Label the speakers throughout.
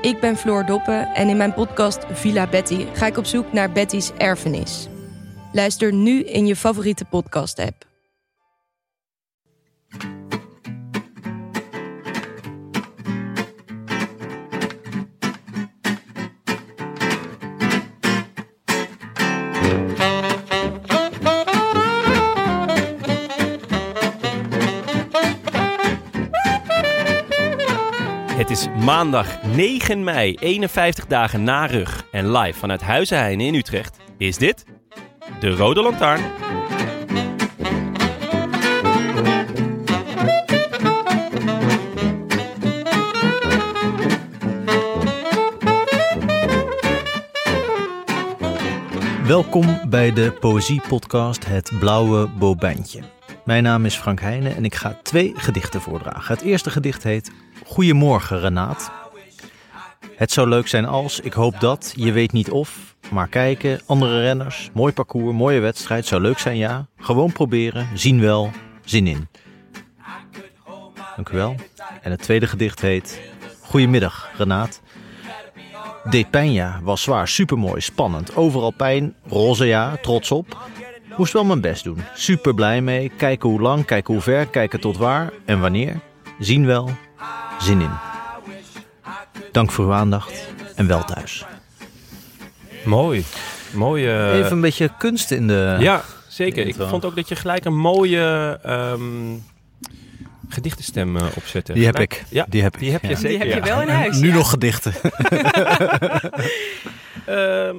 Speaker 1: Ik ben Floor Doppen en in mijn podcast Villa Betty ga ik op zoek naar Betty's erfenis. Luister nu in je favoriete podcast-app.
Speaker 2: Maandag 9 mei, 51 dagen na rug. En live vanuit Huizenheine in Utrecht is dit de Rode Lantaarn.
Speaker 3: Welkom bij de poëziepodcast Het Blauwe Bobijntje. Mijn naam is Frank Heijnen en ik ga twee gedichten voordragen. Het eerste gedicht heet Goedemorgen Renaat. Het zou leuk zijn als, ik hoop dat, je weet niet of, maar kijken, andere renners, mooi parcours, mooie wedstrijd, zou leuk zijn ja. Gewoon proberen, zien wel, zin in. Dank u wel. En het tweede gedicht heet Goedemiddag Renaat. Deed pijn ja, was zwaar, supermooi, spannend, overal pijn, roze ja, trots op. Moest wel mijn best doen, super blij mee, kijken hoe lang, kijken hoe ver, kijken tot waar en wanneer. Zien wel, zin in. Dank voor uw aandacht en wel thuis.
Speaker 2: Mooi. Mooie.
Speaker 3: Even een beetje kunst in de...
Speaker 2: Ja, zeker. Ik vond ook dat je gelijk een mooie ehm gedichtenstem eh, opzette.
Speaker 3: Die heb ik.
Speaker 2: Ja,
Speaker 3: Die heb ik.
Speaker 2: die heb je
Speaker 3: ja.
Speaker 2: zeker.
Speaker 4: Die heb je wel in huis.
Speaker 3: Nu
Speaker 4: ja.
Speaker 3: nog gedichten.
Speaker 2: Ehm,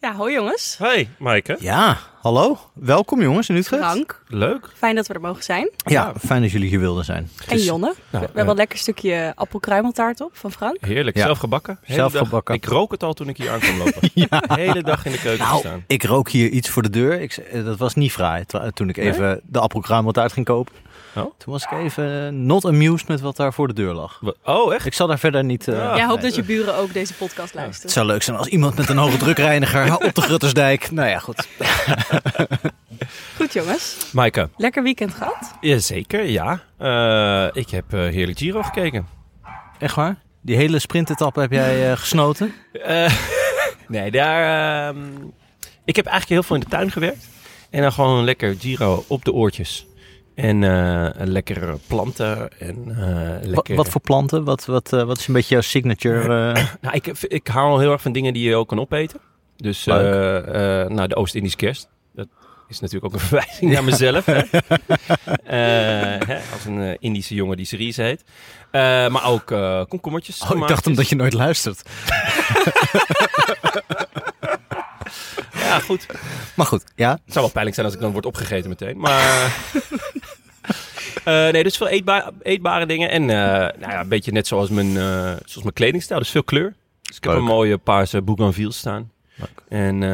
Speaker 4: Ja, hoi jongens.
Speaker 2: hey, Maaike.
Speaker 3: Ja, hallo. Welkom jongens in Utrecht.
Speaker 4: Frank,
Speaker 2: Leuk.
Speaker 4: fijn dat we er mogen zijn.
Speaker 3: Ja, fijn dat jullie hier wilden zijn.
Speaker 4: En Jonne. we
Speaker 2: Nou,
Speaker 4: hebben een lekker stukje appelkruimeltaart op van Frank.
Speaker 2: Heerlijk.
Speaker 3: Ja.
Speaker 2: Zelf gebakken.
Speaker 3: Zelf
Speaker 2: dag-
Speaker 3: gebakken.
Speaker 2: Ik rook het al toen ik hier aan kwam lopen.
Speaker 3: Ja.
Speaker 2: De hele dag in de keuken
Speaker 3: Nou,
Speaker 2: staan.
Speaker 3: ik rook hier iets voor de deur. Ik, eh, dat was niet fraai. Toen ik even de appelkruimeltaart ging kopen.
Speaker 2: Oh?
Speaker 3: Toen was ik even not amused met wat daar voor de deur lag.
Speaker 2: Oh, echt?
Speaker 3: Ik zal daar verder niet... eh,
Speaker 2: Ja.
Speaker 4: hoop
Speaker 3: nee.
Speaker 4: dat je buren ook deze podcast
Speaker 3: Het
Speaker 4: luisteren.
Speaker 3: zou leuk zijn als iemand met een hoge drukreiniger op de Gruttersdijk... Nou ja, goed.
Speaker 4: Goed jongens.
Speaker 2: Maaike.
Speaker 4: Lekker weekend gehad.
Speaker 2: Jazeker, ja. Eh, ik heb eh, heerlijk Giro gekeken.
Speaker 3: Echt waar? Die hele sprintetappe heb jij eh, gesnoten?
Speaker 2: Eh, nee, daar... ehm, ik heb eigenlijk heel veel in de tuin gewerkt. En dan gewoon lekker Giro op de oortjes. En eh lekker planten en eh, lekker...
Speaker 3: Wat voor planten? Wat, wat, eh, wat is een beetje jouw signature?
Speaker 2: Nou, ik, ik hou heel erg van dingen die je ook kan opeten. Dus nou, de Oost-Indische kerst. Dat is natuurlijk ook een verwijzing naar mezelf. hè. Hè, als een Indische jongen die Cerise heet. Maar ook komkommertjes.
Speaker 3: Oh, ik dacht omdat je nooit luistert.
Speaker 2: Ja, goed.
Speaker 3: Maar goed, ja.
Speaker 2: Het zou wel pijnlijk zijn als ik dan word opgegeten meteen. Maar... eh, nee, dus veel eetba- eetbare dingen. En eh, nou ja, een beetje net zoals mijn, eh, zoals mijn kledingstijl. Dus veel kleur. Dus ik heb een mooie paarse bougainville staan.
Speaker 3: Leuk.
Speaker 2: En eh,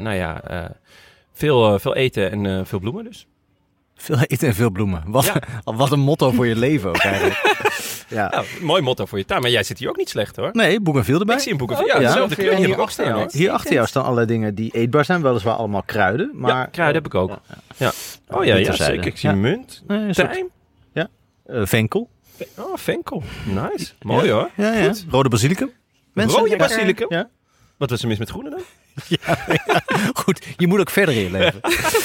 Speaker 2: nou ja, eh, veel, eh, veel eten en eh, veel bloemen dus.
Speaker 3: Veel eten en veel bloemen. Wat,
Speaker 2: Ja.
Speaker 3: wat een motto voor je leven ook eigenlijk. ja.
Speaker 2: Ja, mooi motto voor je tuin. Maar jij zit hier ook niet slecht hoor.
Speaker 3: Nee, bougainville erbij.
Speaker 2: Ik zie een boek van ja,
Speaker 3: ja.
Speaker 2: ook
Speaker 4: Hierachter
Speaker 2: staan hoor.
Speaker 3: Hier achter jou staan allerlei dingen die eetbaar zijn. Weliswaar allemaal kruiden. Maar,
Speaker 2: ja, kruiden heb ik ook.
Speaker 3: Ja,
Speaker 2: Ja. Oh ja, ja zeker. Ik zie
Speaker 3: Ja.
Speaker 2: munt,
Speaker 3: Nee,
Speaker 2: tijm.
Speaker 3: eh, venkel.
Speaker 2: Oh, venkel. Nice. Mooi hoor.
Speaker 3: Ja, ja.
Speaker 2: Goed.
Speaker 3: Rode basilicum. Mensen?
Speaker 2: Rode
Speaker 3: Ja.
Speaker 2: basilicum?
Speaker 3: Ja.
Speaker 2: Wat was er mis met groene dan?
Speaker 3: Goed, je moet ook verder in je leven.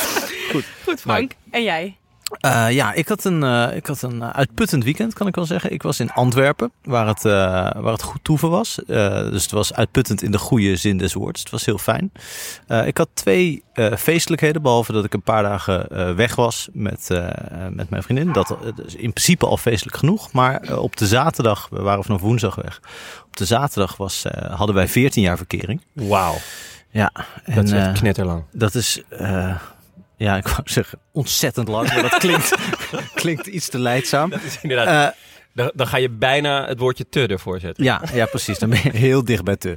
Speaker 4: Goed Frank. En jij?
Speaker 3: Eh, ja, ik had, een, eh, ik had een eh, uitputtend weekend, kan ik wel zeggen. Ik was in Antwerpen, waar het, waar het goed toeven was. Dus het was uitputtend in de goede zin des woords. Het was heel fijn. Ik had twee feestelijkheden, behalve dat ik een paar dagen weg was met, met mijn vriendin. Dat is in principe al feestelijk genoeg. Maar op de zaterdag, we waren vanaf woensdag weg. Op de zaterdag was, hadden wij 14 jaar verkering.
Speaker 2: Wauw,
Speaker 3: Ja,
Speaker 2: dat is knetterlang.
Speaker 3: dat is, ja, ik wou zeggen ontzettend lang, maar dat klinkt, klinkt iets te leidzaam.
Speaker 2: Dat is inderdaad,
Speaker 3: Eh,
Speaker 2: dan, dan ga je bijna het woordje te ervoor zetten.
Speaker 3: ja, ja, precies. Dan ben je heel dicht bij te.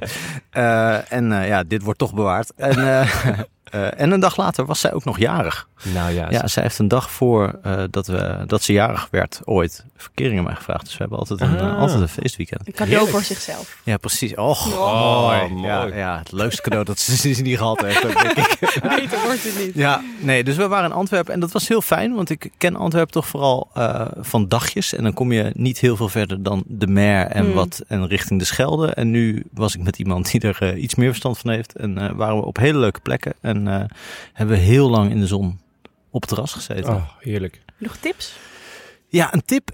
Speaker 3: Eh, en eh, ja, dit wordt toch bewaard. En, eh, en een dag later was zij ook nog jarig.
Speaker 2: Nou ja,
Speaker 3: Ja, zij heeft een dag voor eh, dat, we, dat ze jarig werd ooit verkering aan mij gevraagd. Dus we hebben altijd een, eh,
Speaker 2: Ah.
Speaker 3: altijd een feestweekend.
Speaker 4: Een cadeau
Speaker 2: Heerlijk.
Speaker 4: voor zichzelf.
Speaker 3: Ja, precies. Och,
Speaker 2: Oh,
Speaker 3: mooi.
Speaker 2: mooi.
Speaker 3: Ja, ja, het leukste cadeau dat ze sindsdien gehad heeft. denk ik.
Speaker 4: Beter wordt het niet.
Speaker 3: Ja, nee, dus we waren in Antwerpen en dat was heel fijn, want ik ken Antwerpen toch vooral eh, van dagjes. En dan kom je niet heel veel verder dan de Mer en
Speaker 4: Hmm.
Speaker 3: wat en richting de Schelde. En nu was ik met iemand die er iets meer verstand van heeft en eh, waren we op hele leuke plekken en eh, hebben we heel lang in de zon op het terras gezeten.
Speaker 2: Oh, heerlijk.
Speaker 4: Nog tips?
Speaker 3: Ja, een tip.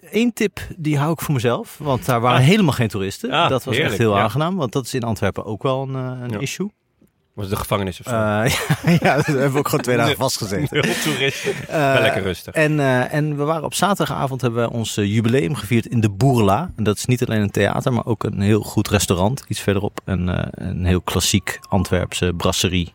Speaker 3: Eén tip die hou ik voor mezelf, want daar waren
Speaker 2: Ah.
Speaker 3: helemaal geen toeristen.
Speaker 2: Ah,
Speaker 3: dat was
Speaker 2: heerlijk,
Speaker 3: echt heel
Speaker 2: ja.
Speaker 3: aangenaam, want dat is in Antwerpen ook wel een, eh, een
Speaker 2: Ja.
Speaker 3: issue.
Speaker 2: Was het de gevangenis of zo?
Speaker 3: Eh, ja, ja, daar hebben we ook gewoon twee dagen vastgezeten.
Speaker 2: Heel toeristen.
Speaker 3: Eh,
Speaker 2: Wel lekker rustig.
Speaker 3: En, eh, en we waren op zaterdagavond hebben we ons eh, jubileum gevierd in de Boerla. En dat is niet alleen een theater, maar ook een heel goed restaurant. Iets verderop. En, eh, een heel klassiek Antwerpse brasserie.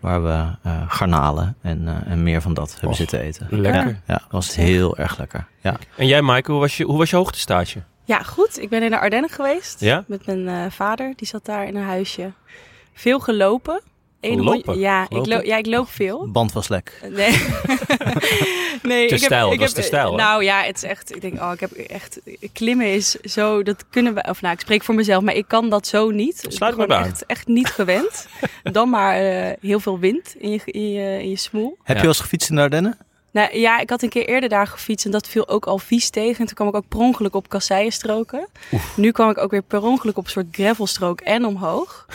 Speaker 3: Waar we eh, garnalen en, eh, en meer van dat hebben zitten eten.
Speaker 2: lekker.
Speaker 3: Ja, ja, dat was heel erg lekker. Ja.
Speaker 2: En jij, Maaike, hoe was je, hoe was je hoogtestage?
Speaker 4: Ja, goed. Ik ben in de Ardennen geweest.
Speaker 2: Ja?
Speaker 4: Met mijn eh, vader. Die zat daar in een huisje. Veel gelopen. Eén rondje- Ja, ik loop, ja, ik loop veel.
Speaker 3: Band was lek.
Speaker 4: Nee. nee
Speaker 2: Te
Speaker 4: ik
Speaker 2: stijl,
Speaker 4: heb, ik
Speaker 2: dat is
Speaker 4: heb,
Speaker 2: te stijl, hè?
Speaker 4: Nou ja, het is echt. Ik denk, oh, ik heb echt. Klimmen is zo. Dat kunnen we. Of nou, ik spreek voor mezelf, maar ik kan dat zo niet.
Speaker 2: Sluit aan.
Speaker 4: echt, echt niet gewend. Dan maar eh, heel veel wind in je, in je, in je smoel.
Speaker 3: Heb
Speaker 2: Ja.
Speaker 3: je wel eens gefietst in de Ardennen?
Speaker 4: Nou ja, ik had een keer eerder daar gefietst en dat viel ook al vies tegen. En toen kwam ik ook per ongeluk op kasseienstroken. Nu kwam ik ook weer per ongeluk op een soort gravelstrook en omhoog.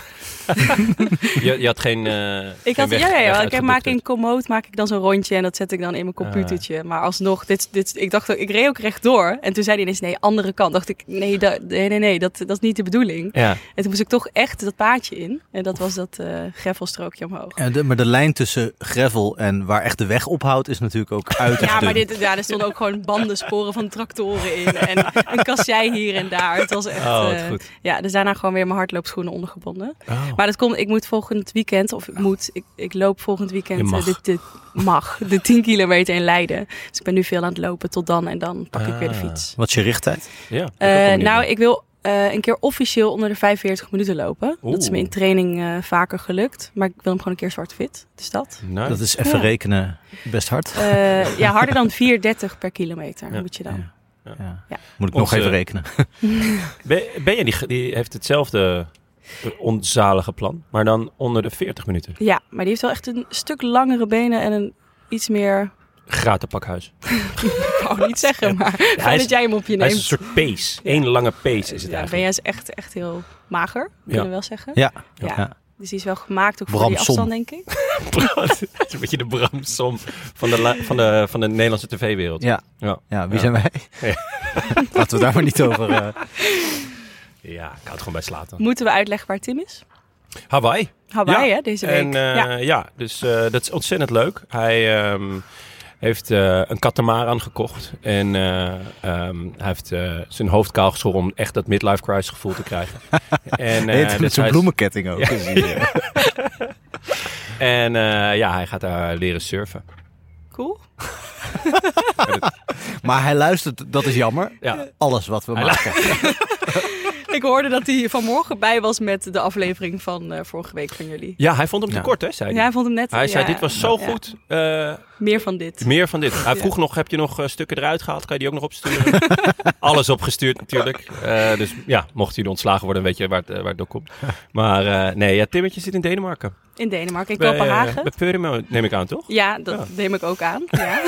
Speaker 2: Je, je had geen. eh,
Speaker 4: Ik
Speaker 2: geen
Speaker 4: had,
Speaker 2: weg-
Speaker 4: ja, ja. Ik maak in. Komoot maak ik dan zo'n rondje en dat zet ik dan in mijn computertje. Maar alsnog, dit, dit, ik dacht, ik reed ook rechtdoor. En toen zei hij ineens, nee, andere kant. dacht ik, nee, da- nee, nee, nee dat, dat is niet de bedoeling.
Speaker 2: Ja,
Speaker 4: En toen moest ik toch echt dat paadje in. En dat was dat eh gravelstrookje omhoog.
Speaker 3: Ja, de, maar de lijn tussen gravel en waar echt de weg ophoudt is natuurlijk ook uiterst
Speaker 4: Ja, maar dit, ja, er stonden ook gewoon bandensporen van tractoren in. En een kassei hier en daar. Het was echt...
Speaker 2: oh, goed.
Speaker 4: ja, dus daarna gewoon weer mijn hardloopschoenen ondergebonden.
Speaker 2: Oh.
Speaker 4: Maar dat komt, ik moet volgend weekend, of ik moet, ik, ik loop volgend weekend
Speaker 2: Je mag.
Speaker 4: eh, de, de, mag, de 10 kilometer in Leiden. Dus ik ben nu veel aan het lopen tot dan en dan pak ik weer de
Speaker 2: Ah.
Speaker 4: fiets.
Speaker 3: Wat is je richttijd?
Speaker 2: Ja,
Speaker 4: Eh, nou, ik wil eh, een keer officieel onder de 45 minuten lopen. Dat is me in training eh, vaker gelukt. Maar ik wil hem gewoon een keer zwart-wit. Dus dat.
Speaker 2: Nice.
Speaker 3: Dat is even
Speaker 4: Ja.
Speaker 3: rekenen best hard.
Speaker 4: Eh, ja, harder dan 4,30 per kilometer
Speaker 2: Ja.
Speaker 4: moet je dan.
Speaker 3: Ja.
Speaker 2: Ja.
Speaker 3: Ja.
Speaker 4: Ja.
Speaker 3: Moet ik nog even rekenen.
Speaker 2: Ben, ben jij die, die heeft hetzelfde onzalige plan, maar dan onder de 40 minuten.
Speaker 4: Ja, maar die heeft wel echt een stuk langere benen en een iets meer...
Speaker 2: Gratis pakhuis.
Speaker 4: Ik wou niet zeggen, maar
Speaker 2: is-
Speaker 4: dat jij hem op je
Speaker 2: Hij is
Speaker 4: neemt.
Speaker 2: een soort pace. Eén lange pace is het
Speaker 4: ja, ben
Speaker 2: eigenlijk.
Speaker 4: jij is echt, echt heel mager, kunnen we wel zeggen.
Speaker 3: Ja.
Speaker 4: Ja.
Speaker 3: Ja.
Speaker 4: Dus die is wel gemaakt ook voor
Speaker 3: Bram
Speaker 4: die afstand, denk ik.
Speaker 2: Het is een beetje de Bramsom van de, la- van de, van de Nederlandse tv-wereld.
Speaker 3: Ja.
Speaker 2: Ja.
Speaker 3: ja, wie
Speaker 2: Ja.
Speaker 3: zijn wij?
Speaker 2: Ja.
Speaker 3: Laten we daar maar niet over... eh,
Speaker 2: Ja, ik hou het gewoon bij slaten.
Speaker 4: Moeten we uitleggen waar Tim is?
Speaker 2: Hawaii.
Speaker 4: Hawaii,
Speaker 2: Ja.
Speaker 4: hè, deze week.
Speaker 2: En eh,
Speaker 4: ja.
Speaker 2: ja. dus eh, dat is ontzettend leuk. Hij ehm, heeft eh, een katamaran gekocht. En eh, ehm, hij heeft eh, zijn hoofd kaal geschoren om echt dat midlife crisis gevoel te krijgen. en, eh,
Speaker 3: heet het met
Speaker 2: dus
Speaker 3: zo'n bloemenketting ook.
Speaker 2: Ja. En eh, ja, hij gaat daar leren surfen.
Speaker 4: Cool.
Speaker 3: Maar hij luistert, dat is jammer.
Speaker 2: Ja.
Speaker 3: Alles wat we
Speaker 2: Hij
Speaker 3: maken.
Speaker 4: Ik hoorde dat hij vanmorgen bij was met de aflevering van eh, vorige week van jullie.
Speaker 2: Ja, hij vond hem te
Speaker 3: Ja.
Speaker 2: kort, hè? Zei
Speaker 4: Ja,
Speaker 2: hij.
Speaker 4: hij vond hem net...
Speaker 2: Hij zei,
Speaker 4: ja,
Speaker 2: dit was zo
Speaker 4: ja.
Speaker 2: goed. eh,
Speaker 4: Meer van dit.
Speaker 2: meer van dit. Hij vroeg nog, heb je nog eh, stukken eruit gehaald? Kan je die ook nog opsturen? Alles opgestuurd natuurlijk. Eh, dus ja, mocht jullie ontslagen worden, weet je waar het, eh, waar het door komt. Maar eh, nee, ja, Timmetje zit in Denemarken.
Speaker 4: In Denemarken, in
Speaker 2: Bij, eh,
Speaker 4: Kopenhagen.
Speaker 2: Bij Purimo neem ik aan, toch?
Speaker 4: Ja, dat
Speaker 2: Ja.
Speaker 4: neem ik ook aan. Ja.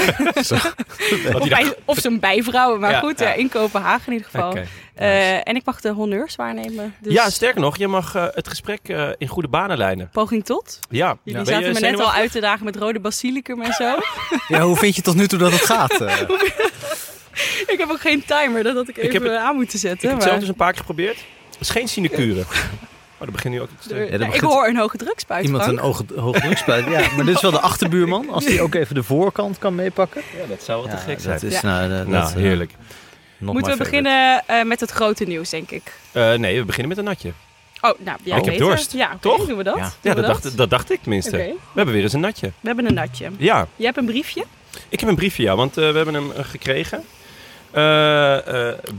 Speaker 4: Of, bij, zijn bijvrouw, maar
Speaker 2: Ja,
Speaker 4: goed,
Speaker 2: ja.
Speaker 4: ja. in Kopenhagen in ieder geval.
Speaker 2: Oké.
Speaker 4: Eh, en ik mag de honneurs waarnemen. Dus
Speaker 2: Ja, sterker nog, je mag eh, het gesprek eh, in goede banen leiden.
Speaker 4: poging tot.
Speaker 2: Ja.
Speaker 4: Jullie zaten me net al uit te dagen met rode basilicum en zo.
Speaker 3: Ja, hoe vind je tot nu toe dat het gaat?
Speaker 4: Ik heb ook geen timer, dat had ik even
Speaker 2: heb het-
Speaker 4: aan moeten
Speaker 2: Ik
Speaker 4: zetten.
Speaker 2: heb het zelf
Speaker 4: maar-
Speaker 2: dus een paar keer geprobeerd. Het is geen sinecure. Oh, dat begint nu ook iets te...
Speaker 4: Ik hoor een hoge drukspuit,
Speaker 3: iemand
Speaker 4: Frank.
Speaker 3: een oog, hoge drukspuit. Ja, maar dit is wel de achterbuurman. Als die ook even de voorkant kan meepakken.
Speaker 2: Ja, dat zou wel te
Speaker 3: Ja,
Speaker 2: gek zijn.
Speaker 3: dat is
Speaker 4: Ja.
Speaker 3: nou, dat- dat,
Speaker 2: heerlijk.
Speaker 4: Moeten we
Speaker 3: favorite.
Speaker 4: beginnen eh, met het grote nieuws, denk ik.
Speaker 2: Eh, nee, we beginnen met een natje.
Speaker 4: Oh, nou, jij
Speaker 2: ik heb dorst.
Speaker 4: Ja, oké,
Speaker 2: Toch?
Speaker 4: doen we dat?
Speaker 3: Ja.
Speaker 2: Ja,
Speaker 4: we
Speaker 2: dat dacht, dat dacht ik tenminste. We hebben weer eens een natje.
Speaker 4: We hebben een natje.
Speaker 2: Ja,
Speaker 4: Je hebt een briefje.
Speaker 2: ik heb een briefje, ja, want eh, we hebben hem gekregen.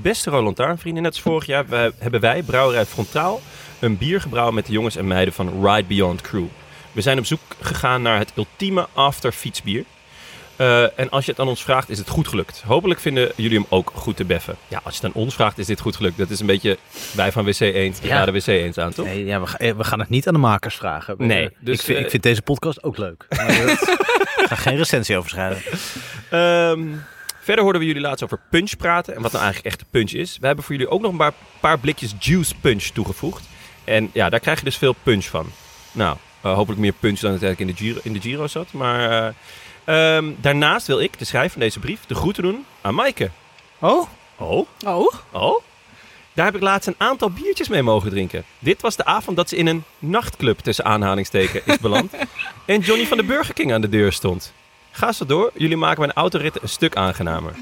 Speaker 2: Beste Roland Taarnvrienden, net als vorig jaar we- hebben wij, Brouwerij Frontaal, een bier gebrouwen met de jongens en meiden van Ride Beyond Crew. We zijn op zoek gegaan naar het ultieme after fietsbier. Eh, en als je het aan ons vraagt, is het goed gelukt. Hopelijk vinden jullie hem ook goed te beffen. Ja, als je het aan ons vraagt, is dit goed gelukt. Dat is een beetje wij van WC Eend. Ik
Speaker 3: Ja.
Speaker 2: raden WC Eend aan, toch?
Speaker 3: Nee, ja, we, eh, we gaan het niet aan de makers vragen.
Speaker 2: Nee,
Speaker 3: Eh,
Speaker 2: dus,
Speaker 3: ik, vind,
Speaker 2: eh,
Speaker 3: ik vind deze podcast ook leuk. Ik ga geen recensie over schrijven.
Speaker 2: Ehm, verder hoorden we jullie laatst over punch praten en wat nou eigenlijk echt de punch is. We hebben voor jullie ook nog een paar, paar blikjes juice punch toegevoegd. En ja, daar krijg je dus veel punch van. Nou, eh, hopelijk meer punch dan het eigenlijk in de Giro, in de Giro zat. Maar eh, ehm, daarnaast wil ik, de schrijver van deze brief, de groeten doen aan Maaike.
Speaker 3: Oh?
Speaker 2: Oh,
Speaker 4: Oh,
Speaker 2: oh. Daar heb ik laatst een aantal biertjes mee mogen drinken. Dit was de avond dat ze in een nachtclub tussen aanhalingsteken is beland. en Johnny van de Burger King aan de deur stond. Ga zo door, jullie maken mijn autoritten een stuk aangenamer.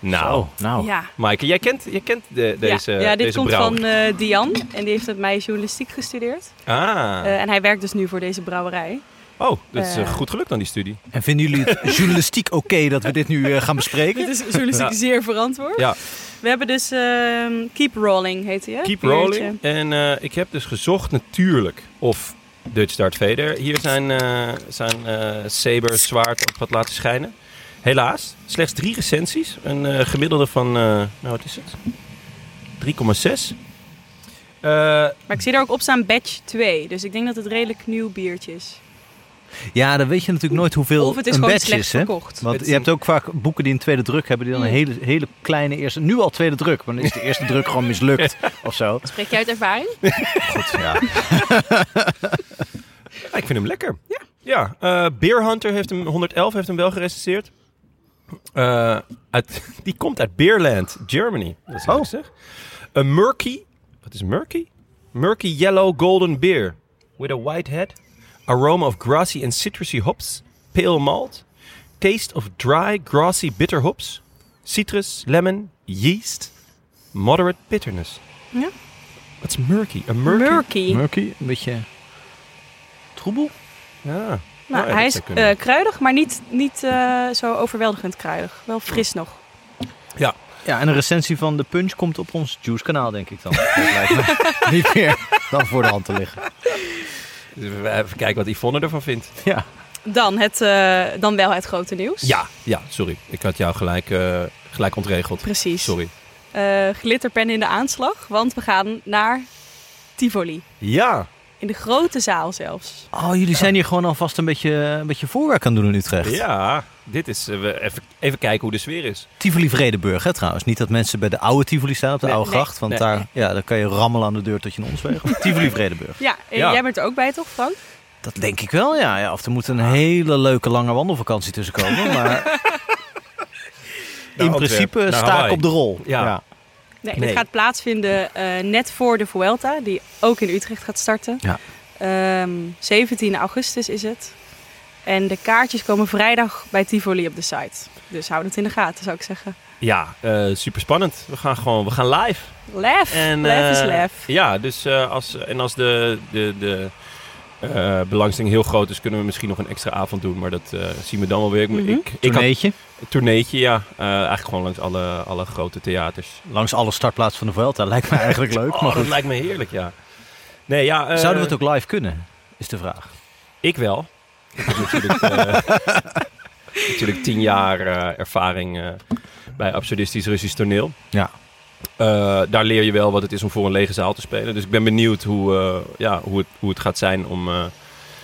Speaker 2: Nou,
Speaker 3: Oh, nou.
Speaker 4: ja.
Speaker 2: Maaike, jij kent, jij kent de, deze,
Speaker 4: ja, ja, dit
Speaker 2: deze
Speaker 4: komt
Speaker 2: brouwer.
Speaker 4: van eh Dian. En die heeft met mij journalistiek gestudeerd.
Speaker 2: Ah,
Speaker 4: Eh, en hij werkt dus nu voor deze brouwerij.
Speaker 2: Oh, dat is eh,
Speaker 4: eh,
Speaker 2: goed gelukt aan die studie.
Speaker 3: En vinden jullie het journalistiek oké dat we dit nu eh, gaan bespreken?
Speaker 4: Dit is journalistiek
Speaker 2: Ja.
Speaker 4: zeer verantwoord.
Speaker 2: Ja.
Speaker 4: We hebben dus ehm, Keep Rolling, heet hij hè?
Speaker 2: Keep rolling. En eh, ik heb dus gezocht natuurlijk of Dutch Dart Vader hier zijn, eh zijn eh saber zwaard op had laten schijnen. Helaas, slechts drie recensies. Een eh, gemiddelde van, eh, nou wat is het? 3,6. Eh,
Speaker 4: Maar ik zie er ook op staan batch 2. Dus ik denk dat het redelijk nieuw biertje is.
Speaker 3: Ja, dan weet je natuurlijk nooit hoeveel
Speaker 4: of het is
Speaker 3: een
Speaker 4: slecht
Speaker 3: is. Hè?
Speaker 4: verkocht.
Speaker 3: Want je hebt ook vaak boeken die een tweede druk hebben, die dan een hele, hele kleine eerste. Nu al tweede druk, maar dan is de eerste druk gewoon mislukt of zo.
Speaker 4: Spreek jij uit ervaring?
Speaker 3: Goed, ja.
Speaker 2: Ja, ik vind hem lekker. Ja. Ja, eh, Beer Hunter heeft hem, 111 heeft hem wel gerecenseerd. Eh, uit, die komt uit Beerland, Germany. Dat is
Speaker 3: Oh.
Speaker 2: oh. zeg. Een murky, wat is murky? Murky yellow golden beer. With a white head. Aroma of grassy and citrusy hops. Pale malt. Taste of dry, grassy bitter hops. Citrus, lemon, yeast. Moderate bitterness.
Speaker 4: Ja.
Speaker 2: Wat is murky? Een murky?
Speaker 4: Murky.
Speaker 3: Murky, een beetje troebel.
Speaker 2: Ja.
Speaker 4: Nou,
Speaker 2: Nou, ja,
Speaker 4: hij is eh, kruidig, maar niet, niet eh, zo overweldigend kruidig. Wel fris nog.
Speaker 3: Ja, en een recensie van de Punch komt op ons Juice kanaal, denk ik dan. Dat lijkt me niet meer dan voor de hand te liggen.
Speaker 2: Dus we even kijken wat Yvonne ervan vindt.
Speaker 3: Ja.
Speaker 4: Dan, het, eh, dan wel het grote nieuws.
Speaker 2: Ja, ja, sorry. Ik had jou gelijk, eh, gelijk ontregeld.
Speaker 4: Precies.
Speaker 2: Sorry.
Speaker 4: Eh, glitterpen in de aanslag, want we gaan naar Tivoli.
Speaker 2: Ja,
Speaker 4: In de grote zaal zelfs.
Speaker 3: Oh, jullie zijn hier gewoon alvast een beetje, een beetje voorwerk aan doen in Utrecht.
Speaker 2: ja. Dit is, we even, even kijken hoe de sfeer is.
Speaker 3: Tivoli Vredeburg, hè, trouwens. Niet dat mensen bij de oude Tivoli staan op de
Speaker 2: Nee,
Speaker 3: oude
Speaker 4: nee,
Speaker 3: gracht. Want
Speaker 2: nee.
Speaker 3: daar, ja, daar kan je rammelen aan de deur tot je een ons weegt. Tivoli Vredeburg.
Speaker 4: Ja, en
Speaker 2: Ja.
Speaker 4: jij bent er ook bij toch, Frank?
Speaker 3: Dat denk ik wel, ja. ja. Of er moet een hele leuke lange wandelvakantie tussen komen. Maar in
Speaker 2: Antwerpen,
Speaker 3: principe sta ik op de rol.
Speaker 2: Ja.
Speaker 4: Nee,
Speaker 2: Nee.
Speaker 4: dit gaat plaatsvinden eh, net voor de Vuelta, die ook in Utrecht gaat starten.
Speaker 3: Ja.
Speaker 4: Ehm, 17 augustus is het. En de kaartjes komen vrijdag bij Tivoli op de site. Dus houd het in de gaten, zou ik zeggen.
Speaker 2: Ja, super spannend. We gaan gewoon, we gaan live. En,
Speaker 4: lef is
Speaker 2: eh,
Speaker 4: lef.
Speaker 2: Ja, dus eh, als, en als de, de, de eh, belangstelling heel groot is, kunnen we misschien nog een extra avond doen. Maar dat eh, zien we dan wel weer. Ik,
Speaker 4: Mhm.
Speaker 2: ik, ik
Speaker 3: Tourneetje.
Speaker 2: een tourneetje, ja. Eh, eigenlijk gewoon langs alle, alle grote theaters.
Speaker 3: Langs alle startplaatsen van de Vuelta. Lijkt me eigenlijk leuk.
Speaker 2: Oh,
Speaker 3: maar
Speaker 2: dat
Speaker 3: goed.
Speaker 2: lijkt me heerlijk, ja. Nee, ja. eh,
Speaker 3: Zouden we het ook live kunnen? Is de vraag.
Speaker 2: Ik wel. Ik heb natuurlijk, eh, natuurlijk tien jaar eh, ervaring eh, bij absurdistisch Russisch toneel.
Speaker 3: Ja.
Speaker 2: Eh, daar leer je wel wat het is om voor een lege zaal te spelen. Dus ik ben benieuwd hoe, eh, ja, hoe, het, hoe het gaat zijn om... eh,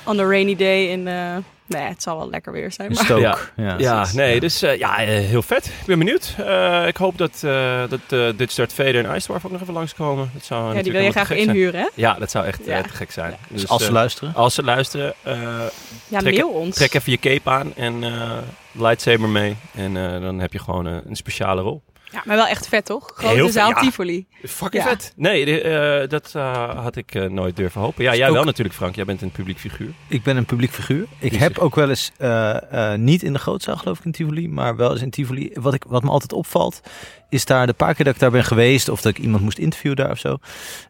Speaker 4: On a rainy day in, eh, Nee, het zal wel lekker weer zijn. Maar...
Speaker 3: Stoke.
Speaker 2: Ja.
Speaker 3: Ja.
Speaker 2: Ja, nee, dus eh, ja, heel vet. Ik ben benieuwd. Eh, ik hoop dat, eh dat eh Dutch Start Vader en Ice Dwarf ook nog even langskomen. Dat zou
Speaker 4: Ja, die wil je graag
Speaker 2: zijn.
Speaker 4: inhuren, hè?
Speaker 2: Ja, dat zou echt
Speaker 4: Ja.
Speaker 2: te gek zijn.
Speaker 3: Dus als ze luisteren.
Speaker 2: als ze luisteren, eh,
Speaker 4: Ja,
Speaker 2: Trek-
Speaker 4: mail ons.
Speaker 2: trek even je cape aan en eh, lightsaber mee. En eh, dan heb je gewoon een speciale rol.
Speaker 4: Ja, maar wel echt vet, toch?
Speaker 2: Heel
Speaker 4: Grote
Speaker 2: vet,
Speaker 4: zaal
Speaker 2: ja.
Speaker 4: Tivoli.
Speaker 2: Fucking
Speaker 4: Ja.
Speaker 2: vet. Nee, de- eh, dat eh, had ik eh, nooit durven hopen. Ja, jij
Speaker 3: ook-
Speaker 2: wel natuurlijk, Frank. Jij bent een publiek figuur.
Speaker 3: Ik ben een publiek figuur. Ik
Speaker 2: Die
Speaker 3: heb
Speaker 2: zich-
Speaker 3: ook wel eens, eh, eh, niet in de grootzaal geloof ik in Tivoli, maar wel eens in Tivoli. Wat, ik, wat me altijd opvalt, is daar de paar keer dat ik daar ben geweest of dat ik iemand moest interviewen daar of zo.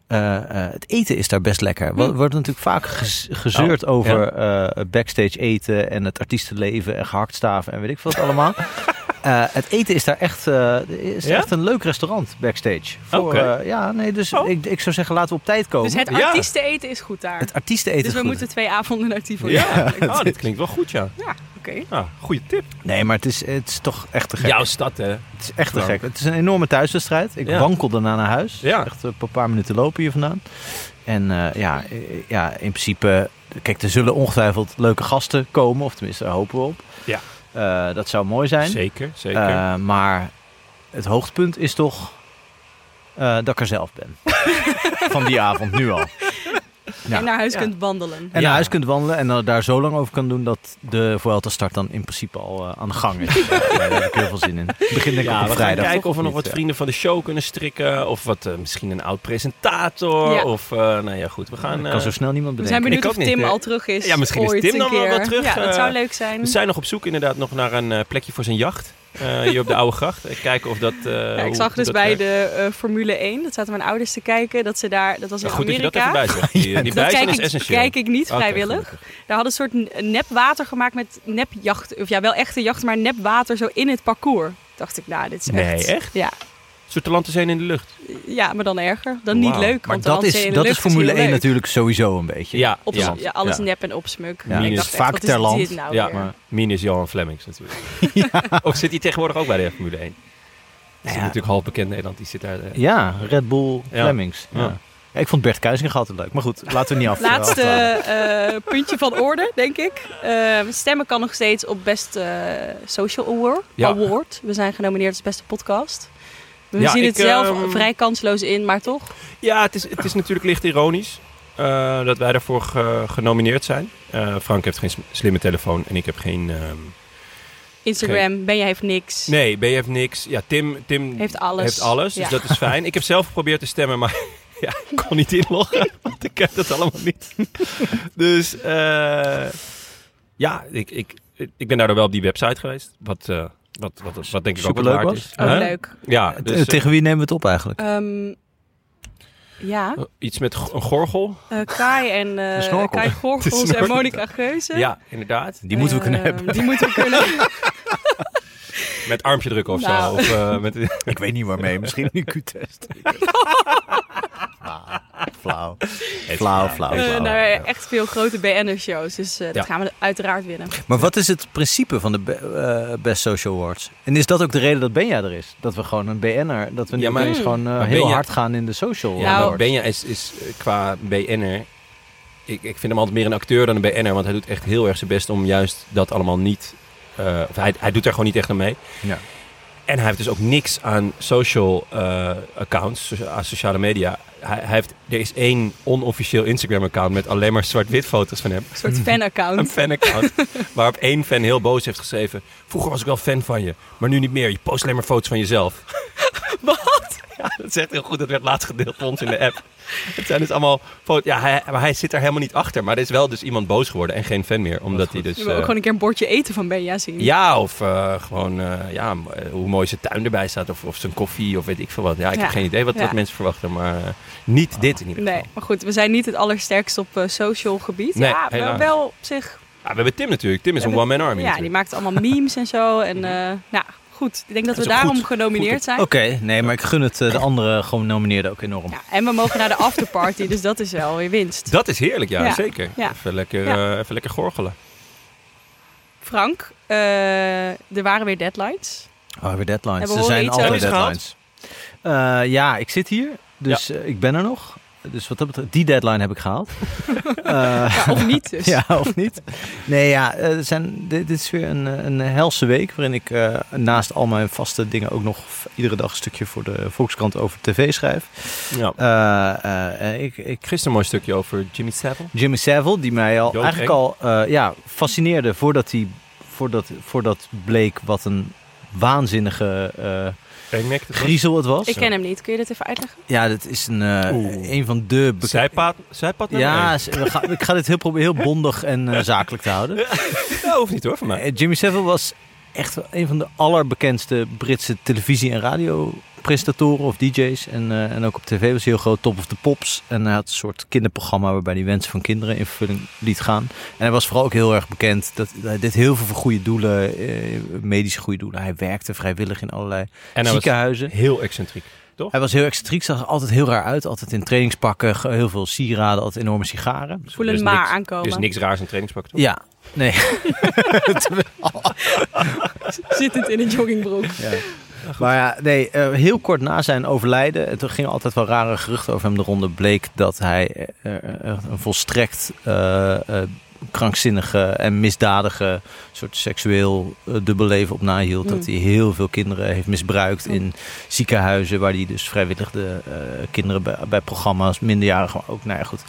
Speaker 3: eh, eh, het eten is daar best lekker. Er wordt natuurlijk vaak gez- gezeurd
Speaker 2: Oh,
Speaker 3: over eh, backstage eten en het artiestenleven en gehaktstaven en weet ik veel wat allemaal. Eh, het eten is daar echt, eh, is
Speaker 2: Ja?
Speaker 3: echt een leuk restaurant backstage. Voor,
Speaker 2: Oké.
Speaker 3: eh, ja, nee, dus
Speaker 2: Oh.
Speaker 3: ik, ik zou zeggen laten we op tijd komen.
Speaker 4: Dus het
Speaker 2: Ja.
Speaker 4: artiesteneten is goed daar.
Speaker 3: het artiesteneten
Speaker 4: dus
Speaker 3: is
Speaker 4: we
Speaker 3: goed.
Speaker 4: moeten twee avonden naar Tivoli.
Speaker 2: Ja,
Speaker 4: gaan.
Speaker 2: oh, dit klinkt wel goed, ja.
Speaker 4: Ja, oké.
Speaker 2: Ah, goede tip.
Speaker 3: Nee, maar het is, het is toch echt te gek.
Speaker 2: Jouw stad, hè?
Speaker 3: Het is echt te gek. Het is een enorme thuiswedstrijd. Ik
Speaker 2: Ja.
Speaker 3: wankel daarna naar huis.
Speaker 2: Ja.
Speaker 3: Echt een paar minuten lopen hier vandaan. En eh, ja, ja, in principe... Kijk, er zullen ongetwijfeld leuke gasten komen. Of tenminste, daar hopen we op.
Speaker 2: Ja.
Speaker 3: Eh, dat zou mooi zijn.
Speaker 2: Zeker, zeker.
Speaker 3: Eh, maar het hoogtepunt is toch eh, dat ik er zelf ben. Van die avond, nu al. Ja.
Speaker 4: En naar huis
Speaker 2: Ja.
Speaker 4: kunt wandelen.
Speaker 3: En
Speaker 2: Ja.
Speaker 3: naar huis kunt wandelen en dan daar zo lang over kan doen dat de Vuelta start dan in principe al eh, aan de gang is. ja, daar heb ik heel veel zin in. Het begint denk ik
Speaker 2: ja,
Speaker 3: op
Speaker 2: we gaan kijken of we nog wat vrienden van de show kunnen strikken. Of wat, eh, misschien een oud presentator.
Speaker 4: Ja.
Speaker 2: Of, eh, nou ja, goed. We gaan...
Speaker 3: kan
Speaker 2: eh,
Speaker 3: zo snel niemand
Speaker 4: We
Speaker 3: bedenken.
Speaker 4: zijn benieuwd
Speaker 2: Ik
Speaker 4: of
Speaker 2: ook niet,
Speaker 4: Tim
Speaker 2: eh.
Speaker 4: al terug is.
Speaker 2: Ja, misschien is Tim dan wel terug,
Speaker 4: Ja, dat
Speaker 2: eh,
Speaker 4: zou leuk zijn.
Speaker 2: we zijn nog op zoek inderdaad nog naar een eh, plekje voor zijn jacht. Eh, hier op de Oude Gracht. Kijken of dat...
Speaker 4: Ja, ik zag dus bij
Speaker 2: werkt.
Speaker 4: de eh, Formule 1, dat zaten mijn ouders te kijken, dat ze daar, dat was in
Speaker 2: Ja, goed
Speaker 4: Amerika.
Speaker 2: dat even bij zegt. Die, die
Speaker 4: dat kijk
Speaker 2: is
Speaker 4: ik,
Speaker 2: essentieel.
Speaker 4: kijk ik niet vrijwillig.
Speaker 2: gelukkig.
Speaker 4: Daar hadden een soort nep water gemaakt met nep jacht, of ja, wel echte jacht, maar nep water zo in het parcours. Dacht ik, nou, dit is
Speaker 2: Nee,
Speaker 4: echt.
Speaker 2: echt?
Speaker 4: Ja,
Speaker 2: Een soort talentenzein in de lucht.
Speaker 4: ja, maar dan erger. Dan niet leuk.
Speaker 3: Maar
Speaker 4: want
Speaker 3: dat
Speaker 4: dan
Speaker 3: is, dat is Formule
Speaker 4: heel
Speaker 3: 1
Speaker 4: leuk.
Speaker 3: natuurlijk sowieso een beetje.
Speaker 2: Ja,
Speaker 4: Op,
Speaker 2: ja.
Speaker 4: ja. alles
Speaker 3: Ja.
Speaker 4: nep en opsmuk.
Speaker 3: Ja.
Speaker 4: Ik
Speaker 2: Minus
Speaker 3: vaak ter
Speaker 4: is
Speaker 3: land.
Speaker 4: nou
Speaker 2: Ja,
Speaker 4: weer?
Speaker 3: maar-
Speaker 2: Mien is Johan Flemings natuurlijk. Of zit hij tegenwoordig ook bij de Formule 1? Dat is
Speaker 3: ja.
Speaker 2: natuurlijk half bekend Nederland. Die zit daar... eh,
Speaker 3: Ja, Red Bull. Flemings. Ja.
Speaker 2: Ja.
Speaker 3: Ja, ik vond Bert Kuizinga altijd leuk. Maar goed, laten we niet af.
Speaker 4: Laatste eh, puntje van orde, denk ik. Eh, stemmen kan nog steeds op Best eh, Social Award.
Speaker 2: Ja.
Speaker 4: Award. We zijn genomineerd als beste podcast. We
Speaker 2: Ja,
Speaker 4: zien
Speaker 2: ik,
Speaker 4: het zelf
Speaker 2: ehm,
Speaker 4: vrij kansloos in, maar toch?
Speaker 2: Ja, het is, het is natuurlijk licht ironisch eh, dat wij daarvoor ge- genomineerd zijn. Eh, Frank heeft geen slimme telefoon en ik heb geen... ehm,
Speaker 4: Instagram, Benja heeft niks.
Speaker 2: Nee, B heeft niks. Ja, Tim, Tim
Speaker 4: Heeft alles.
Speaker 2: heeft alles, dus dat is fijn. Ik heb zelf geprobeerd te stemmen, maar ja, ik kon niet inloggen, want ik heb dat allemaal niet. dus eh, ja, ik, ik, ik ben daardoor wel op die website geweest, wat, wat, wat, wat denk ik ook wel waard
Speaker 3: was.
Speaker 2: is.
Speaker 4: Oh,
Speaker 2: Huh?
Speaker 4: leuk.
Speaker 2: Ja, dus, eh,
Speaker 3: Tegen wie nemen we het op eigenlijk?
Speaker 4: Ehm, ja,
Speaker 2: iets met een gorgel.
Speaker 4: eh, Kai en eh
Speaker 3: snorkel.
Speaker 4: Kai Gorgels en. Monica Geuze.
Speaker 2: Ja, inderdaad.
Speaker 3: Die moeten we kunnen
Speaker 4: Ehm,
Speaker 3: hebben.
Speaker 4: Die moeten we kunnen.
Speaker 2: Met armpje drukken of
Speaker 4: Nou.
Speaker 2: zo. Of, eh, met,
Speaker 3: Ik weet niet waarmee. Misschien een Q-test. Flauw. Flauw, flauw, flauw. Ja.
Speaker 4: echt veel grote BN'er-shows. Dus eh,
Speaker 2: Ja.
Speaker 4: dat gaan we uiteraard winnen.
Speaker 3: Maar wat is het principe van de be- eh, Best Social Awards? En is dat ook de reden dat Benja er is? Dat we gewoon een BN'er, dat we nu
Speaker 2: Ja, maar-
Speaker 3: gewoon eh,
Speaker 2: maar
Speaker 3: heel
Speaker 2: Benja-
Speaker 3: hard gaan in de social
Speaker 2: Ja,
Speaker 4: Nou,
Speaker 3: awards?
Speaker 2: Benja is, is qua BN'er... Ik, ik vind hem altijd meer een acteur dan een BN'er. Want hij doet echt heel erg zijn best om juist dat allemaal niet... eh, of hij, hij doet er gewoon niet echt aan mee.
Speaker 3: Ja.
Speaker 2: En hij heeft dus ook niks aan social eh, accounts, sociale media. Hij, hij heeft, er is één onofficieel Instagram-account met alleen maar zwart-wit foto's van hem.
Speaker 4: Een soort
Speaker 2: Een
Speaker 4: fan-account.
Speaker 2: fan-account. waarop één fan heel boos heeft geschreven... Vroeger was ik wel fan van je, maar nu niet meer. Je post alleen maar foto's van jezelf.
Speaker 4: Wat?
Speaker 2: Ja, dat is echt heel goed. Dat werd laatst gedeeld voor ons in de app. Het zijn dus allemaal foto's. Ja, hij, maar hij zit er helemaal niet achter. Maar er is wel dus iemand boos geworden en geen fan meer. Omdat hij dus...
Speaker 4: Je wil ook
Speaker 2: eh,
Speaker 4: gewoon een keer een bordje eten van Benja zien.
Speaker 2: ja, of eh, gewoon eh, ja, hoe mooi zijn tuin erbij staat. Of, of zijn koffie of weet ik veel wat. Ja, ik
Speaker 4: Ja.
Speaker 2: heb geen idee wat,
Speaker 4: Ja.
Speaker 2: wat mensen verwachten. Maar niet dit in ieder geval.
Speaker 4: Nee, maar goed, we zijn niet het allersterkst op social gebied.
Speaker 2: Nee,
Speaker 4: ja,
Speaker 2: helaas.
Speaker 4: wel op zich.
Speaker 2: Ja, we hebben Tim natuurlijk. Tim is een one-man army
Speaker 4: Ja, die maakt allemaal memes en zo. En eh, nou, goed. Ik denk dat,
Speaker 2: Dat
Speaker 4: we daarom
Speaker 2: goed.
Speaker 4: genomineerd
Speaker 2: Goed.
Speaker 4: zijn.
Speaker 3: Oké, nee, maar ik gun het eh, de andere genomineerden ook enorm.
Speaker 4: Ja, en we mogen naar de afterparty, dus dat is wel weer winst.
Speaker 2: Dat is heerlijk, ja,
Speaker 4: Ja.
Speaker 2: zeker.
Speaker 4: Ja.
Speaker 2: Even, lekker,
Speaker 4: Ja.
Speaker 2: eh, even lekker gorgelen.
Speaker 4: Frank, eh, er waren weer deadlines.
Speaker 3: Oh, weer deadlines.
Speaker 4: We
Speaker 3: Er zijn altijd deadlines. Eh, ja, ik zit hier. Dus ik ben er nog. Dus wat dat betreft, die deadline heb ik gehaald. Eh,
Speaker 4: Of niet dus.
Speaker 3: ja, of niet? Nee, ja, eh, er zijn, dit, dit is weer een, eh, een helse week waarin ik eh, naast al mijn vaste dingen ook nog iedere dag een stukje voor de Volkskrant over tv schrijf.
Speaker 2: Ja.
Speaker 3: Eh, eh, ik, ik,
Speaker 2: Gisteren een mooi stukje over Jimmy Savile.
Speaker 3: Jimmy Savile, die mij al eigenlijk al eh, ja, fascineerde voordat hij voordat, voordat bleek wat een waanzinnige eh,
Speaker 2: Dat
Speaker 3: griezel het was.
Speaker 4: Ik ken hem niet. Kun je dit even uitleggen?
Speaker 3: Ja, dat is een, eh, een van de
Speaker 2: Zijpad, zijpad nummer
Speaker 3: Ja, we gaan- ik ga dit heel, proberen heel bondig en eh, zakelijk te houden.
Speaker 2: Ja, hoeft niet hoor, voor mij.
Speaker 3: Eh, Jimmy Savile was echt een van de allerbekendste Britse televisie- en radiopresentatoren of DJ's. En, eh, en ook op tv was hij heel groot, Top of the Pops. En hij had een soort kinderprogramma waarbij hij wensen van kinderen in vervulling liet gaan. En hij was vooral ook heel erg bekend. Dat, hij deed heel veel voor goede doelen, eh, medische goede doelen. Hij werkte vrijwillig in allerlei
Speaker 2: En
Speaker 3: ziekenhuizen.
Speaker 2: heel excentriek.
Speaker 3: Hij was heel excentriek, zag er altijd heel raar uit. Altijd in trainingspakken, heel veel sieraden, altijd enorme sigaren.
Speaker 4: Voel
Speaker 2: is
Speaker 4: een maar
Speaker 2: niks-
Speaker 4: aankomen.
Speaker 2: Er is niks raars in trainingspak, toch?
Speaker 3: Ja, nee.
Speaker 4: Zittend in een joggingbroek.
Speaker 3: Maar ja, nee, eh, heel kort na zijn overlijden, en toen gingen altijd wel rare geruchten over hem de ronde, bleek dat hij eh, eh, een volstrekt eh, eh, krankzinnige en misdadige soort seksueel uh, dubbelleven op nahield.
Speaker 4: Mm.
Speaker 3: Dat hij heel veel kinderen heeft misbruikt in ziekenhuizen, waar hij dus vrijwillig de uh, kinderen bij, bij, programma's, minderjarigen, ook, nou ja, goed.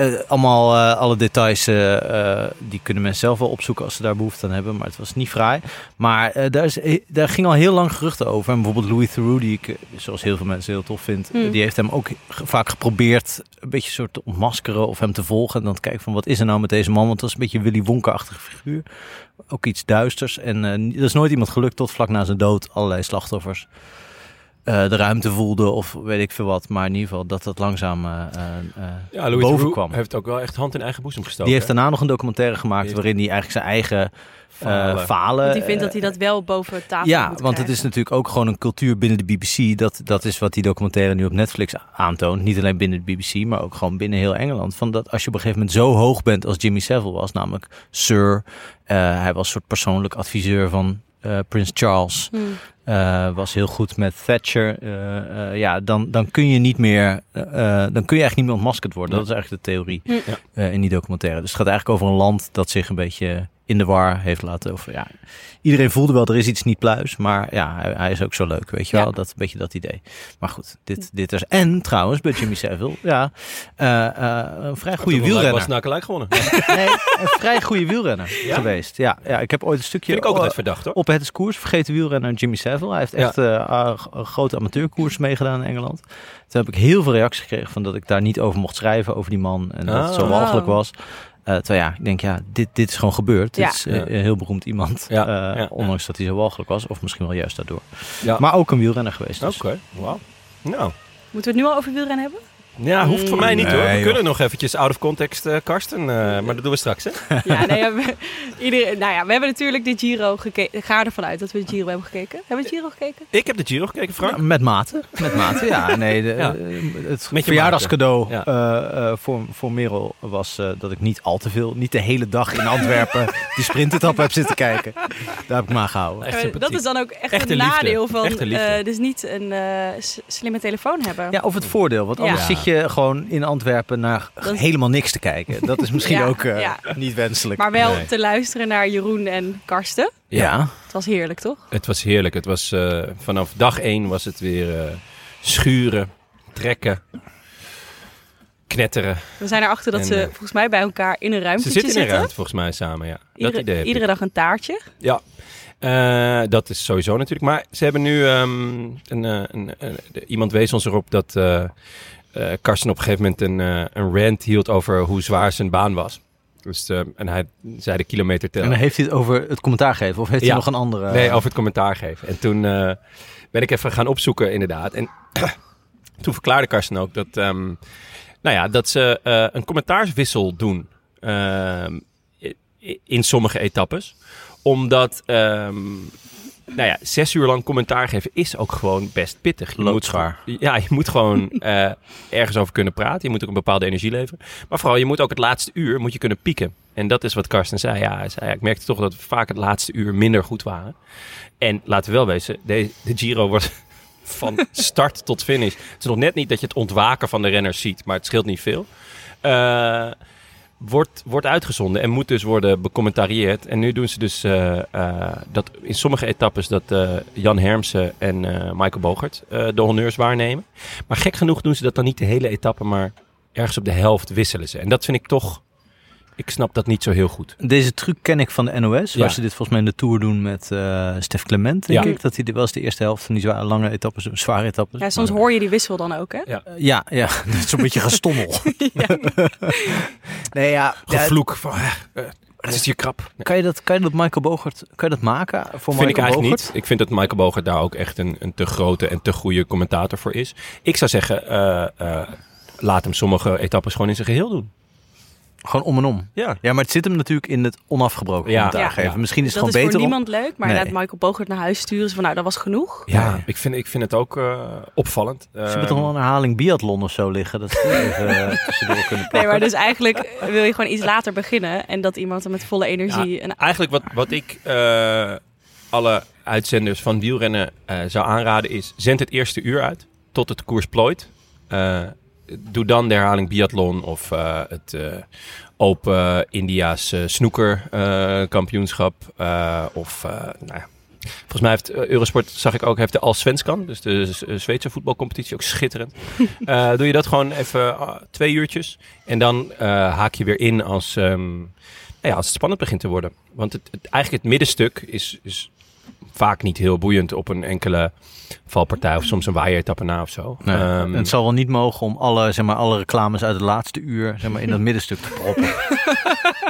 Speaker 3: Uh, allemaal, uh, alle details, uh, die kunnen mensen zelf wel opzoeken als ze daar behoefte aan hebben. Maar het was niet fraai. Maar daar, is, daar ging al heel lang geruchten over. En bijvoorbeeld Louis Theroux, die ik, zoals heel veel mensen heel tof vind,
Speaker 4: Mm.
Speaker 3: die heeft hem ook vaak geprobeerd een beetje soort te ontmaskeren of hem te volgen. En dan te kijken van wat is er nou met deze man? Want dat is een beetje een Willy Wonka-achtige figuur. Ook iets duisters. En er is nooit iemand gelukt tot vlak na zijn dood allerlei slachtoffers. Uh, de ruimte voelde of weet ik veel wat. Maar in ieder geval dat dat langzaam uh,
Speaker 2: ja, Louis
Speaker 3: boven kwam.
Speaker 2: heeft ook wel echt hand in eigen boezem gestoken.
Speaker 3: Die heeft daarna nog een documentaire gemaakt heeft... waarin hij eigenlijk zijn eigen falen. Uh, falen
Speaker 4: want die vindt dat hij dat wel boven tafel
Speaker 3: Ja,
Speaker 4: moet
Speaker 3: want het is natuurlijk ook gewoon een cultuur binnen de BBC. Dat, dat is wat die documentaire nu op Netflix aantoont. Niet alleen binnen de BBC, maar ook gewoon binnen heel Engeland. Van dat als je op een gegeven moment zo hoog bent als Jimmy Savile was, namelijk Sir. Uh, hij was een soort persoonlijk adviseur van uh, Prins Charles.
Speaker 4: Hmm.
Speaker 3: Uh, was heel goed met Thatcher. Uh, ja, dan, dan kun je niet meer. dan kun je eigenlijk niet meer ontmaskerd worden. Dat is eigenlijk de theorie
Speaker 4: Ja.
Speaker 3: in die documentaire. Dus het gaat eigenlijk over een land dat zich een beetje in de war heeft laten. Of, ja, iedereen voelde wel, er is iets niet pluis. Maar ja, hij, hij is ook zo leuk, weet je wel. Dat een beetje dat idee. Maar goed, dit, dit is... En trouwens, bij Jimmy Savile, ja, uh, een vrij goede wielrenner.
Speaker 2: was nou gelijk gewonnen.
Speaker 3: nee, een vrij goede wielrenner ja? geweest. Ja, ja, ik heb ooit een stukje...
Speaker 2: Vind ik ook altijd verdacht, hoor.
Speaker 3: Op het is koers, vergeten wielrenner Jimmy Savile. Hij heeft echt ja. uh, een grote amateurkoers meegedaan in Engeland. Toen heb ik heel veel reacties gekregen van dat ik daar niet over mocht schrijven, over die man. En dat
Speaker 2: Ah.
Speaker 3: het zo walgelijk was. Uh, terwijl ja, ik denk ja, dit, dit is gewoon gebeurd.
Speaker 4: Ja.
Speaker 3: Dit is uh, een heel beroemd iemand.
Speaker 2: Ja,
Speaker 3: uh,
Speaker 2: ja,
Speaker 3: ondanks dat hij zo walgelijk was. Of misschien wel juist daardoor.
Speaker 2: Ja.
Speaker 3: Maar ook een wielrenner geweest. Dus.
Speaker 2: Oké, okay. wauw. Nou.
Speaker 4: Moeten we het nu al over wielrennen hebben?
Speaker 2: Ja, hoeft voor mij niet
Speaker 3: Nee,
Speaker 2: hoor. We
Speaker 3: joh.
Speaker 2: kunnen nog eventjes out of context, uh, Karsten. Uh, maar dat doen we straks, hè?
Speaker 4: Ja, nee, we, iedereen, nou ja, we hebben natuurlijk de Giro gekeken. Ga ervan uit dat we de Giro hebben gekeken. Hebben we de Giro gekeken?
Speaker 2: Ik heb de Giro gekeken, Frank.
Speaker 3: Ja, met mate. Met mate, ja. Nee, de,
Speaker 2: Ja.
Speaker 3: uh, het
Speaker 2: Met je
Speaker 3: verjaardagscadeau
Speaker 2: Ja.
Speaker 3: uh, voor, voor Merel was uh, dat ik niet al te veel, niet de hele dag in Antwerpen die sprintetap heb zitten kijken. Daar heb ik maar gehouden.
Speaker 2: Echt
Speaker 4: Uh,
Speaker 2: sympathiek.
Speaker 4: dat is dan ook echt
Speaker 2: Echte
Speaker 4: een
Speaker 2: liefde.
Speaker 4: nadeel van eh, dus niet een eh, slimme telefoon hebben.
Speaker 3: Ja, of het voordeel. Want anders
Speaker 4: Ja.
Speaker 3: Zit je gewoon in Antwerpen naar
Speaker 4: Dat
Speaker 3: helemaal niks te kijken. Dat is misschien
Speaker 4: Ja,
Speaker 3: ook uh,
Speaker 4: ja.
Speaker 3: niet wenselijk.
Speaker 4: Maar wel
Speaker 2: Nee.
Speaker 4: te luisteren naar Jeroen en Karsten.
Speaker 3: ja.
Speaker 4: Het was heerlijk, toch?
Speaker 2: Het was heerlijk. Het was, uh, vanaf dag één was het weer uh, schuren, trekken, knetteren.
Speaker 4: We zijn erachter dat
Speaker 2: En,
Speaker 4: ze
Speaker 2: eh,
Speaker 4: volgens mij bij elkaar in een ruimte
Speaker 2: Ze zitten in een
Speaker 4: zitten.
Speaker 2: ruimte volgens mij samen, ja. dat
Speaker 4: Iedere,
Speaker 2: idee heb ik.
Speaker 4: iedere dag een taartje.
Speaker 2: Ja, Eh, dat is sowieso natuurlijk. Maar ze hebben nu ehm, een, eh, een, iemand wees ons erop dat eh eh, Karsten op een gegeven moment een, eh, een rant hield over hoe zwaar zijn baan was. Dus, eh, en hij zei de kilometer
Speaker 3: En
Speaker 2: tellen.
Speaker 3: dan heeft hij het over het commentaar geven? Of heeft
Speaker 2: Ja.
Speaker 3: hij nog een andere...
Speaker 2: Nee, over het commentaar geven. En toen eh, ben ik even gaan opzoeken, inderdaad. En toen verklaarde Karsten ook dat, ehm, nou ja, dat ze eh, een commentaarswissel doen ehm, in sommige etappes. Omdat, ehm, nou ja, zes uur lang commentaar geven is ook gewoon best pittig. Je moet, ja, je moet gewoon eh, ergens over kunnen praten. Je moet ook een bepaalde energie leveren. Maar vooral, je moet ook het laatste uur moet je kunnen pieken. En dat is wat Karsten zei. Ja, hij zei, ja, ik merkte toch dat we vaak het laatste uur minder goed waren. En laten we wel wezen, de, de Giro wordt van start tot finish. Het is nog net niet dat je het ontwaken van de renners ziet, maar het scheelt niet veel. Eh, wordt, wordt uitgezonden en moet dus worden becommentarieerd. En nu doen ze dus eh, eh, dat in sommige etappes dat eh, Jan Hermsen en Michael Bogert de honneurs waarnemen. Maar gek genoeg doen ze dat dan niet de hele etappe, maar ergens op de helft wisselen ze. En dat vind ik toch, ik snap dat niet zo heel goed.
Speaker 3: Deze truc ken ik van de NOS, waar
Speaker 2: Ja.
Speaker 3: ze dit volgens mij in de Tour doen met eh Stef Clement, denk
Speaker 2: Ja.
Speaker 3: ik. Dat hij dit wel eens de eerste helft van die zware, lange etappes, zware etappes.
Speaker 4: Ja, soms hoor je die wissel dan ook, hè?
Speaker 3: Ja, ja, dat is zo'n beetje gestommel. nee, ja,
Speaker 2: Gevloek van, eh, eh, het is hier krap.
Speaker 3: Kan, je dat, kan je dat Michael Bogert, kan je dat maken voor
Speaker 2: vind ik eigenlijk
Speaker 3: Bogert?
Speaker 2: niet. Ik vind dat Michael Bogert daar ook echt een, een te grote en te goede commentator voor is. Ik zou zeggen, eh, eh, laat hem sommige etappes gewoon in zijn geheel doen.
Speaker 3: Gewoon om en om.
Speaker 2: Ja.
Speaker 3: Ja, maar het zit hem natuurlijk in het onafgebroken
Speaker 2: Ja.
Speaker 3: commentaar geven.
Speaker 2: Ja.
Speaker 3: Misschien is het
Speaker 4: dat is
Speaker 3: gewoon
Speaker 4: voor
Speaker 3: beter om...
Speaker 4: niemand leuk, maar
Speaker 3: Nee.
Speaker 4: inderdaad Michael Bogert naar huis sturen. Ze van, nou, dat was genoeg.
Speaker 2: Ja,
Speaker 3: Nee.
Speaker 2: ik, vind, ik vind het ook eh, opvallend.
Speaker 3: Ze hebben toch wel een herhaling biathlon of zo liggen. Dat ze even eh, tussendoor kunnen plakken.
Speaker 4: Nee, maar dus eigenlijk wil je gewoon iets later beginnen. En dat iemand er met volle energie... En,
Speaker 2: Eigenlijk wat, wat ik eh, alle uitzenders van wielrennen eh, zou aanraden is... zend het eerste uur uit tot het koers plooit. Doe dan de herhaling biathlon of eh, het eh, Open India's eh, snoeker eh, kampioenschap. eh, of, nou ja. Volgens mij heeft Eurosport, zag ik ook, heeft de Allsvenskan. Dus de Zweedse voetbalcompetitie, ook schitterend. Doe je dat gewoon even twee uurtjes. En dan haak je weer in als, ehm, nou ja, als het spannend begint te worden. Want het, het, eigenlijk het middenstuk is, is vaak niet heel boeiend op een enkele valpartij. Of soms een waaieretappe na of zo.
Speaker 3: Nee,
Speaker 2: Ehm,
Speaker 3: het zal wel niet mogen om alle, zeg maar, alle reclames uit het laatste uur zeg maar, in dat middenstuk te proppen.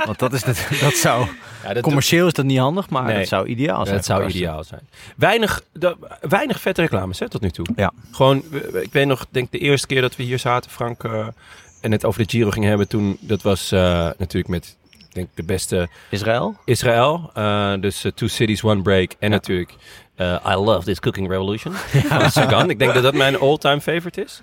Speaker 3: Want dat, is net, dat zou...
Speaker 2: ja, dat-
Speaker 3: Commercieel is dat niet handig, maar
Speaker 2: Nee.
Speaker 3: dat zou ideaal zijn.
Speaker 2: Dat zou
Speaker 3: Karsten.
Speaker 2: ideaal zijn. Weinig, de, weinig vette reclames hè, tot nu toe.
Speaker 3: Ja.
Speaker 2: Gewoon, ik weet nog, denk de eerste keer dat we hier zaten, Frank, eh, en het over de Giro gingen hebben toen, dat was eh, natuurlijk met, denk de beste
Speaker 3: Israël?
Speaker 2: Israël. eh, dus eh, Two Cities, One Break. En natuurlijk eh, I Love This Cooking Revolution Sagan. Ik denk dat dat mijn all-time favorite is.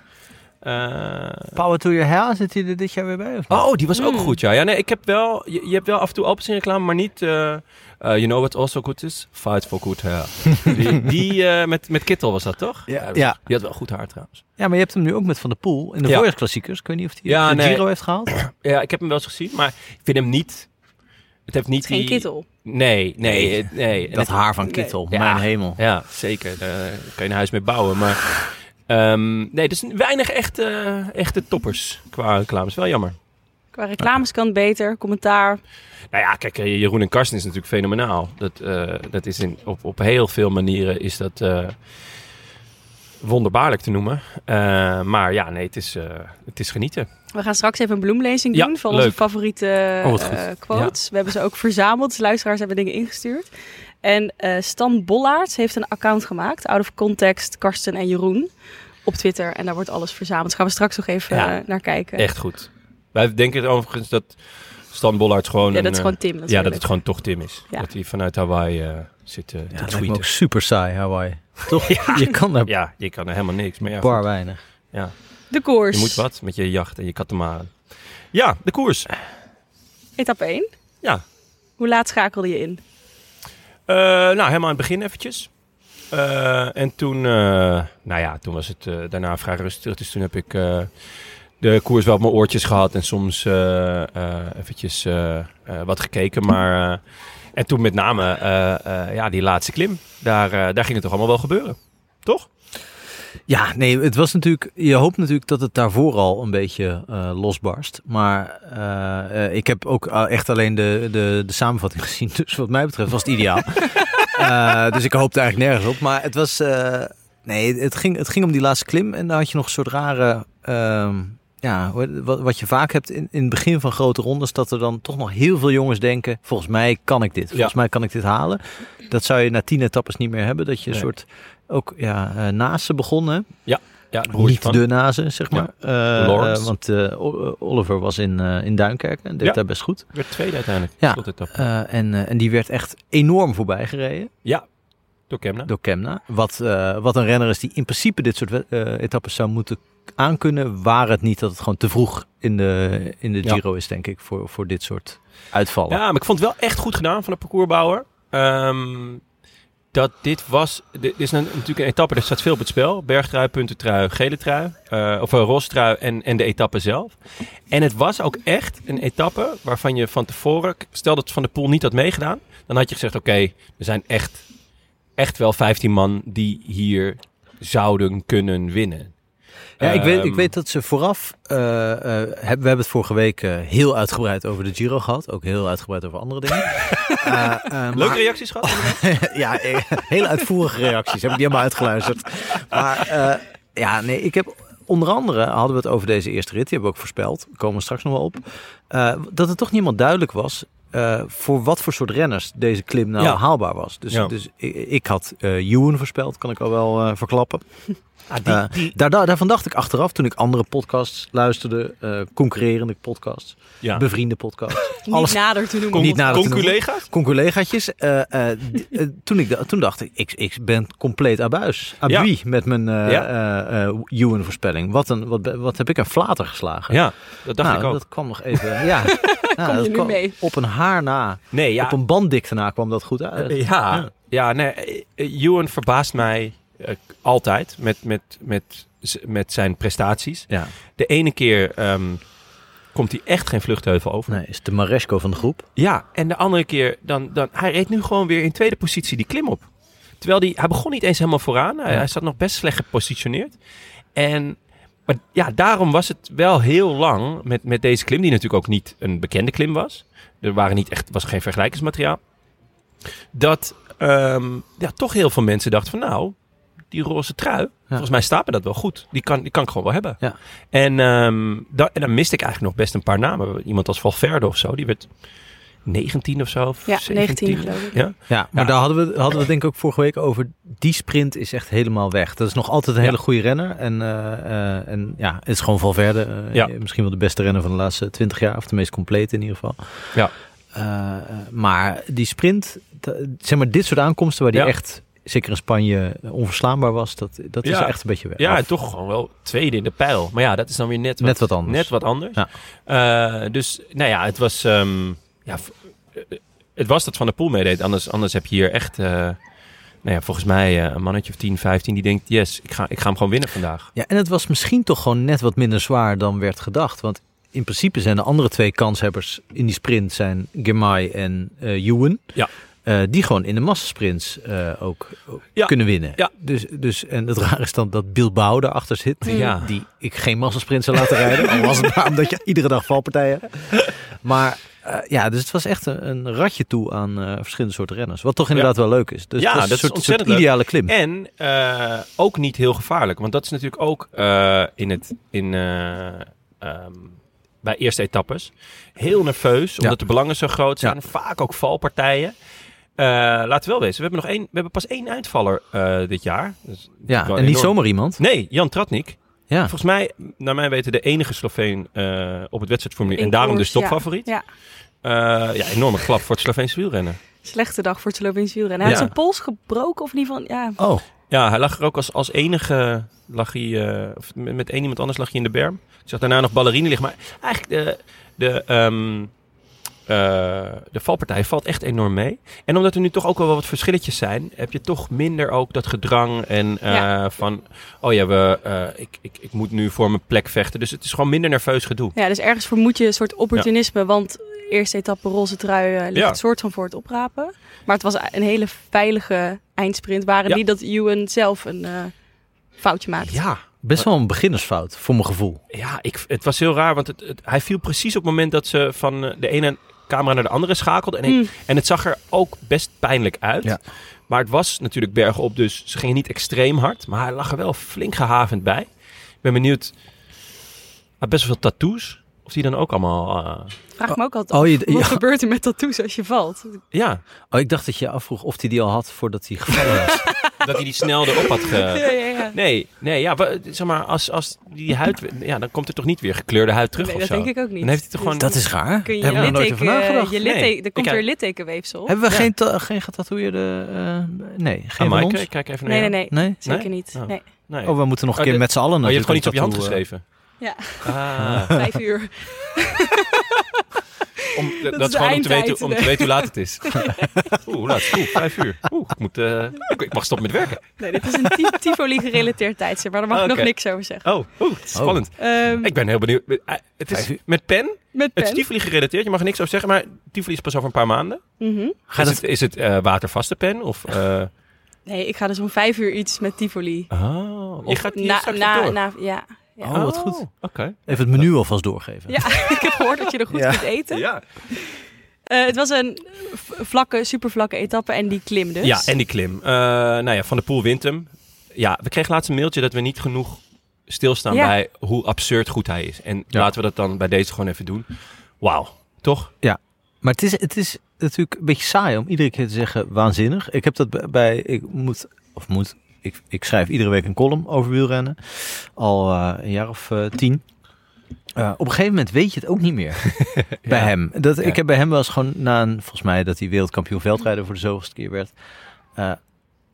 Speaker 2: Eh,
Speaker 3: Power to your hair, zit hij er dit jaar weer bij? Of niet?
Speaker 2: Oh, die was ook
Speaker 4: Mm.
Speaker 2: goed, ja. ja nee, ik heb wel, je, je hebt wel af en toe Alpecin reclame, maar niet... eh, eh, you know what also good is? Fight for good hair. die die met, met Kittel was dat, toch?
Speaker 3: Ja, ja.
Speaker 2: Die had wel goed haar trouwens.
Speaker 3: Ja, maar je hebt hem nu ook met Van der Poel in de
Speaker 2: Ja.
Speaker 3: voorjaarsklassiekers. Ik weet niet of hij
Speaker 2: Ja, nee.
Speaker 3: Giro heeft gehaald.
Speaker 2: Ja, ik heb hem wel eens gezien, maar ik vind hem niet... Het heeft niet
Speaker 4: geen
Speaker 2: die...
Speaker 4: kittel.
Speaker 2: Nee, nee, nee.
Speaker 3: Dat
Speaker 2: het-
Speaker 3: haar van Kittel,
Speaker 2: Ja.
Speaker 3: mijn hemel.
Speaker 2: Ja, zeker. Daar kan je een huis mee bouwen. Maar ehm, nee, dus weinig echte, echte toppers qua reclames. Wel jammer.
Speaker 4: Qua reclames kan het beter, commentaar.
Speaker 2: Nou ja, kijk, eh, Jeroen en Karsten is natuurlijk fenomenaal. Dat, eh, dat is in, op, op heel veel manieren is dat eh, wonderbaarlijk te noemen. Maar ja, nee, het is, het is genieten.
Speaker 4: We gaan straks even een bloemlezing
Speaker 2: Ja,
Speaker 4: doen van
Speaker 2: leuk.
Speaker 4: onze favoriete
Speaker 3: Oh,
Speaker 4: quotes. We hebben ze ook verzameld. Dus luisteraars hebben dingen ingestuurd. En eh, Stan Bollaerts heeft een account gemaakt. Out of context, Karsten en Jeroen. Op Twitter. En daar wordt alles verzameld. Dus gaan we straks nog even
Speaker 2: Ja,
Speaker 4: eh, naar kijken.
Speaker 2: Echt goed. Wij denken overigens dat Stan Bollards gewoon...
Speaker 4: Ja,
Speaker 2: een,
Speaker 4: dat is
Speaker 2: eh,
Speaker 4: gewoon Tim
Speaker 2: ja, dat het gewoon toch Tim is.
Speaker 4: Ja.
Speaker 2: Dat hij vanuit Hawaii zit
Speaker 3: Ja,
Speaker 2: te
Speaker 3: dat lijkt me ook
Speaker 2: tweeten.
Speaker 3: super saai, Hawaii. Toch? Je kan daar
Speaker 2: Ja, je kan er helemaal niks. Maar ja,
Speaker 3: bar
Speaker 2: goed.
Speaker 3: weinig.
Speaker 2: ja,
Speaker 4: De koers.
Speaker 2: je moet wat met je jacht en je katamaran. Ja, de koers.
Speaker 4: Etappe 1.
Speaker 2: Ja.
Speaker 4: Hoe laat schakelde je in?
Speaker 2: Eh, nou, helemaal aan het begin eventjes. Eh, en toen, eh, nou ja, toen was het daarna vrij rustig. Dus toen heb ik de koers wel op mijn oortjes gehad en soms eventjes wat gekeken. Maar, en toen met name ja, die laatste klim, daar, daar ging het toch allemaal wel gebeuren. Toch?
Speaker 3: Ja, nee, het was natuurlijk. Je hoopt natuurlijk dat het daarvoor al een beetje eh, losbarst. Maar eh, ik heb ook eh, echt alleen de, de, de samenvatting gezien. Dus wat mij betreft was het ideaal. Dus ik hoopte eigenlijk nergens op. Maar het was. nee, het ging, het ging om die laatste klim. En dan had je nog een soort rare. ehm, ja, wat, wat je vaak hebt in, in het begin van grote rondes, dat er dan toch nog heel veel jongens denken: volgens mij kan ik dit, volgens
Speaker 2: Ja.
Speaker 3: mij kan ik dit halen. Dat zou je na tien etappes niet meer hebben. Dat je een
Speaker 2: Nee.
Speaker 3: soort ook ja, eh, ze begonnen.
Speaker 2: Ja, broertje
Speaker 3: Niet
Speaker 2: van.
Speaker 3: de nazen, zeg maar. Eh,
Speaker 2: Lawrence.
Speaker 3: eh, want eh, O- Oliver was in, eh, in Duinkerken en deed
Speaker 2: Ja.
Speaker 3: daar best goed.
Speaker 2: Werd tweede uiteindelijk.
Speaker 3: Ja. Eh, en, eh, en die werd echt enorm voorbij gereden
Speaker 2: ja, door Kemna.
Speaker 3: door Kemna. Wat, eh, wat een renner is die in principe dit soort eh, etappes zou moeten aankunnen. Waar het niet dat het gewoon te vroeg in de, in de
Speaker 2: Ja.
Speaker 3: Giro is, denk ik, voor, voor dit soort uitvallen.
Speaker 2: Ja, maar ik vond het wel echt goed gedaan van de parcoursbouwer. Ehm, dat dit was... Dit is natuurlijk een etappe, er staat veel op het spel. Bergtrui, puntentrui, gele trui. eh, of een roze trui en, en de etappe zelf. En het was ook echt een etappe waarvan je van tevoren... Stel dat Van de Poel niet had meegedaan. Dan had je gezegd, oké, er zijn echt, echt wel 15 man die hier zouden kunnen winnen.
Speaker 3: Ja, ik, weet, ik
Speaker 2: Ehm,
Speaker 3: weet dat ze vooraf, eh, eh, hebben, we hebben het vorige week eh, heel uitgebreid over de Giro gehad. Ook heel uitgebreid over andere dingen.
Speaker 2: Leuke
Speaker 3: maar-
Speaker 2: reacties gehad?
Speaker 3: ja, hele uitvoerige reacties. Heb ik niet helemaal uitgeluisterd. Maar ja, nee, ik heb onder andere hadden we het over deze eerste rit. Die hebben we ook voorspeld. Daar komen we straks nog wel op. Dat het toch helemaal duidelijk was. voor wat voor soort renners deze klim nou
Speaker 2: Ja.
Speaker 3: haalbaar was. Dus,
Speaker 2: Ja.
Speaker 3: dus ik, ik had Ewan voorspeld, kan ik al wel verklappen.
Speaker 2: Ah, die,
Speaker 3: Eh,
Speaker 2: die,
Speaker 3: Daar, daar, daarvan dacht ik achteraf, toen ik andere podcasts luisterde, eh, concurrerende podcasts,
Speaker 2: ja.
Speaker 3: bevriende podcasts,
Speaker 4: Niet
Speaker 3: alles
Speaker 4: nader te noemen.
Speaker 3: Niet nader te noemen.
Speaker 2: Conculega's?
Speaker 3: eh eh, eh, toen, ik, toen dacht ik, ik, ik ben compleet abuis. Abui met mijn
Speaker 2: Ja.
Speaker 3: eh, Ewan-voorspelling. Wat, een, wat, wat heb ik een flater geslagen.
Speaker 2: Ja, dat dacht
Speaker 3: nou,
Speaker 2: ik ook.
Speaker 3: dat kwam nog even. Ja, ja
Speaker 4: je nu
Speaker 3: kwam
Speaker 4: mee?
Speaker 3: Op een haar na,
Speaker 2: Nee, ja.
Speaker 3: op een banddikte na kwam dat goed uit.
Speaker 2: Eh, ja, ja. nee, Ewan verbaast mij altijd met, met, met, met zijn prestaties.
Speaker 3: Ja.
Speaker 2: De ene keer ehm, komt hij echt geen vluchtheuvel over.
Speaker 3: Nee, is de Maresco van de groep.
Speaker 2: Ja, en de andere keer, dan, dan, hij reed nu gewoon weer in tweede positie die klim op. Terwijl die, hij begon niet eens helemaal vooraan. Hij,
Speaker 3: Ja.
Speaker 2: hij zat nog best slecht gepositioneerd. En maar ja, daarom was het wel heel lang met, met deze klim, die natuurlijk ook niet een bekende klim was. Er waren niet echt, was geen vergelijkingsmateriaal. Dat ehm, ja, toch heel veel mensen dachten van nou, die roze trui, volgens mij staat me dat wel goed. Die kan, die kan ik gewoon wel hebben.
Speaker 3: Ja.
Speaker 2: En, ehm, da- en dan miste ik eigenlijk nog best een paar namen. Iemand als Valverde of zo, die werd 19 of zo. Of
Speaker 4: Ja,
Speaker 2: 17.
Speaker 4: 19 geloof ik.
Speaker 2: Ja,
Speaker 3: Ja, maar
Speaker 2: Ja.
Speaker 3: daar hadden we, hadden we denk ik ook vorige week over. Die sprint is echt helemaal weg. Dat is nog altijd een
Speaker 2: Ja.
Speaker 3: hele goede renner. En, eh, eh, en ja, het is gewoon Valverde. eh,
Speaker 2: Ja.
Speaker 3: Misschien wel de beste renner van de laatste 20 jaar. Of de meest complete in ieder geval.
Speaker 2: Ja.
Speaker 3: Maar die sprint, zeg maar dit soort aankomsten waar die
Speaker 2: Ja.
Speaker 3: echt, zeker in Spanje, eh, onverslaanbaar was. Dat, dat is
Speaker 2: Ja.
Speaker 3: echt een beetje weg.
Speaker 2: ja en toch gewoon wel tweede in de pijl. Maar ja, dat is dan weer net wat,
Speaker 3: Net wat anders.
Speaker 2: Net wat anders.
Speaker 3: Ja.
Speaker 2: Eh, dus nou ja, het was, ehm, ja, eh, het was dat Van de Poel meedeed. Anders, anders heb je hier echt, nou ja, volgens mij een mannetje of 10, 15 die denkt, yes, ik ga, ik ga hem gewoon winnen vandaag.
Speaker 3: Ja, en het was misschien toch gewoon net wat minder zwaar dan werd gedacht. Want in principe zijn de andere twee kanshebbers in die sprint zijn Gemai en Ewan.
Speaker 2: Ja.
Speaker 3: Eh, die gewoon in de massasprints eh, ook,
Speaker 2: Ja.
Speaker 3: kunnen winnen.
Speaker 2: Ja.
Speaker 3: Dus, dus, en het raar is dan dat Bilbao daarachter zit.
Speaker 2: Ja.
Speaker 3: Die ik geen massasprint zou laten rijden. Al was het maar omdat je iedere dag valpartijen hebt. Maar eh, ja, dus het was echt een, een ratje toe aan verschillende soorten renners. Wat toch inderdaad wel leuk is. Dus
Speaker 2: Ja, dat
Speaker 3: een
Speaker 2: is
Speaker 3: soort,
Speaker 2: ontzettend
Speaker 3: soort
Speaker 2: leuk.
Speaker 3: ideale klim.
Speaker 2: En ook niet heel gevaarlijk. Want dat is natuurlijk ook in het, in, eh, ehm, bij eerste etappes heel nerveus. Omdat de belangen zo groot zijn. Vaak ook valpartijen. Eh, laten we wel wezen, we hebben, nog één, we hebben pas één uitvaller eh, dit jaar. Dus
Speaker 3: Ja, en niet zomaar iemand.
Speaker 2: Nee, Jan Tratnik.
Speaker 3: Ja.
Speaker 2: Volgens mij, naar mijn weten, de enige Sloveen eh, op het wedstrijdformulier. En daarom
Speaker 4: koers,
Speaker 2: dus
Speaker 4: ja.
Speaker 2: topfavoriet.
Speaker 4: Ja.
Speaker 2: Eh, ja, enorme klap voor het Sloveense wielrennen.
Speaker 4: Slechte dag voor het Sloveens wielrennen. Hij
Speaker 2: Ja.
Speaker 4: had zijn pols gebroken of in ieder geval... Ja,
Speaker 3: Oh,
Speaker 2: Ja, hij lag er ook als, als enige, lag hij, eh, of met, met één iemand anders lag hij in de berm. Ik zag daarna nog ballerine liggen, maar eigenlijk de, de, ehm, eh, de valpartij valt echt enorm mee. En omdat er nu toch ook wel wat verschilletjes zijn, heb je toch minder ook dat gedrang en eh,
Speaker 4: Ja.
Speaker 2: van, oh ja, we, eh, ik, ik, ik moet nu voor mijn plek vechten. Dus het is gewoon minder nerveus gedoe.
Speaker 4: ja, dus ergens vermoed je een soort opportunisme. Want eerste etappe roze trui eh, ligt
Speaker 2: Ja.
Speaker 4: soort van voor het oprapen. Maar het was een hele veilige eindsprint. Waren
Speaker 2: Ja.
Speaker 4: niet dat Ewan zelf een eh, foutje maakte.
Speaker 2: Ja,
Speaker 3: best wel een beginnersfout, voor mijn gevoel.
Speaker 2: Ja, ik, het was heel raar, want het, het- hij viel precies op het moment dat ze van eh, de ene camera naar de andere schakelde. En, ik-
Speaker 4: Mm.
Speaker 2: en het zag er ook best pijnlijk uit.
Speaker 3: Ja.
Speaker 2: Maar het was natuurlijk bergop, dus ze gingen niet extreem hard. Maar hij lag er wel flink gehavend bij. Ik ben benieuwd. Hij had best wel veel tattoos. Of die dan ook allemaal... eh,
Speaker 4: Vraag me ook altijd
Speaker 3: Oh, je-
Speaker 4: wat
Speaker 3: ja.
Speaker 4: gebeurt er met tattoos als je valt?
Speaker 2: ja,
Speaker 3: Oh, ik dacht dat je afvroeg of hij die al had voordat hij gevallen was.
Speaker 2: dat hij die snel erop had ge...
Speaker 4: Ja, ja, ja.
Speaker 2: Nee, nee, ja, wa- zeg maar, als, als die huid... Ja, dan komt er toch niet weer gekleurde huid terug
Speaker 4: Nee,
Speaker 2: of
Speaker 4: dat
Speaker 2: zo?
Speaker 4: denk ik ook niet.
Speaker 2: Dan heeft hij toch
Speaker 4: Dus
Speaker 2: gewoon...
Speaker 3: dat is raar.
Speaker 4: Kun je
Speaker 3: Hebben we er nooit over nagedacht.
Speaker 4: je litteken,
Speaker 2: Nee.
Speaker 4: er komt
Speaker 2: Ik-
Speaker 4: weer littekenweefsel.
Speaker 3: Hebben we
Speaker 2: Ja.
Speaker 3: geen, geen getatoeëerde... eh nee, geen
Speaker 2: Ah, Maaike, kijk even naar
Speaker 4: Nee, nee, nee.
Speaker 3: Nee?
Speaker 4: Zeker
Speaker 2: Nee?
Speaker 4: niet.
Speaker 2: Oh.
Speaker 4: Nee.
Speaker 2: Nee.
Speaker 3: Oh, we moeten nog een
Speaker 2: Oh,
Speaker 3: keer
Speaker 2: de-
Speaker 3: met z'n allen
Speaker 2: Oh, je hebt gewoon iets op je hand
Speaker 3: eh,
Speaker 2: geschreven?
Speaker 4: Ja,
Speaker 2: Ah.
Speaker 4: vijf uur.
Speaker 2: om, dat,
Speaker 4: is
Speaker 2: gewoon om te, weten, om te weten hoe laat het is. Oeh, hoe laat? Oeh, vijf uur. Oeh, ik, moet, eh, ik, ik mag stoppen met werken.
Speaker 4: Nee, dit is een Ti- Tivoli gerelateerd tijdstip, maar daar mag ik nog niks over zeggen.
Speaker 2: Oh, oeh, is spannend.
Speaker 4: Ehm,
Speaker 2: Ik ben heel benieuwd. Eh, Het is
Speaker 3: Vijf uur.
Speaker 2: met pen.
Speaker 4: met
Speaker 2: Het is
Speaker 4: pen.
Speaker 2: Tivoli gerelateerd. Je mag er niks over zeggen, maar Tivoli is pas over een paar maanden.
Speaker 4: Mhm.
Speaker 3: Gaat
Speaker 2: is
Speaker 3: het,
Speaker 2: is het eh, watervaste pen? Of, eh,
Speaker 4: Nee, ik ga dus om vijf uur iets met Tivoli.
Speaker 2: oh, je
Speaker 4: Of
Speaker 2: gaat hier
Speaker 4: na,
Speaker 2: straks
Speaker 4: na, na, ja. Ja.
Speaker 3: Oh, wat goed.
Speaker 2: Oké.
Speaker 3: Even het menu alvast doorgeven.
Speaker 4: Ja, ik heb gehoord dat je er goed
Speaker 3: Ja.
Speaker 4: kunt eten.
Speaker 2: Ja.
Speaker 4: Eh, het was een vlakke, super vlakke etappe en die klim dus.
Speaker 2: ja, en die klim. Eh, nou ja, Van der Poel wint hem. Ja, we kregen laatst een mailtje dat we niet genoeg stilstaan
Speaker 4: Ja.
Speaker 2: bij hoe absurd goed hij is. En
Speaker 3: Ja.
Speaker 2: laten we dat dan bij deze gewoon even doen. Wauw, toch?
Speaker 3: Maar het is, het is natuurlijk een beetje saai om iedere keer te zeggen waanzinnig. Ik heb dat bij, ik moet, of moet, ik, ik schrijf iedere week een column over wielrennen. Al eh, een jaar of eh, tien. Eh, op een gegeven moment weet je het ook niet meer bij
Speaker 2: Ja.
Speaker 3: hem. Dat,
Speaker 2: Ja.
Speaker 3: Ik heb bij hem wel eens gewoon na een, volgens mij dat hij wereldkampioen veldrijder voor de zoveelste keer werd.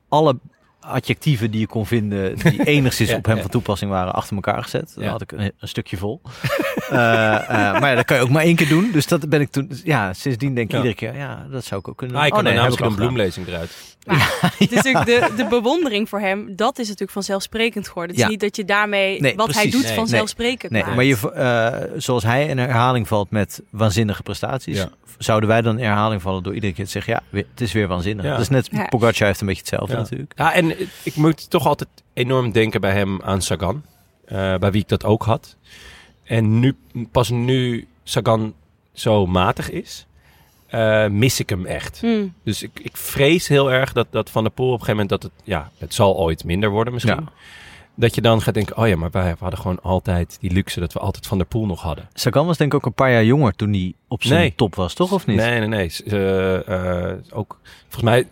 Speaker 3: alle adjectieven die je kon vinden die enigszins
Speaker 2: Ja,
Speaker 3: op hem van toepassing waren achter elkaar gezet. Dan had ik een, een stukje vol. Eh, eh, maar ja, dat kan je ook maar één keer doen. Dus dat ben ik toen. Ja, sindsdien denk ik
Speaker 2: Ja.
Speaker 3: iedere keer. Ja, dat zou ik ook kunnen.
Speaker 2: Ah, ik
Speaker 3: doen.
Speaker 2: kan
Speaker 3: Oh,
Speaker 2: misschien een bloemlezing eruit.
Speaker 4: Het is natuurlijk de, de bewondering voor hem, dat is natuurlijk vanzelfsprekend geworden. Het is
Speaker 3: Ja.
Speaker 4: niet dat je daarmee
Speaker 3: Nee,
Speaker 4: wat hij doet
Speaker 2: Nee.
Speaker 4: vanzelfsprekend
Speaker 3: Nee,
Speaker 4: maakt.
Speaker 3: maar je, eh, zoals hij in herhaling valt met waanzinnige prestaties,
Speaker 2: Ja.
Speaker 3: zouden wij dan in herhaling vallen door iedere keer te zeggen: ja, het is weer waanzinnig.
Speaker 2: Ja.
Speaker 3: Dat is net
Speaker 4: Ja.
Speaker 3: Pogacar heeft een beetje hetzelfde
Speaker 2: Ja.
Speaker 3: natuurlijk.
Speaker 2: Ja, en ik moet toch altijd enorm denken bij hem aan Sagan. eh, bij wie ik dat ook had. En nu, pas nu Sagan zo matig is, eh, mis ik hem echt.
Speaker 4: Hmm.
Speaker 2: Dus ik, ik vrees heel erg dat, dat Van der Poel op een gegeven moment dat het, ja, het zal ooit minder worden misschien.
Speaker 3: Ja.
Speaker 2: Dat je dan gaat denken, oh ja, maar wij hadden gewoon altijd die luxe dat we altijd Van der Poel nog hadden.
Speaker 3: Sagan was denk ik ook een paar jaar jonger toen hij op zijn
Speaker 2: Nee.
Speaker 3: top was, toch? Of niet?
Speaker 2: Nee, nee, nee. Eh, eh, ook, volgens mij,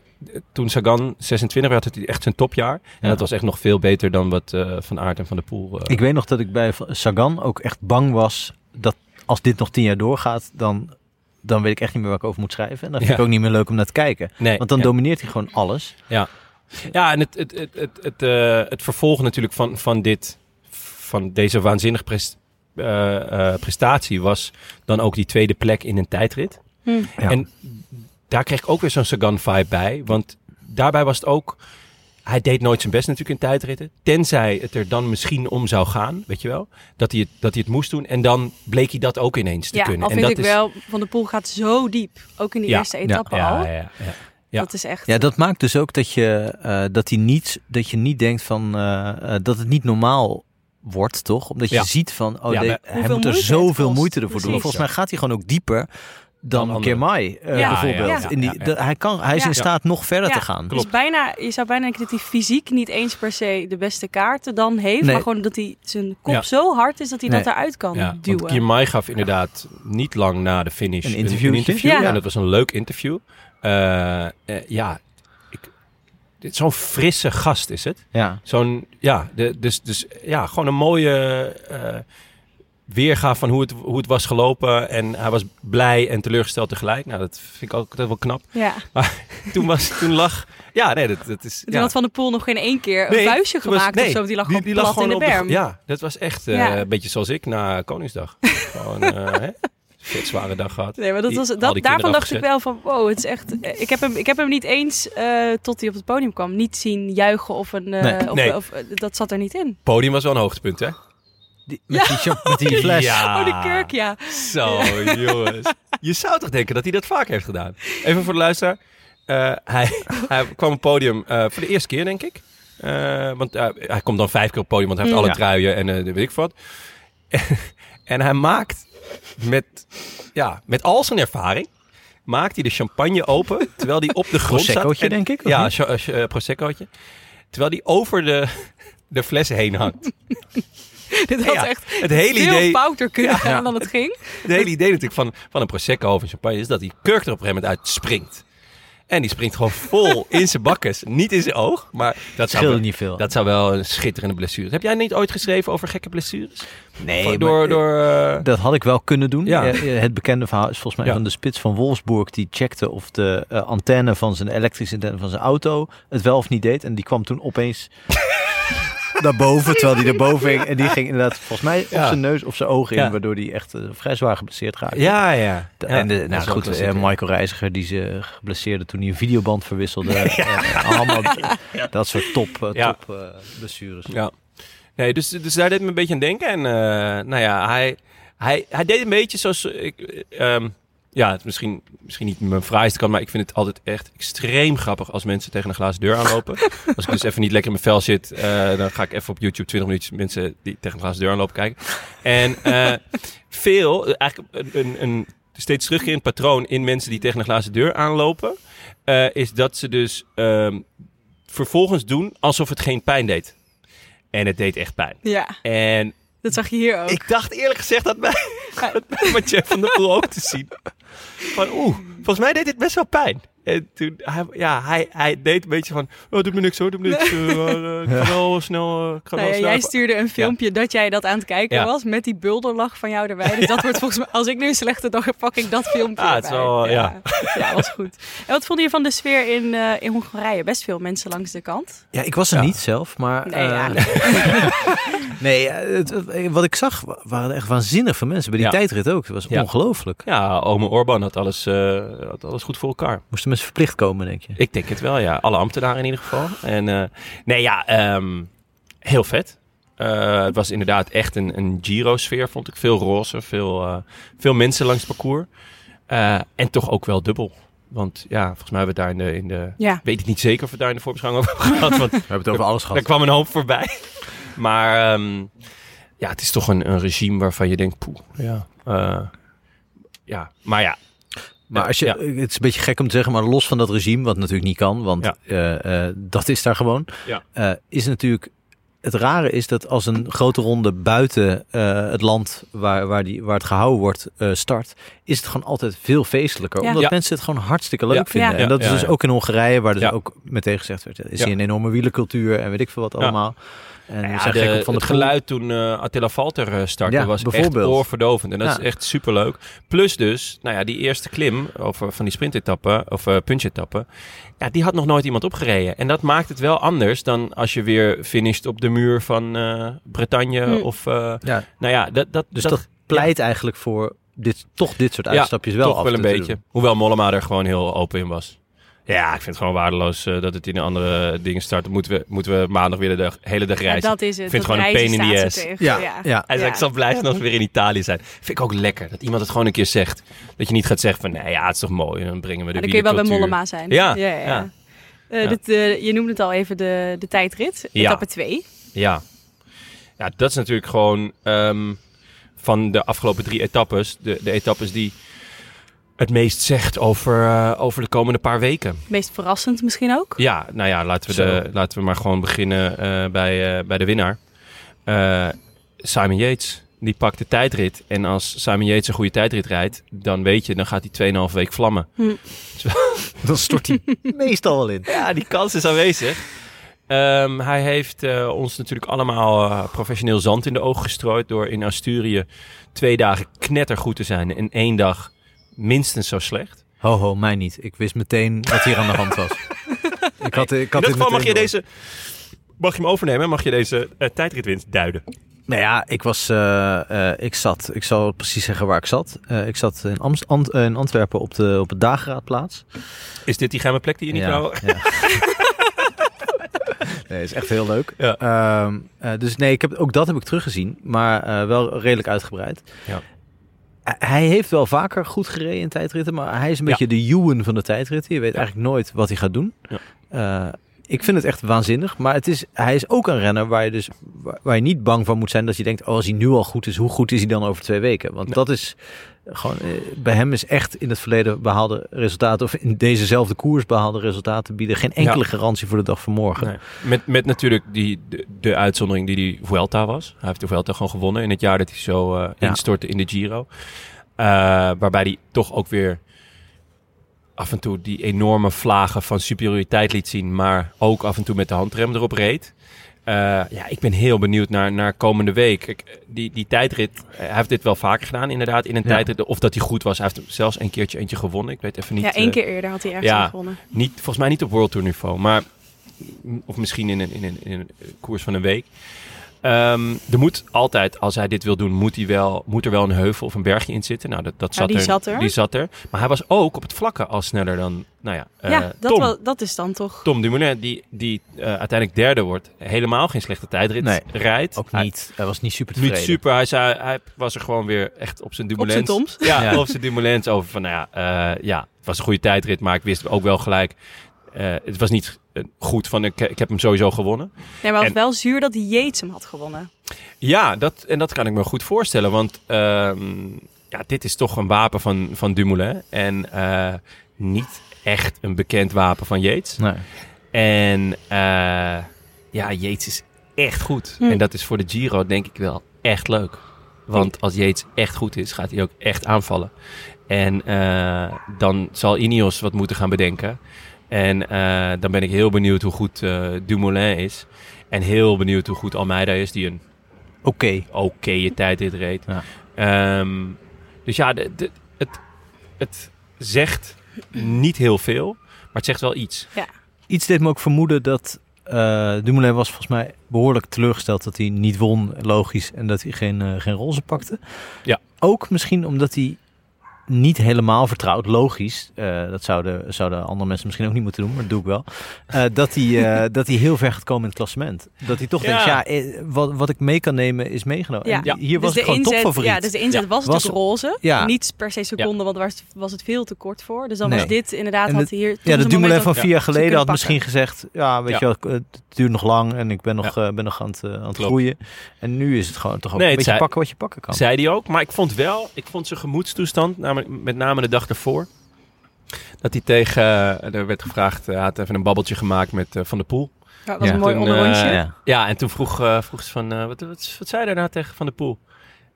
Speaker 2: toen Sagan 26 werd, had hij echt zijn topjaar. En
Speaker 3: Ja.
Speaker 2: dat was echt nog veel beter dan wat eh, Van Aert en Van der Poel... eh,
Speaker 3: Ik weet nog dat ik bij Sagan ook echt bang was dat als dit nog tien jaar doorgaat, dan, dan weet ik echt niet meer waar ik over moet schrijven. En dan vind
Speaker 2: Ja.
Speaker 3: ik ook niet meer leuk om naar te kijken.
Speaker 2: nee,
Speaker 3: Want dan
Speaker 2: ja.
Speaker 3: domineert hij gewoon alles.
Speaker 2: Ja, en het, het, het, het, het, eh, het vervolg natuurlijk van, van, dit, van deze waanzinnige pres- eh, eh, prestatie was dan ook die tweede plek in een tijdrit.
Speaker 4: Hmm.
Speaker 3: Ja.
Speaker 2: En daar kreeg ik ook weer zo'n Sagan-vibe bij. Want daarbij was het ook... Hij deed nooit zijn best natuurlijk in tijdritten. Tenzij het er dan misschien om zou gaan, weet je wel. Dat hij het, dat hij het moest doen. En dan bleek hij dat ook ineens te
Speaker 4: Ja,
Speaker 2: kunnen.
Speaker 4: al
Speaker 2: en
Speaker 4: vind
Speaker 2: dat
Speaker 4: ik
Speaker 2: is,
Speaker 4: wel, Van der Poel gaat zo diep. Ook in de
Speaker 2: Ja,
Speaker 4: eerste etappe
Speaker 2: ja,
Speaker 4: al.
Speaker 2: ja, ja, ja.
Speaker 4: Dat is echt...
Speaker 3: Ja, dat maakt dus ook dat je, eh, dat, hij niet, dat je niet denkt van eh, eh, dat het niet normaal wordt, toch? Omdat je
Speaker 2: Ja.
Speaker 3: ziet van, oh,
Speaker 2: Ja,
Speaker 3: de- hij moet er zoveel moeite ervoor doen. Volgens mij gaat hij gewoon ook dieper dan,
Speaker 2: Dan.
Speaker 3: Kermai eh,
Speaker 4: Ja,
Speaker 3: bijvoorbeeld.
Speaker 4: ja, ja,
Speaker 3: In die,
Speaker 2: ja, ja.
Speaker 3: de- hij, kan, hij is
Speaker 4: Ja.
Speaker 3: in staat nog verder
Speaker 4: Ja.
Speaker 3: te gaan.
Speaker 4: Dus bijna, je zou bijna denken dat hij fysiek niet eens per se de beste kaarten dan heeft.
Speaker 3: Nee.
Speaker 4: Maar gewoon dat hij zijn kop
Speaker 2: Ja.
Speaker 4: zo hard is dat hij dat eruit kan
Speaker 2: Ja, want
Speaker 4: duwen.
Speaker 2: Kirmai gaf inderdaad niet lang na de finish
Speaker 3: Een interviewtje.
Speaker 2: interview.
Speaker 4: Ja.
Speaker 2: En dat was een leuk interview. Eh, eh, ja, zo'n frisse gast is het.
Speaker 3: Ja.
Speaker 2: Zo'n, ja, de, dus, dus ja, gewoon een mooie eh weergave van hoe het, hoe het was gelopen. En hij was blij en teleurgesteld tegelijk. Nou, dat vind ik ook altijd wel knap.
Speaker 4: Ja.
Speaker 2: Toen, was, toen lag, ja, nee, dat, dat is...
Speaker 4: Toen
Speaker 2: ja.
Speaker 4: had Van der Poel nog geen één keer een
Speaker 2: Nee, was-
Speaker 4: gemaakt
Speaker 2: nee,
Speaker 4: of zo. Die lag
Speaker 2: die-
Speaker 4: gewoon
Speaker 2: die lag
Speaker 4: plat in de
Speaker 2: op de
Speaker 4: berm.
Speaker 2: ja, dat was echt eh,
Speaker 4: Ja.
Speaker 2: een beetje zoals ik na Koningsdag. Gewoon, eh hè? Vet zware dag gehad.
Speaker 4: Nee, maar dat was, dat, daarvan dacht ik wel van, wow, het is echt... eh, Ik heb hem, ik heb hem niet eens, eh, tot hij op het podium kwam, niet zien juichen of een... eh,
Speaker 3: Nee.
Speaker 4: of,
Speaker 2: Nee.
Speaker 4: of, dat zat er niet in.
Speaker 2: Podium was wel een hoogtepunt, hè?
Speaker 3: Die, met, die, met die fles.
Speaker 2: Ja.
Speaker 4: Oh, die kurk, ja.
Speaker 2: Zo, jongens. Je zou toch denken dat hij dat vaak heeft gedaan? Even voor de luisteraar. Eh, hij, hij kwam op het podium eh, voor de eerste keer, denk ik. Eh, want hij komt dan vijf keer op het podium, want hij heeft alle
Speaker 3: Ja.
Speaker 2: truien en eh, weet ik wat. en hij maakt met, ja, met al zijn ervaring, maakt hij de champagne open, terwijl hij op de grond zat.
Speaker 3: Proseccootje,
Speaker 2: En-
Speaker 3: denk ik, of
Speaker 2: Ja, eh, proseccootje. Terwijl hij over de, de fles heen hangt.
Speaker 4: Dit had
Speaker 2: Ja,
Speaker 4: echt
Speaker 2: het hele
Speaker 4: veel
Speaker 2: idee-
Speaker 4: fouter kunnen
Speaker 2: Ja.
Speaker 4: gaan dan het ging.
Speaker 2: Het hele idee natuurlijk van, van een Prosecco of een champagne is dat die kurk er op een gegeven moment uit springt. En die springt gewoon vol in zijn bakkes. Niet in zijn oog, maar dat zou,
Speaker 3: scheelde
Speaker 2: wel,
Speaker 3: niet veel.
Speaker 2: dat zou wel een schitterende blessure. Heb jij niet ooit geschreven over gekke blessures?
Speaker 3: nee,
Speaker 2: door,
Speaker 3: maar-
Speaker 2: door, eh,
Speaker 3: Dat had ik wel kunnen doen.
Speaker 2: Ja.
Speaker 3: Eh, Het bekende verhaal is volgens mij
Speaker 2: Ja.
Speaker 3: van de spits van Wolfsburg. Die checkte of de eh, antenne van zijn elektrische antenne van zijn auto het wel of niet deed. En die kwam toen opeens naar boven, terwijl die erboven hing. En die ging inderdaad volgens mij op zijn neus of zijn ogen in, waardoor die echt eh, vrij zwaar geblesseerd raakte.
Speaker 2: Ja, ja.
Speaker 3: En de, nou goed, eh, Michael Reiziger die ze geblesseerde toen hij een videoband verwisselde. Eh, allemaal dat soort top, eh,
Speaker 2: Ja.
Speaker 3: top blessures.
Speaker 2: Ja. Nee, dus, dus daar deed me een beetje aan denken. En eh, nou ja, hij, hij, hij deed een beetje zoals... Ik, eh, ehm, ja, het is misschien, misschien niet mijn fraaiste kant, maar ik vind het altijd echt extreem grappig als mensen tegen een glazen deur aanlopen. als ik dus even niet lekker in mijn vel zit, eh, dan ga ik even op YouTube 20 minuutjes mensen die tegen een glazen deur aanlopen kijken. En eh, veel, eh, eigenlijk een, een, een steeds terugkerend patroon in mensen die tegen een glazen deur aanlopen, is dat ze dus ehm, vervolgens doen alsof het geen pijn deed. En het deed echt pijn.
Speaker 4: Ja,
Speaker 2: En
Speaker 4: dat zag je hier ook.
Speaker 2: ik dacht eerlijk gezegd dat bij, dat bij Mathieu van der Poel ook te zien. Van oeh, volgens mij deed dit best wel pijn. En toen, hij, ja, hij, hij deed een beetje van, oh, doe me niks hoor, doe me niks. maar, eh, ik ga wel snel, ik ga
Speaker 4: Nou
Speaker 2: wel
Speaker 4: ja,
Speaker 2: snel
Speaker 4: jij
Speaker 2: even-
Speaker 4: stuurde een filmpje dat jij dat aan het kijken
Speaker 2: Ja.
Speaker 4: was met die bulderlach van jou erbij. Dus dat wordt volgens mij, als ik nu een slechte dag heb, pak ik dat filmpje
Speaker 2: Ah, het is
Speaker 4: erbij.
Speaker 2: wel,
Speaker 4: ja. ja, was goed. En wat vond je van de sfeer in, eh, in Hongarije? Best veel mensen langs de kant.
Speaker 3: Ja, ik was er
Speaker 2: Ja.
Speaker 3: niet zelf, maar...
Speaker 4: Nee, ja.
Speaker 3: nee, het- het- wat ik zag wa- waren echt waanzinnig veel mensen. Bij die
Speaker 2: Ja.
Speaker 3: tijdrit ook. Het was
Speaker 2: Ja.
Speaker 3: ongelooflijk.
Speaker 2: Ja, ome Orban had alles, eh, had alles goed voor elkaar.
Speaker 3: Moesten verplicht komen, denk je?
Speaker 2: Ik denk het wel, ja. Alle ambtenaren in ieder geval. En eh, nee, ja, ehm, heel vet. Eh, het was inderdaad echt een, een Giro-sfeer, vond ik. Veel roze, veel, eh, veel mensen langs het parcours. Eh, en toch ook wel dubbel. Want ja, volgens mij hebben we daar in de, in de...
Speaker 4: Ja.
Speaker 2: Weet ik niet zeker of we daar in de voorbeschouwing over hebben gehad. Want
Speaker 3: We hebben het over alles
Speaker 2: er kwam een hoop voorbij. Maar ehm, ja, het is toch een, een regime waarvan je denkt, poeh, ja. eh, ja, maar ja.
Speaker 3: Maar als je,
Speaker 2: Ja.
Speaker 3: het is een beetje gek om te zeggen, maar los van dat regime, wat natuurlijk niet kan, want
Speaker 2: Ja.
Speaker 3: eh, eh, dat is daar gewoon,
Speaker 2: Ja.
Speaker 3: eh, is natuurlijk. Het rare is dat als een grote ronde buiten eh, het land waar, waar, die, waar het gehouden wordt eh, start, is het gewoon altijd veel feestelijker.
Speaker 4: Ja.
Speaker 3: Omdat
Speaker 2: Ja.
Speaker 3: mensen het gewoon hartstikke leuk
Speaker 2: Ja.
Speaker 3: vinden.
Speaker 4: Ja.
Speaker 3: En dat is dus
Speaker 2: ja.
Speaker 3: ook in Hongarije, waar dus
Speaker 2: Ja.
Speaker 3: ook meteen gezegd werd, is
Speaker 2: Ja.
Speaker 3: hier een enorme wielercultuur en weet ik veel wat
Speaker 2: Ja.
Speaker 3: allemaal. En
Speaker 2: ja, de-
Speaker 3: van de
Speaker 2: het geluid toen eh Attila Valter eh, startte
Speaker 3: Ja,
Speaker 2: was echt oorverdovend. En dat
Speaker 3: Ja.
Speaker 2: is echt superleuk. Plus dus, nou ja, die eerste klim over, van die sprintetappen of uh, punchetappen. Ja, die had nog nooit iemand opgereden. En dat maakt het wel anders dan als je weer finisht op de muur van eh, Bretagne.
Speaker 4: Hm.
Speaker 2: Of, eh,
Speaker 3: Ja,
Speaker 2: nou ja, dat, dat,
Speaker 3: dus dat, pleit eigenlijk voor dit, toch dit soort uitstapjes wel
Speaker 2: toch
Speaker 3: af
Speaker 2: wel een
Speaker 3: te
Speaker 2: beetje.
Speaker 3: doen.
Speaker 2: Hoewel Mollema er gewoon heel open in was. Ja, ik vind het gewoon waardeloos eh, dat het in andere dingen start. Moeten we, moeten we maandag weer de dag- hele dag
Speaker 4: Ja,
Speaker 2: reizen.
Speaker 4: dat is het.
Speaker 2: Ik vind het gewoon een pain in the ass.
Speaker 3: Ja, ja.
Speaker 4: Ja.
Speaker 2: ik zal blij zijn als we weer in Italië zijn. Vind ik ook lekker. Dat iemand het gewoon een keer zegt. Dat je niet gaat zeggen van, nee ja, het is toch mooi. En dan brengen we de
Speaker 4: dan kun je wel bij. Mollema zijn.
Speaker 2: Ja,
Speaker 4: ja, ja.
Speaker 2: ja.
Speaker 4: Eh,
Speaker 2: Ja.
Speaker 4: dit, eh, je noemde het al even de, de tijdrit,
Speaker 2: Ja.
Speaker 4: etappe 2.
Speaker 2: Ja. Ja, dat is natuurlijk gewoon ehm, van de afgelopen drie etappes. De, de etappes die het meest zegt over, eh, over de komende paar weken.
Speaker 4: Meest verrassend misschien ook.
Speaker 2: Ja, nou ja, laten we, de, laten we maar gewoon beginnen eh, bij, eh, bij de winnaar. Eh, Simon Yates. Die pakt de tijdrit. En als Simon Yates een goede tijdrit rijdt, dan weet je, dan gaat hij 2,5 week vlammen.
Speaker 3: Dan stort hij meestal wel in.
Speaker 2: Ja, die kans is aanwezig. Ehm, hij heeft eh, ons natuurlijk allemaal eh, professioneel zand in de ogen gestrooid door in Asturië twee dagen knettergoed te zijn en één dag minstens zo slecht.
Speaker 3: Ho, ho, mij niet. Ik wist meteen wat hier aan de hand was. ik had, ik
Speaker 2: In
Speaker 3: had
Speaker 2: dat
Speaker 3: dit
Speaker 2: geval mag je
Speaker 3: door.
Speaker 2: deze, mag je hem overnemen, mag je deze eh, tijdritwinst duiden.
Speaker 3: Nou ja, ik was, eh, eh, ik zat, ik zal precies zeggen waar ik zat. Ik zat in, Amst, Ant- in Antwerpen op de, op de dageraadplaats.
Speaker 2: Is dit die geheime plek die je niet
Speaker 3: ja,
Speaker 2: wou?
Speaker 3: ja. nee, is echt heel leuk.
Speaker 2: Ja.
Speaker 3: Ehm, eh, dus nee, ik heb, ook dat heb ik teruggezien, maar wel redelijk uitgebreid.
Speaker 2: Ja.
Speaker 3: Hij- heeft wel vaker goed gereden in tijdritten, maar hij is een
Speaker 2: Ja.
Speaker 3: beetje de Ewan van de tijdritten. Je weet eigenlijk nooit wat hij gaat doen.
Speaker 2: Ja.
Speaker 3: Eh, ik vind het echt waanzinnig, maar het is, hij is ook een renner waar je dus waar, waar je niet bang van moet zijn dat je denkt, oh, als hij nu al goed is, hoe goed is hij dan over twee weken? Want
Speaker 2: Nee.
Speaker 3: dat is gewoon, eh, bij hem is echt in het verleden behaalde resultaten, of in dezezelfde koers behaalde resultaten, bieden geen enkele garantie voor de dag van morgen.
Speaker 2: Nee. Met, met natuurlijk die, de, de uitzondering die die Vuelta was. Hij heeft de Vuelta gewoon gewonnen in het jaar dat hij zo eh,
Speaker 3: Ja.
Speaker 2: instortte in de Giro. Eh, waarbij hij toch ook weer af en toe die enorme vlagen van superioriteit liet zien. Maar ook af en toe met de handrem erop reed. Eh, ja, ik ben heel benieuwd naar, naar komende week. Kijk, die, die tijdrit, eh, hij heeft dit wel vaker gedaan inderdaad in een
Speaker 3: Ja.
Speaker 2: tijdrit. Of dat hij goed was. Hij heeft zelfs een keertje eentje gewonnen. Ik weet even niet.
Speaker 4: ja, één
Speaker 2: eh,
Speaker 4: keer eerder had hij ergens
Speaker 2: ja.
Speaker 4: gewonnen.
Speaker 2: niet, volgens mij niet op World Tour niveau. Maar of misschien in een, in een, in een koers van een week. Ehm, er moet altijd, als hij dit wil doen, moet, hij wel, moet er wel een heuvel of een bergje in zitten. Nou, dat, dat
Speaker 4: Ja,
Speaker 2: zat,
Speaker 4: die
Speaker 2: er,
Speaker 4: zat er.
Speaker 2: Die zat er. Maar hij was ook op het vlakke al sneller dan, nou ja, eh,
Speaker 4: ja, dat,
Speaker 2: Tom.
Speaker 4: wel, dat is dan toch...
Speaker 2: Tom Dumoulin, die, die eh, uiteindelijk derde wordt. Helemaal geen slechte tijdrit
Speaker 3: Nee,
Speaker 2: rijdt.
Speaker 3: Ook niet. Hij was niet super
Speaker 2: niet
Speaker 3: tevreden.
Speaker 2: super. Hij, zei, hij was er gewoon weer echt op zijn
Speaker 4: Op
Speaker 2: Dumoulins.
Speaker 4: zijn toms.
Speaker 2: Ja,
Speaker 3: Ja.
Speaker 2: op zijn Dumoulins over van, nou ja, eh, ja, het was een goede tijdrit, maar ik wist ook wel gelijk, eh, het was niet eh, goed van, ik, ik heb hem sowieso gewonnen.
Speaker 4: Nee, maar het
Speaker 2: En-
Speaker 4: was wel zuur dat Yates hem had gewonnen.
Speaker 2: Ja, dat, en dat kan ik me goed voorstellen, want ehm, ja, dit is toch een wapen van, van Dumoulin en eh, niet echt een bekend wapen van Yates.
Speaker 3: Nee.
Speaker 2: En eh, ja, Yates is echt goed.
Speaker 4: Hm.
Speaker 2: En dat is voor de Giro denk ik wel echt leuk. Want als Yates echt goed is, gaat hij ook echt aanvallen. En eh, dan zal Ineos wat moeten gaan bedenken. En eh, dan ben ik heel benieuwd hoe goed eh, Dumoulin is. En heel benieuwd hoe goed Almeida is, die een
Speaker 3: Oké.
Speaker 2: oké tijdrit reed.
Speaker 3: Ja.
Speaker 2: Ehm, dus ja, de, de- het, het zegt niet heel veel, maar het zegt wel iets.
Speaker 3: Iets deed me ook vermoeden dat eh Dumoulin was volgens mij behoorlijk teleurgesteld dat hij niet won, logisch, en dat hij geen, eh, geen roze pakte.
Speaker 2: Ja.
Speaker 3: Ook misschien omdat hij niet helemaal vertrouwt, logisch. eh, dat zouden, zouden andere mensen misschien ook niet moeten doen, maar dat doe ik wel. eh, dat, hij, eh, dat hij heel ver gaat komen in het klassement. Dat hij toch
Speaker 2: Ja.
Speaker 3: denkt, ja, wat, wat ik mee kan nemen is meegenomen.
Speaker 4: Ja.
Speaker 3: En
Speaker 2: Ja.
Speaker 3: Hier was
Speaker 4: dus
Speaker 3: ik gewoon topfavoriet.
Speaker 4: Ja, dus de inzet
Speaker 3: Ja.
Speaker 4: was,
Speaker 3: Was-
Speaker 4: natuurlijk roze.
Speaker 3: Ja.
Speaker 4: Niet per se seconde, want daar was, was het veel te kort voor. Dus dan
Speaker 3: Nee.
Speaker 4: was dit inderdaad,
Speaker 3: En
Speaker 4: had hier... toen
Speaker 3: Ja,
Speaker 4: was
Speaker 3: de
Speaker 4: een
Speaker 3: Dumoulin van
Speaker 4: dat-
Speaker 3: vier jaar geleden had
Speaker 4: pakken.
Speaker 3: misschien gezegd... Ja, weet
Speaker 2: Ja.
Speaker 3: je wel, het duurt nog lang en ik ben nog, ben nog aan het, eh, aan het groeien. En nu is het gewoon toch ook
Speaker 2: Nee,
Speaker 3: een
Speaker 2: het
Speaker 3: beetje
Speaker 2: zei-
Speaker 3: pakken wat je pakken kan.
Speaker 2: Zei hij ook. Maar ik vond wel, ik vond zijn gemoedstoestand, met name de dag ervoor. Dat hij tegen, eh, er werd gevraagd, hij had even een babbeltje gemaakt met eh, Van der Poel.
Speaker 4: Ja, dat was
Speaker 3: Ja.
Speaker 4: een mooi
Speaker 2: Toen,
Speaker 4: onderrondje.
Speaker 2: eh,
Speaker 3: Ja.
Speaker 2: Ja, en toen vroeg, eh, vroeg ze van, eh, wat, wat, wat zei je nou tegen Van der Poel?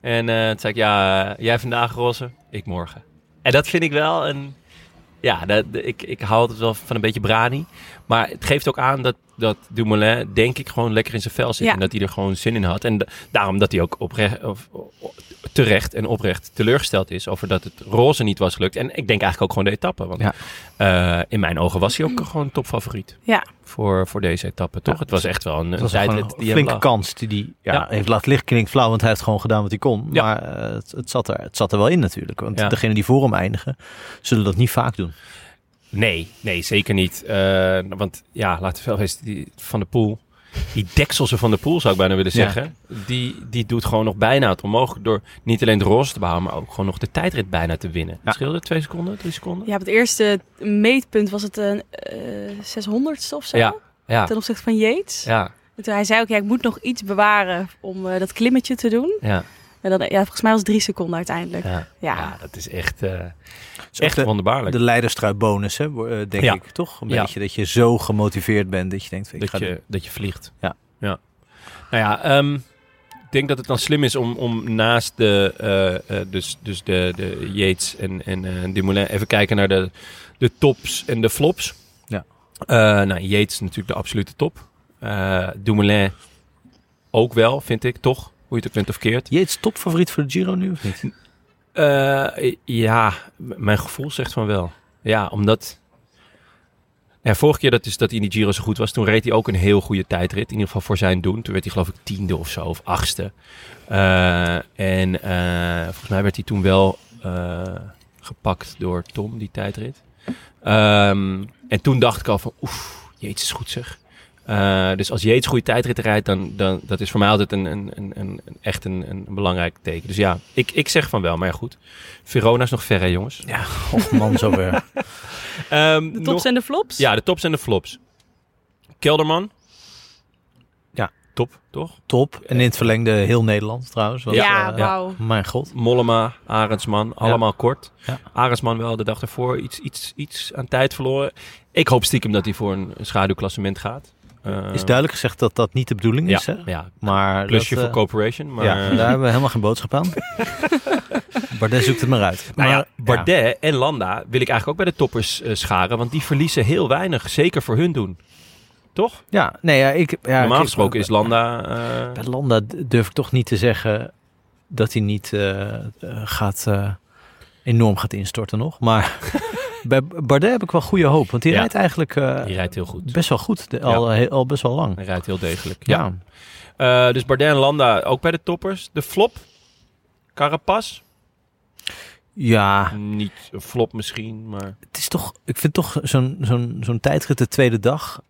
Speaker 2: En eh, toen zei ik, ja, eh, jij vandaag roze, ik morgen. En dat vind ik wel een, ja, dat, ik, ik hou altijd wel van een beetje brani. Maar het geeft ook aan dat, dat Dumoulin, denk ik, gewoon lekker in zijn vel zit.
Speaker 4: Ja.
Speaker 2: En dat hij er gewoon zin in had. En da- daarom dat hij ook oprecht, of, terecht en oprecht teleurgesteld is over dat het roze niet was gelukt. En ik denk eigenlijk ook gewoon de etappe. Want
Speaker 3: Ja.
Speaker 2: eh, in mijn ogen was hij ook gewoon topfavoriet
Speaker 4: Ja.
Speaker 2: voor, voor deze etappe, toch?
Speaker 3: Ja,
Speaker 2: het was echt wel een, een
Speaker 3: een flinke kans die hij ja,
Speaker 2: Ja.
Speaker 3: heeft laten liggen. Klinkt flauw, want hij heeft gewoon gedaan wat hij kon.
Speaker 2: Ja.
Speaker 3: Maar eh, het, het, zat er, het zat er wel in natuurlijk. Want
Speaker 2: Ja.
Speaker 3: degenen die voor hem eindigen, zullen dat niet vaak doen.
Speaker 2: Nee, nee, zeker niet. Eh, want ja, laten we wel wezen, die Van de Poel, die dekselse Van de Poel zou ik bijna willen
Speaker 3: Ja.
Speaker 2: zeggen, die, die doet gewoon nog bijna het onmogelijk door niet alleen de roze te behouden, maar ook gewoon nog de tijdrit bijna te winnen.
Speaker 3: Ja.
Speaker 2: Scheelde twee seconden, drie seconden?
Speaker 4: Ja, op het eerste meetpunt was het een eh 600ste of zo.
Speaker 2: Ja, ja,
Speaker 4: Ten opzichte van Yates.
Speaker 2: ja,
Speaker 4: En toen hij zei ook, ja, ik moet nog iets bewaren om eh, dat klimmetje te doen.
Speaker 2: ja,
Speaker 4: En dan, ja, volgens mij was het drie seconden uiteindelijk.
Speaker 2: ja.
Speaker 4: Ja.
Speaker 2: Ja, dat is echt, eh,
Speaker 3: is ook
Speaker 2: echt
Speaker 3: de-
Speaker 2: wonderbaarlijk.
Speaker 3: De leiderstruitbonus, hè, eh, denk
Speaker 2: Ja.
Speaker 3: ik, toch? Een
Speaker 2: Ja.
Speaker 3: beetje dat je zo gemotiveerd bent dat je denkt, ik
Speaker 2: dat,
Speaker 3: ga
Speaker 2: je,
Speaker 3: doen.
Speaker 2: dat je vliegt.
Speaker 3: Ja.
Speaker 2: ja. Nou ja, ehm, ik denk dat het dan slim is om, om naast de, eh, eh, dus, dus de, de Yates en, en eh, Dumoulin even kijken naar de, de tops en de flops.
Speaker 3: Ja.
Speaker 2: Eh, nou, Yates is natuurlijk de absolute top. Eh Dumoulin ook wel, vind ik, toch? Hoe je het ook bent of keert.
Speaker 3: Jeets topfavoriet voor de Giro nu of niet?
Speaker 2: Eh, ja, mijn gevoel zegt van wel. Ja, omdat... Ja, vorige keer dat, is dat hij in die Giro zo goed was, toen reed hij ook een heel goede tijdrit. In ieder geval voor zijn doen. Toen werd hij geloof ik tiende of zo, of achtste. Eh, en eh, volgens mij werd hij toen wel gepakt door Tom, die tijdrit. Ehm, en toen dacht ik al van, oef, Jeets is goed zeg. Eh, dus als Jeets goede tijdrit rijdt, dan, dan dat is voor mij altijd een, een, een, een, echt een, een belangrijk teken. Dus ja, ik, ik zeg van wel, maar ja, goed. Verona is nog ver, hè, jongens.
Speaker 3: Ja, man, zo weer.
Speaker 2: Ehm,
Speaker 4: De
Speaker 2: nog-
Speaker 4: tops en de flops?
Speaker 2: Ja, de tops en de flops. Kelderman.
Speaker 3: Ja.
Speaker 2: Top, toch?
Speaker 3: Top. En in het verlengde heel Nederland trouwens. want,
Speaker 4: Ja,
Speaker 3: eh,
Speaker 4: wauw.
Speaker 3: Mijn god.
Speaker 2: Mollema, Arendsman, allemaal kort.
Speaker 3: Ja.
Speaker 2: Arendsman wel de dag ervoor iets, iets, iets aan tijd verloren. Ik hoop stiekem dat hij voor een, een schaduwklassement gaat. Eh,
Speaker 3: Is duidelijk gezegd dat dat niet de bedoeling
Speaker 2: ja,
Speaker 3: is, hè?
Speaker 2: ja,
Speaker 3: Maar
Speaker 2: plusje
Speaker 3: dat,
Speaker 2: voor
Speaker 3: eh,
Speaker 2: Corporation. Maar,
Speaker 3: ja, daar hebben we helemaal geen boodschap aan. Bardet zoekt het maar uit.
Speaker 2: Nou
Speaker 3: maar,
Speaker 2: ja, Bardet en Landa wil ik eigenlijk ook bij de toppers eh, scharen. Want die verliezen heel weinig. Zeker voor hun doen. Toch?
Speaker 3: Ja, nee, ja, ik... Ja,
Speaker 2: Normaal gesproken is Landa... eh,
Speaker 3: Bij Landa durf ik toch niet te zeggen dat hij niet eh, eh, gaat, eh, enorm gaat instorten nog. Maar Bij Bardet heb ik wel goede hoop. Want die rijdt eigenlijk eh,
Speaker 2: Die rijdt heel goed.
Speaker 3: best wel goed. De- al, heel- al best wel lang.
Speaker 2: Hij rijdt heel degelijk.
Speaker 3: Ja.
Speaker 2: Ja. Eh, dus Bardet en Landa ook bij de toppers. De flop. Carapaz.
Speaker 3: Ja,
Speaker 2: Niet een flop misschien, maar...
Speaker 3: het is toch, ik vind toch zo'n zo'n zo'n tijdrit de tweede dag.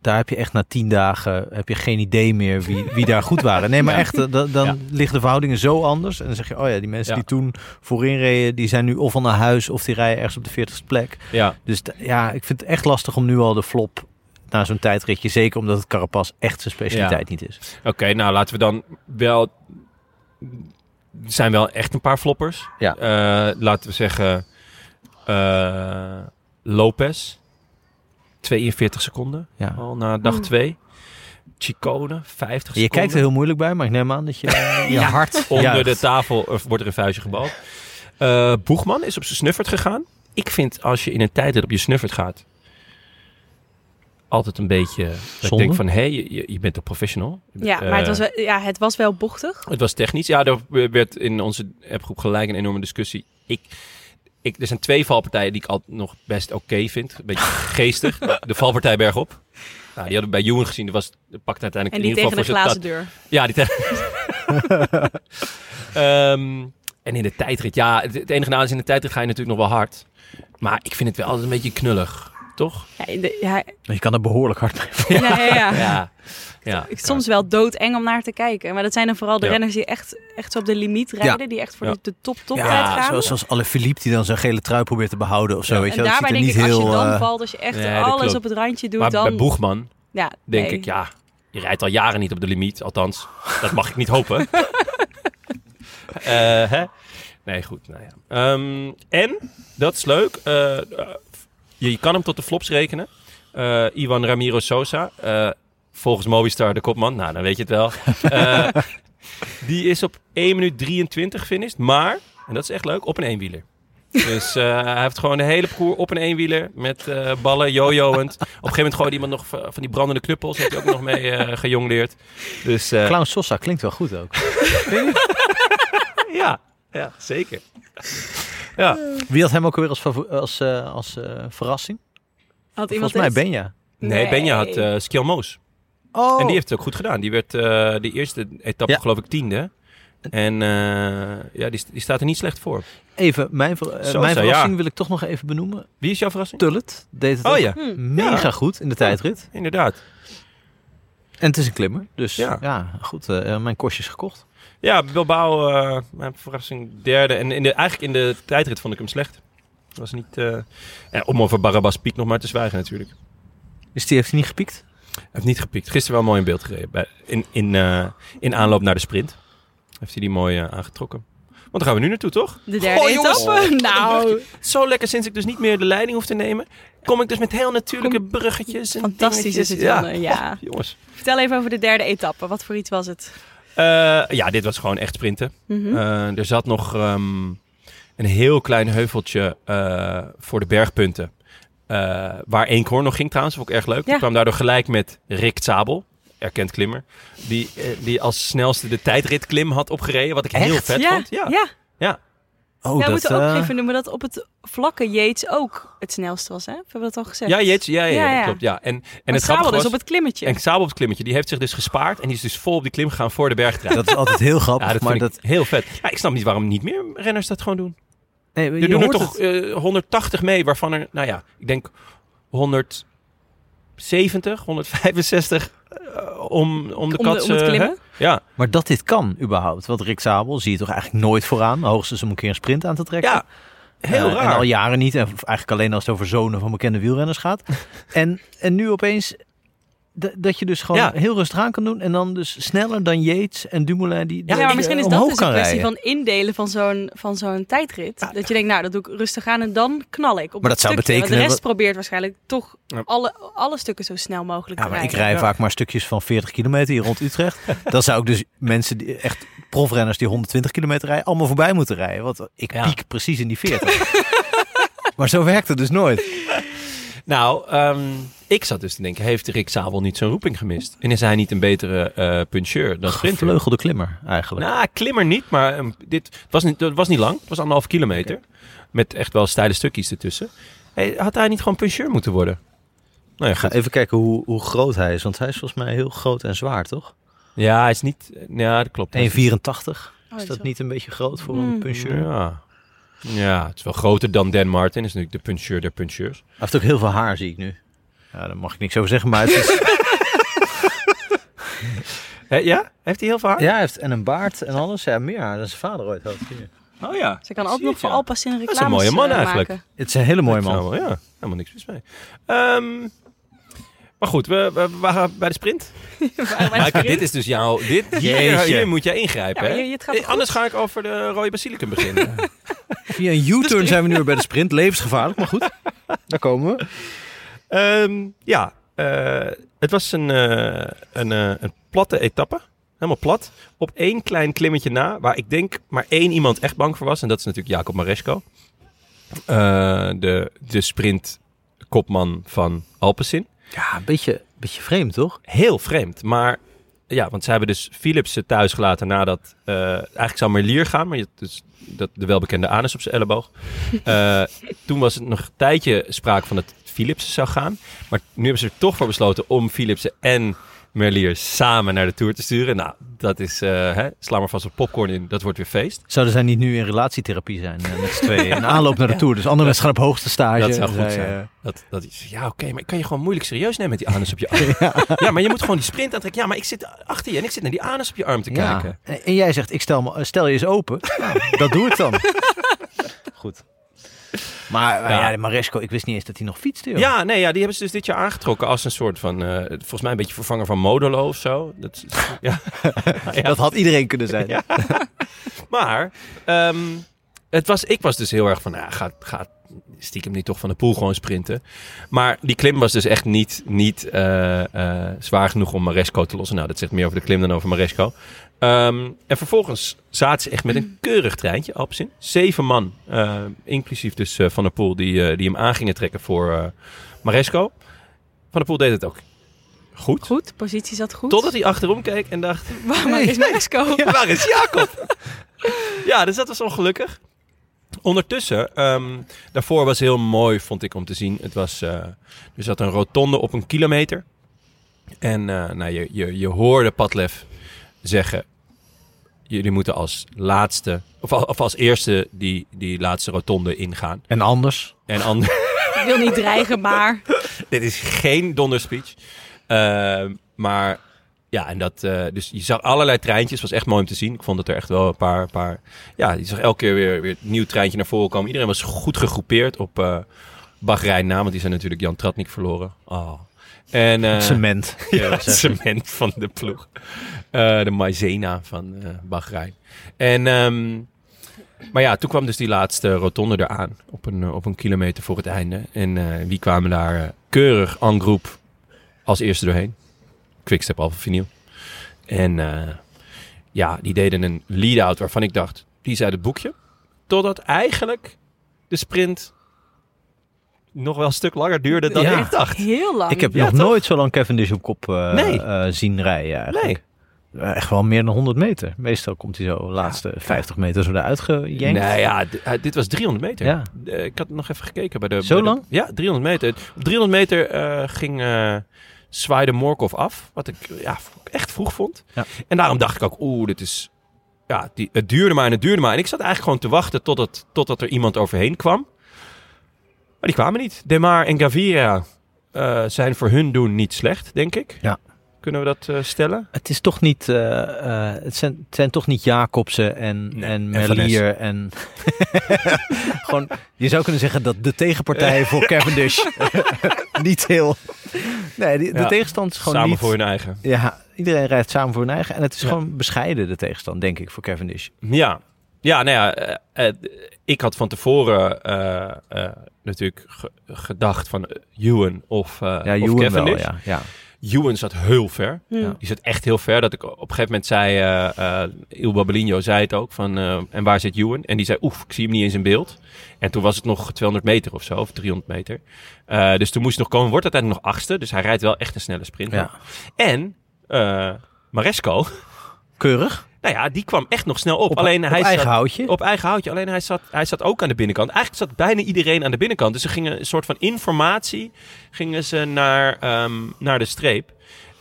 Speaker 3: Daar heb je echt na tien dagen heb je geen idee meer wie, wie daar goed waren. Nee, maar
Speaker 2: Ja.
Speaker 3: echt, dan, dan
Speaker 2: Ja.
Speaker 3: liggen de verhoudingen zo anders. En dan zeg je, oh ja, die mensen
Speaker 2: Ja.
Speaker 3: die toen voorin reden, die zijn nu of al naar huis of die rijden ergens op de 40ste plek.
Speaker 2: Ja,
Speaker 3: Dus ja, ik vind het echt lastig om nu al de flop na zo'n tijdritje. Zeker omdat het Carapaz echt zijn specialiteit niet is.
Speaker 2: oké. nou, laten we dan wel... Er zijn wel echt een paar floppers.
Speaker 3: Ja.
Speaker 2: Eh, laten we zeggen... eh, Lopez. 42 seconden.
Speaker 3: Ja.
Speaker 2: Al na dag
Speaker 4: Hmm.
Speaker 2: 2. Chicone, 50
Speaker 3: Je
Speaker 2: seconden.
Speaker 3: kijkt er heel moeilijk bij, maar ik neem aan dat je eh, je hart
Speaker 2: Onder
Speaker 3: juicht.
Speaker 2: de tafel eh, wordt er een vuistje gebald. Eh, Boegman is op zijn snuffert gegaan. Ik vind als je in een tijdrit op je snuffert gaat... altijd een beetje... dat Ik denk van, hé, hey, je, je bent toch professional?
Speaker 4: Ja,
Speaker 2: Eh,
Speaker 4: maar het was, wel, ja, het was wel bochtig.
Speaker 2: het was technisch. Ja, er werd in onze appgroep gelijk een enorme discussie. Ik, ik, er zijn twee valpartijen die ik al nog best oké vind. Een beetje geestig. De valpartij bergop. Nou, die hadden we bij Ewan gezien. Dat was, dat pakte uiteindelijk
Speaker 4: En
Speaker 2: in
Speaker 4: die
Speaker 2: ieder
Speaker 4: tegen
Speaker 2: geval
Speaker 4: de
Speaker 2: voor zijn
Speaker 4: glazen deur.
Speaker 2: ja, die tegen. Ehm, en in de tijdrit, ja, het, het enige nadeel is in de tijdrit ga je natuurlijk nog wel hard. Maar ik vind het wel altijd een beetje knullig, toch?
Speaker 4: Ja, in de- ja,
Speaker 3: Je kan er behoorlijk hard mee.
Speaker 4: ja, ja, ja.
Speaker 2: Ja. ja.
Speaker 4: Soms wel doodeng om naar te kijken. Maar dat zijn dan vooral de
Speaker 2: Ja.
Speaker 4: renners die echt, echt zo op de limiet rijden. Die echt voor
Speaker 2: Ja.
Speaker 4: de, de top top
Speaker 3: Ja,
Speaker 4: tijd gaan.
Speaker 3: zoals, zoals alle Philippe die dan zijn gele trui probeert te behouden of zo.
Speaker 2: Ja.
Speaker 3: Weet je,
Speaker 4: en
Speaker 3: dat
Speaker 4: daarbij
Speaker 3: ziet er
Speaker 4: denk ik,
Speaker 3: niet
Speaker 4: als
Speaker 3: heel...
Speaker 4: je dan
Speaker 3: eh,
Speaker 4: valt, als je echt
Speaker 2: Nee,
Speaker 4: alles op het randje doet,
Speaker 2: Maar
Speaker 4: dan...
Speaker 2: bij Boegman
Speaker 4: ja,
Speaker 2: denk
Speaker 4: nee.
Speaker 2: ik, ja, je rijdt al jaren niet op de limiet. Althans, dat mag ik niet hopen. Eh, hè? Nee, goed. Nou ja. Ehm, en, dat is leuk, eh, je, je kan hem tot de flops rekenen. Eh, Ivan Ramiro Sosa, eh, volgens Movistar de kopman. Nou, dan weet je het wel. Eh, die is op 1 minuut 23 finished, maar, en dat is echt leuk, op een eenwieler. Dus hij heeft gewoon de hele parcours op een eenwieler met eh, ballen, jojoend. Op een gegeven moment gooide iemand nog van die brandende knuppels. Heeft hij ook nog mee eh gejongleerd. Dus
Speaker 3: Clown Sosa klinkt wel goed ook.
Speaker 2: ja, ja, zeker. Ja,
Speaker 3: Wie had hem ook alweer als, als, eh, als eh, verrassing?
Speaker 4: Had iemand
Speaker 3: Volgens mij? Benja.
Speaker 2: nee, Benja had eh Skjel Moos.
Speaker 3: Oh,
Speaker 2: En die heeft het ook goed gedaan. Die werd eh de eerste etappe
Speaker 3: Ja.
Speaker 2: geloof ik tiende. En eh, ja, die, die staat er niet slecht voor.
Speaker 3: Even, mijn, ver- eh,
Speaker 2: Sosa,
Speaker 3: mijn verrassing
Speaker 2: ja.
Speaker 3: wil ik toch nog even benoemen.
Speaker 2: Wie is jouw verrassing?
Speaker 3: Tullet deed het
Speaker 2: Oh
Speaker 3: ook
Speaker 2: ja,
Speaker 4: Hm.
Speaker 3: mega
Speaker 2: Ja.
Speaker 3: goed in de tijdrit.
Speaker 2: inderdaad.
Speaker 3: En het is een klimmer. Dus
Speaker 2: Ja.
Speaker 3: ja, goed. eh, mijn kostjes gekocht.
Speaker 2: Ja, Bilbao, eh mijn verrassing derde. En in de, eigenlijk in de tijdrit vond ik hem slecht. Dat was niet... eh, ja, om over Barabas Piek nog maar te zwijgen natuurlijk.
Speaker 3: Is die, heeft hij niet gepiekt?
Speaker 2: Hij heeft niet gepiekt. Gisteren wel mooi in beeld gereden. Bij, in, in, eh, in aanloop naar de sprint. Heeft hij die mooi aangetrokken. Want daar gaan we nu naartoe, toch?
Speaker 4: De derde
Speaker 2: Goh, jongens.
Speaker 4: etappe. nou,
Speaker 2: Zo lekker sinds ik dus niet meer de leiding hoef te nemen. Kom ik dus met heel natuurlijke bruggetjes. En
Speaker 4: fantastisch is het. Janne. Ja.
Speaker 2: Oh, jongens.
Speaker 4: Vertel even over de derde etappe. Wat voor iets was het?
Speaker 2: Eh, ja, dit was gewoon echt sprinten.
Speaker 4: Mhm.
Speaker 2: Eh, er zat nog ehm, een heel klein heuveltje eh, voor de bergpunten. Waar Eenkhoorn nog ging trouwens, vond ik erg leuk.
Speaker 4: Ja.
Speaker 2: Ik kwam daardoor gelijk met Rick Zabel, erkend klimmer. Die, die als snelste de tijdritklim had opgereden, wat ik heel vet
Speaker 4: ja,
Speaker 2: vond. Ja.
Speaker 4: ja.
Speaker 3: Oh,
Speaker 4: ja, we
Speaker 3: dat,
Speaker 4: moeten ook
Speaker 3: eh,
Speaker 4: even noemen dat op het vlakke Yates ook het snelste was. Hè? Hebben we dat al gezegd?
Speaker 2: Ja, Jeets, ja, ja,
Speaker 4: Ja,
Speaker 2: ja,
Speaker 4: ja.
Speaker 2: klopt. Ja. En, en
Speaker 4: Maar
Speaker 2: het
Speaker 4: Sabel dus
Speaker 2: was,
Speaker 4: op het klimmetje.
Speaker 2: en Sabel op het klimmetje, die heeft zich dus gespaard en die is dus vol op die klim gegaan voor de bergtrein.
Speaker 3: dat is altijd heel grappig.
Speaker 2: ja, dat
Speaker 3: maar
Speaker 2: vind
Speaker 3: dat,
Speaker 2: ik heel vet. Ja, ik snap niet waarom niet meer renners dat gewoon doen.
Speaker 3: nee,
Speaker 2: Er
Speaker 3: je
Speaker 2: doen er
Speaker 3: hoort
Speaker 2: toch
Speaker 3: het.
Speaker 2: eh, 180 mee, waarvan er, nou ja, ik denk 170, 165 eh, om, om de
Speaker 4: om, de,
Speaker 2: kat.
Speaker 4: om het klimmen.
Speaker 2: Ja,
Speaker 3: Maar dat dit kan überhaupt. Want Rick Zabel zie je toch eigenlijk nooit vooraan. Hoogstens om een keer een sprint aan te trekken.
Speaker 2: ja, heel
Speaker 3: Eh,
Speaker 2: raar.
Speaker 3: En al jaren niet. En eigenlijk alleen als het over zonen van bekende wielrenners gaat. en, en nu opeens dat je dus gewoon
Speaker 2: Ja.
Speaker 3: heel rustig aan kan doen. En dan dus sneller dan Yates en Dumoulin die,
Speaker 4: Ja, maar misschien is dat dus een kwestie
Speaker 3: rijden.
Speaker 4: van indelen van zo'n, van zo'n tijdrit. Dat je denkt, nou, dat doe ik rustig aan en dan knal ik op
Speaker 3: Maar
Speaker 4: het
Speaker 3: dat zou
Speaker 4: stukje. Want
Speaker 3: betekenen
Speaker 4: de rest probeert waarschijnlijk toch
Speaker 2: Ja.
Speaker 4: alle, alle stukken zo snel mogelijk
Speaker 3: Ja,
Speaker 4: te
Speaker 3: maar ik
Speaker 4: rijden.
Speaker 3: rij
Speaker 2: Ja.
Speaker 3: vaak maar stukjes van 40 kilometer hier rond Utrecht. dan zou ik dus mensen, die, echt profrenners die 120 kilometer rijden, allemaal voorbij moeten rijden. Want ik
Speaker 2: Ja.
Speaker 3: piek precies in die 40. maar zo werkt het dus nooit.
Speaker 2: Nou, ehm, ik zat dus te denken, heeft Rick Zabel niet zo'n roeping gemist? En is hij niet een betere eh puncheur dan sprinter?
Speaker 3: Gevleugelde klimmer eigenlijk.
Speaker 2: Nou, klimmer niet, maar ehm, dit het was niet, het was niet lang. Het was anderhalf kilometer. Met echt wel steile stukjes ertussen. Hey, had hij niet gewoon puncheur moeten worden? Nou ja,
Speaker 3: Ga even kijken hoe, hoe groot hij is. Want hij is volgens mij heel groot en zwaar, toch 1,84.
Speaker 2: Ja, hij is niet... Ja, dat klopt. Hij is-
Speaker 4: Oh,
Speaker 3: Is dat
Speaker 4: zo.
Speaker 3: niet een beetje groot voor
Speaker 4: Hmm.
Speaker 3: een puncheur? Hij
Speaker 2: Ja. Ja, het is wel groter dan Dan Martin. is natuurlijk de puncheur der puncheurs.
Speaker 3: heeft ook heel veel haar, zie ik nu. Ja, daar mag ik niks over zeggen, maar het is...
Speaker 2: Ja? Heeft hij heel veel haar?
Speaker 3: ja, hij heeft en een baard en alles. Ja, meer haar dan zijn vader ooit had. Hier.
Speaker 2: Oh ja.
Speaker 4: Ze kan ook
Speaker 2: Zie
Speaker 4: nog voor. Alpas in
Speaker 2: is een
Speaker 4: reclame
Speaker 2: mooie man eigenlijk.
Speaker 3: Het is een hele mooie
Speaker 2: Dat
Speaker 3: man.
Speaker 2: ja, helemaal niks mis mee. Ehm, maar goed, we, we, we waren bij de sprint. Maaike, dit is dus jouw... Dit, hier, moet jij ingrijpen,
Speaker 4: Ja,
Speaker 2: hè?
Speaker 4: maar je- het gaat
Speaker 2: Eh,
Speaker 4: goed.
Speaker 2: Anders ga ik over de rode basilicum beginnen.
Speaker 3: Via een U-turn zijn we nu weer bij de sprint. Levensgevaarlijk, maar goed. Daar komen we.
Speaker 2: Ehm, ja, eh, het was een, eh, een, eh, een platte etappe. Helemaal plat. Op één klein klimmetje na, waar ik denk maar één iemand echt bang voor was. En dat is natuurlijk Jacob Maresco. Eh, de, de sprintkopman van Alpecin.
Speaker 3: Ja, een beetje, beetje vreemd, toch?
Speaker 2: Heel vreemd, maar ja, want ze hebben dus Philipsen thuis gelaten nadat... eh, eigenlijk zou Merlier gaan, maar je, dus dat, de welbekende anus op zijn elleboog. Eh, toen was het nog een tijdje sprake van dat Philipsen zou gaan. Maar nu hebben ze er toch voor besloten om Philipsen en Merlier samen naar de Tour te sturen. Nou, dat is, eh hè, sla maar vast wat popcorn in, dat wordt weer feest.
Speaker 3: Zouden zij niet nu in relatietherapie zijn eh, met z'n tweeën? In aanloop naar de Tour. Dus andere mensen gaan op hoogste stage.
Speaker 2: Dat zou goed
Speaker 3: zij,
Speaker 2: zijn.
Speaker 3: eh,
Speaker 2: Dat, dat is, ja, oké, maar ik kan je gewoon moeilijk serieus nemen met die anus op je arm. ja. maar je moet gewoon die sprint aantrekken. Ja, maar ik zit achter je en ik zit naar die anus op je arm te
Speaker 3: ja.
Speaker 2: kijken.
Speaker 3: En, en jij zegt, ik stel, me, stel je eens open. Nou, dat doe ik dan. Goed. Maar eh,
Speaker 2: Ja.
Speaker 3: ja. Maresco, ik wist niet eens dat hij nog fietste. Joh.
Speaker 2: Ja, nee, ja, die hebben ze dus dit jaar aangetrokken als een soort van, eh, volgens mij een beetje vervanger van Modelo of zo. Dat, ja. Ja.
Speaker 3: Dat had iedereen kunnen zijn.
Speaker 2: Ja. Maar ehm, het was, ik was dus heel erg van, nou, gaat, gaat stiekem niet toch van de pool gewoon sprinten. Maar die klim was dus echt niet, niet eh, zwaar genoeg om Maresco te lossen. Nou, dat zegt meer over de klim dan over Maresco. Ehm, en vervolgens zaten ze echt met een keurig treintje, Alpsin. Zeven man, eh, inclusief dus eh, Van der Poel, die, eh, die hem aan gingen trekken voor Maresco. Van der Poel deed het ook goed.
Speaker 4: Goed, positie zat goed.
Speaker 2: Totdat hij achterom keek en dacht,
Speaker 4: Waar is Mexico?
Speaker 2: Waar is Jacob? ja, dus dat was ongelukkig. Ondertussen, ehm, daarvoor was heel mooi, vond ik om te zien. Het was, er zat een rotonde op een kilometer. En nou, je, je, je hoorde Padlef zeggen... Jullie moeten als laatste, of, al- of als eerste die, die laatste rotonde ingaan.
Speaker 3: En anders?
Speaker 2: En anders...
Speaker 4: Ik wil niet dreigen, maar...
Speaker 2: Dit is geen donderspeech. Uh, maar ja, en dat, uh, dus je zag allerlei treintjes. was echt mooi om te zien. Ik vond dat er echt wel een paar, paar ja, je zag elke keer weer, weer een nieuw treintje naar voren komen. Iedereen was goed gegroepeerd op uh, Bahrein na, want die zijn natuurlijk Jan Tratnik verloren. Oh. En, uh,
Speaker 3: cement.
Speaker 2: Ja, het cement van de ploeg. Uh, de maizena van uh, Bahrein. En, um, maar ja, toen kwam dus die laatste rotonde eraan. Op een, op een kilometer voor het einde. En wie kwamen daar keurig en groep als eerste doorheen? Quickstep Alpha Vinyl. En ja, die deden een lead-out waarvan ik dacht, die is uit het boekje. Totdat eigenlijk de sprint nog wel een stuk langer duurde dan
Speaker 3: Ja.
Speaker 2: ik dacht.
Speaker 4: Heel lang.
Speaker 3: Ik heb
Speaker 2: Ja,
Speaker 3: nog
Speaker 2: toch?
Speaker 3: nooit zo lang Cavendish op kop eh,
Speaker 2: Nee.
Speaker 3: eh, zien rijden eigenlijk.
Speaker 2: Nee.
Speaker 3: Eh, Echt wel meer dan 100 meter. Meestal komt hij zo de laatste 50 meter zo eruit gejenkt.
Speaker 2: Nee, ja, dit was 300 meter.
Speaker 3: Ja.
Speaker 2: Ik had nog even gekeken bij de...
Speaker 3: Zo
Speaker 2: bij de-
Speaker 3: lang?
Speaker 2: ja, 300 meter. Op 300 meter eh, ging eh zwaaide Morkov af. Wat ik ja, echt vroeg vond.
Speaker 3: Ja.
Speaker 2: En daarom dacht ik ook, oeh, dit is... Ja, die, het duurde maar en het duurde maar. En ik zat eigenlijk gewoon te wachten totdat, totdat er iemand overheen kwam. Maar die kwamen niet. Demar en Gaviria eh, zijn voor hun doen niet slecht, denk ik.
Speaker 3: Ja.
Speaker 2: Kunnen we dat eh, stellen?
Speaker 3: Het is toch niet, eh, het, zijn, het zijn toch niet Jacobsen en,
Speaker 2: Nee,
Speaker 3: en
Speaker 2: en Van
Speaker 3: Merlier en... Gewoon, je zou kunnen zeggen dat de tegenpartij voor Cavendish niet heel... Nee, de
Speaker 2: Ja.
Speaker 3: tegenstand is gewoon
Speaker 2: Samen
Speaker 3: niet...
Speaker 2: voor hun eigen.
Speaker 3: Ja, iedereen rijdt samen voor hun eigen. En het is
Speaker 2: Ja.
Speaker 3: gewoon bescheiden, de tegenstand, denk ik, voor Cavendish.
Speaker 2: Ja, ja nou ja, eh, eh, ik had van tevoren eh, eh, natuurlijk ge- gedacht van Ewan of, eh
Speaker 3: Ja,
Speaker 2: of
Speaker 3: Ewan wel, ja. ja.
Speaker 2: Ewan zat heel ver.
Speaker 4: Ja.
Speaker 2: Die zat echt heel ver. Dat ik op een gegeven moment zei, eh eh Il Babelino zei het ook, van eh, en waar zit Ewan? En die zei, oef, ik zie hem niet eens in beeld. En toen was het nog 200 meter of zo, of 300 meter. Eh, dus toen moest hij nog komen, wordt uiteindelijk nog achtste. Dus hij rijdt wel echt een snelle sprint.
Speaker 3: Ja.
Speaker 2: En eh, Maresco,
Speaker 3: Keurig.
Speaker 2: Nou ja, die kwam echt nog snel op.
Speaker 3: Op,
Speaker 2: alleen
Speaker 3: op
Speaker 2: hij
Speaker 3: eigen
Speaker 2: zat,
Speaker 3: houtje.
Speaker 2: Op eigen houtje. Alleen hij zat, hij zat ook aan de binnenkant. Eigenlijk zat bijna iedereen aan de binnenkant. Dus ze gingen een soort van informatie gingen ze naar, ehm, naar de streep.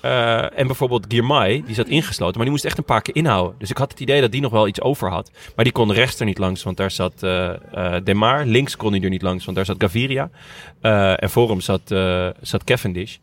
Speaker 2: Eh, en bijvoorbeeld Girmay, die zat ingesloten, maar die moest echt een paar keer inhouden. Dus ik had het idee dat die nog wel iets over had. Maar die kon rechts er niet langs, want daar zat eh eh, Demar. Links kon hij er niet langs, want daar zat Gaviria. En voor hem zat, zat Cavendish.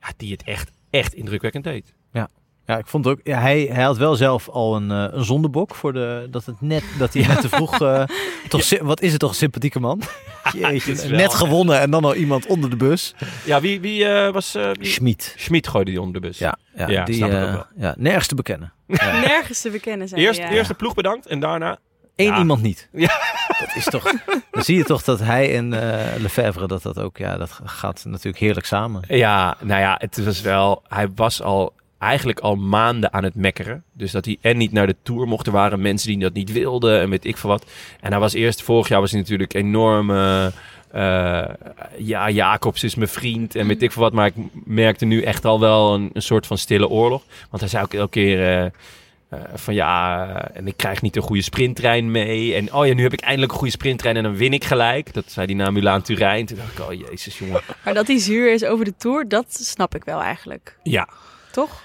Speaker 2: Ja, die het echt, echt indrukwekkend deed.
Speaker 3: Ja, ik vond ook. Ja, hij, hij had wel zelf al een, eh, een zondebok voor de dat het net dat hij net te vroeg. eh, toch, wat is het toch een sympathieke man? Jeetje,
Speaker 2: wel-
Speaker 3: net gewonnen en dan al iemand onder de bus.
Speaker 2: Ja, wie, wie eh, was... eh?
Speaker 3: Schmid.
Speaker 2: Schmid gooide die onder de bus.
Speaker 3: Ja, ja,
Speaker 2: Ja,
Speaker 3: die ja, nergens te bekennen.
Speaker 4: Nergens te bekennen zijn.
Speaker 2: Eerst,
Speaker 4: ja.
Speaker 2: eerst de ploeg bedankt en daarna...
Speaker 3: Eén
Speaker 2: Ja.
Speaker 3: iemand niet.
Speaker 2: Ja.
Speaker 3: Dat is toch. Dan zie je toch dat hij en eh Lefebvre dat dat ook. Ja, dat gaat natuurlijk heerlijk samen.
Speaker 2: Ja, nou ja, het was wel... Hij was al eigenlijk al maanden aan het mekkeren. Dus dat hij en niet naar de Tour mocht. Er waren mensen die dat niet wilden en weet ik veel wat. En hij was eerst... Vorig jaar was hij natuurlijk enorm... eh, eh, ja, Jacobs is mijn vriend en weet ik veel wat. Maar ik merkte nu echt al wel een, een soort van stille oorlog. Want hij zei ook elke keer... eh, van ja, en ik krijg niet een goede sprinttrein mee. En oh ja, nu heb ik eindelijk een goede sprinttrein en dan win ik gelijk. Dat zei hij na Milaan Turijn. Toen dacht ik, oh jezus jongen.
Speaker 4: Maar dat hij zuur is over de Tour, dat snap ik wel eigenlijk.
Speaker 2: Ja,
Speaker 4: Toch?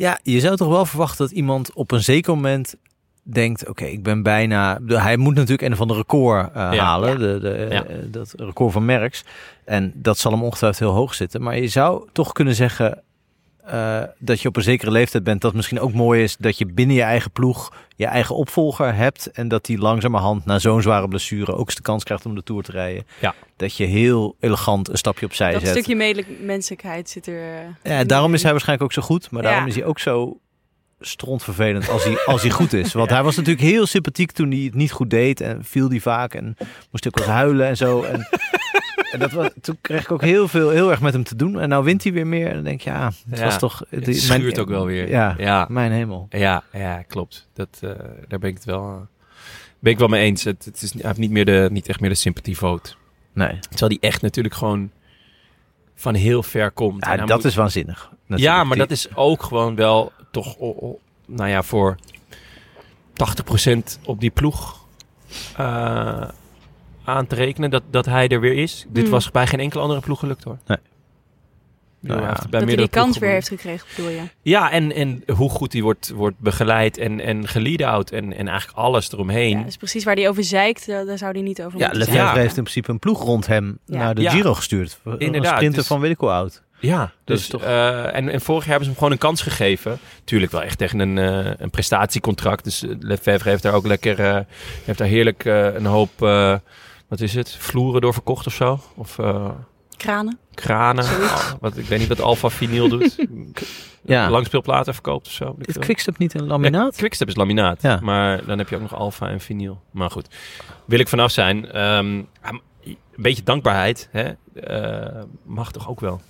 Speaker 3: Ja, je zou toch wel verwachten dat iemand op een zeker moment denkt: oké, ik ben bijna. de- Hij moet natuurlijk een van de record eh,
Speaker 2: Ja.
Speaker 3: halen,
Speaker 4: Ja.
Speaker 3: De, de,
Speaker 2: Ja.
Speaker 3: eh, dat record van Merckx. En dat zal hem ongetwijfeld heel hoog zitten. Maar je zou toch kunnen zeggen eh, dat je op een zekere leeftijd bent. Dat misschien ook mooi is dat je binnen je eigen ploeg je eigen opvolger hebt. En dat die langzamerhand na zo'n zware blessure ook eens de kans krijgt om de Tour te rijden.
Speaker 2: Ja.
Speaker 3: Dat je heel elegant een stapje opzij
Speaker 4: dat
Speaker 3: zet.
Speaker 4: stukje medelijk- menselijkheid zit er. eh,
Speaker 3: Ja, daarom is hij waarschijnlijk ook zo goed. Maar
Speaker 4: Ja.
Speaker 3: daarom is hij ook zo strontvervelend als hij, als hij goed is. Want hij was natuurlijk heel sympathiek toen hij het niet goed deed. En viel die vaak en moest ook wel eens huilen en zo. En, en dat was, toen kreeg ik ook heel veel, heel erg met hem te doen. En nou wint hij weer meer. En dan denk je, ja, het
Speaker 2: Ja,
Speaker 3: was toch...
Speaker 2: het schuurt ook wel weer.
Speaker 3: Ja,
Speaker 2: Ja,
Speaker 3: mijn hemel.
Speaker 2: ja, ja klopt. Dat, eh, daar ben ik het wel, eh, ben ik wel mee eens. Het, het is, hij heeft niet, meer de, niet echt meer de sympathievoot.
Speaker 3: Nee,
Speaker 2: Terwijl die echt natuurlijk gewoon van heel ver komt.
Speaker 3: Ja, dat
Speaker 2: moet-
Speaker 3: is waanzinnig.
Speaker 2: Ja, maar dat is ook gewoon wel toch, nou ja, voor 80% op die ploeg eh, aan te rekenen dat, dat hij er weer is. Dit
Speaker 4: Mm.
Speaker 2: was bij geen enkele andere ploeg gelukt hoor.
Speaker 3: Nee. Nou ja.
Speaker 2: hij heeft bij
Speaker 4: Dat hij die kans weer heeft gekregen, bedoel je?
Speaker 2: Ja, en, en hoe goed hij wordt, wordt begeleid en, en gelead-out en, en eigenlijk alles eromheen.
Speaker 4: Ja, dus precies waar hij over zeikt, daar zou hij niet over
Speaker 3: Ja,
Speaker 4: moeten
Speaker 3: Lefebvre
Speaker 4: zeiken.
Speaker 3: heeft in principe een ploeg rond hem
Speaker 4: Ja.
Speaker 3: naar de
Speaker 2: Ja.
Speaker 3: Giro gestuurd. Een
Speaker 2: Inderdaad,
Speaker 3: sprinter
Speaker 2: dus-
Speaker 3: van weet ik oud.
Speaker 2: Ja,
Speaker 3: Dus
Speaker 2: dus
Speaker 3: toch-
Speaker 2: eh, en, en vorig jaar hebben ze hem gewoon een kans gegeven. Tuurlijk wel echt tegen een, eh, een prestatiecontract. Dus eh, Lefebvre heeft daar ook lekker, eh, heeft daar heerlijk eh, een hoop, eh, wat is het, vloeren door verkocht of zo? Of eh,
Speaker 4: Kranen.
Speaker 2: kranen. Oh, wat, ik weet niet wat Alpha Vinyl doet.
Speaker 3: Ja.
Speaker 2: Langspeelplaten verkoopt of zo. weet ik
Speaker 3: Is. Quickstep niet een laminaat?
Speaker 2: Ja, Quickstep is laminaat.
Speaker 3: Ja.
Speaker 2: Maar dan heb je ook nog Alpha en vinyl. Maar goed, wil ik vanaf zijn. Ehm, ja, een beetje dankbaarheid hè? eh, mag toch ook wel.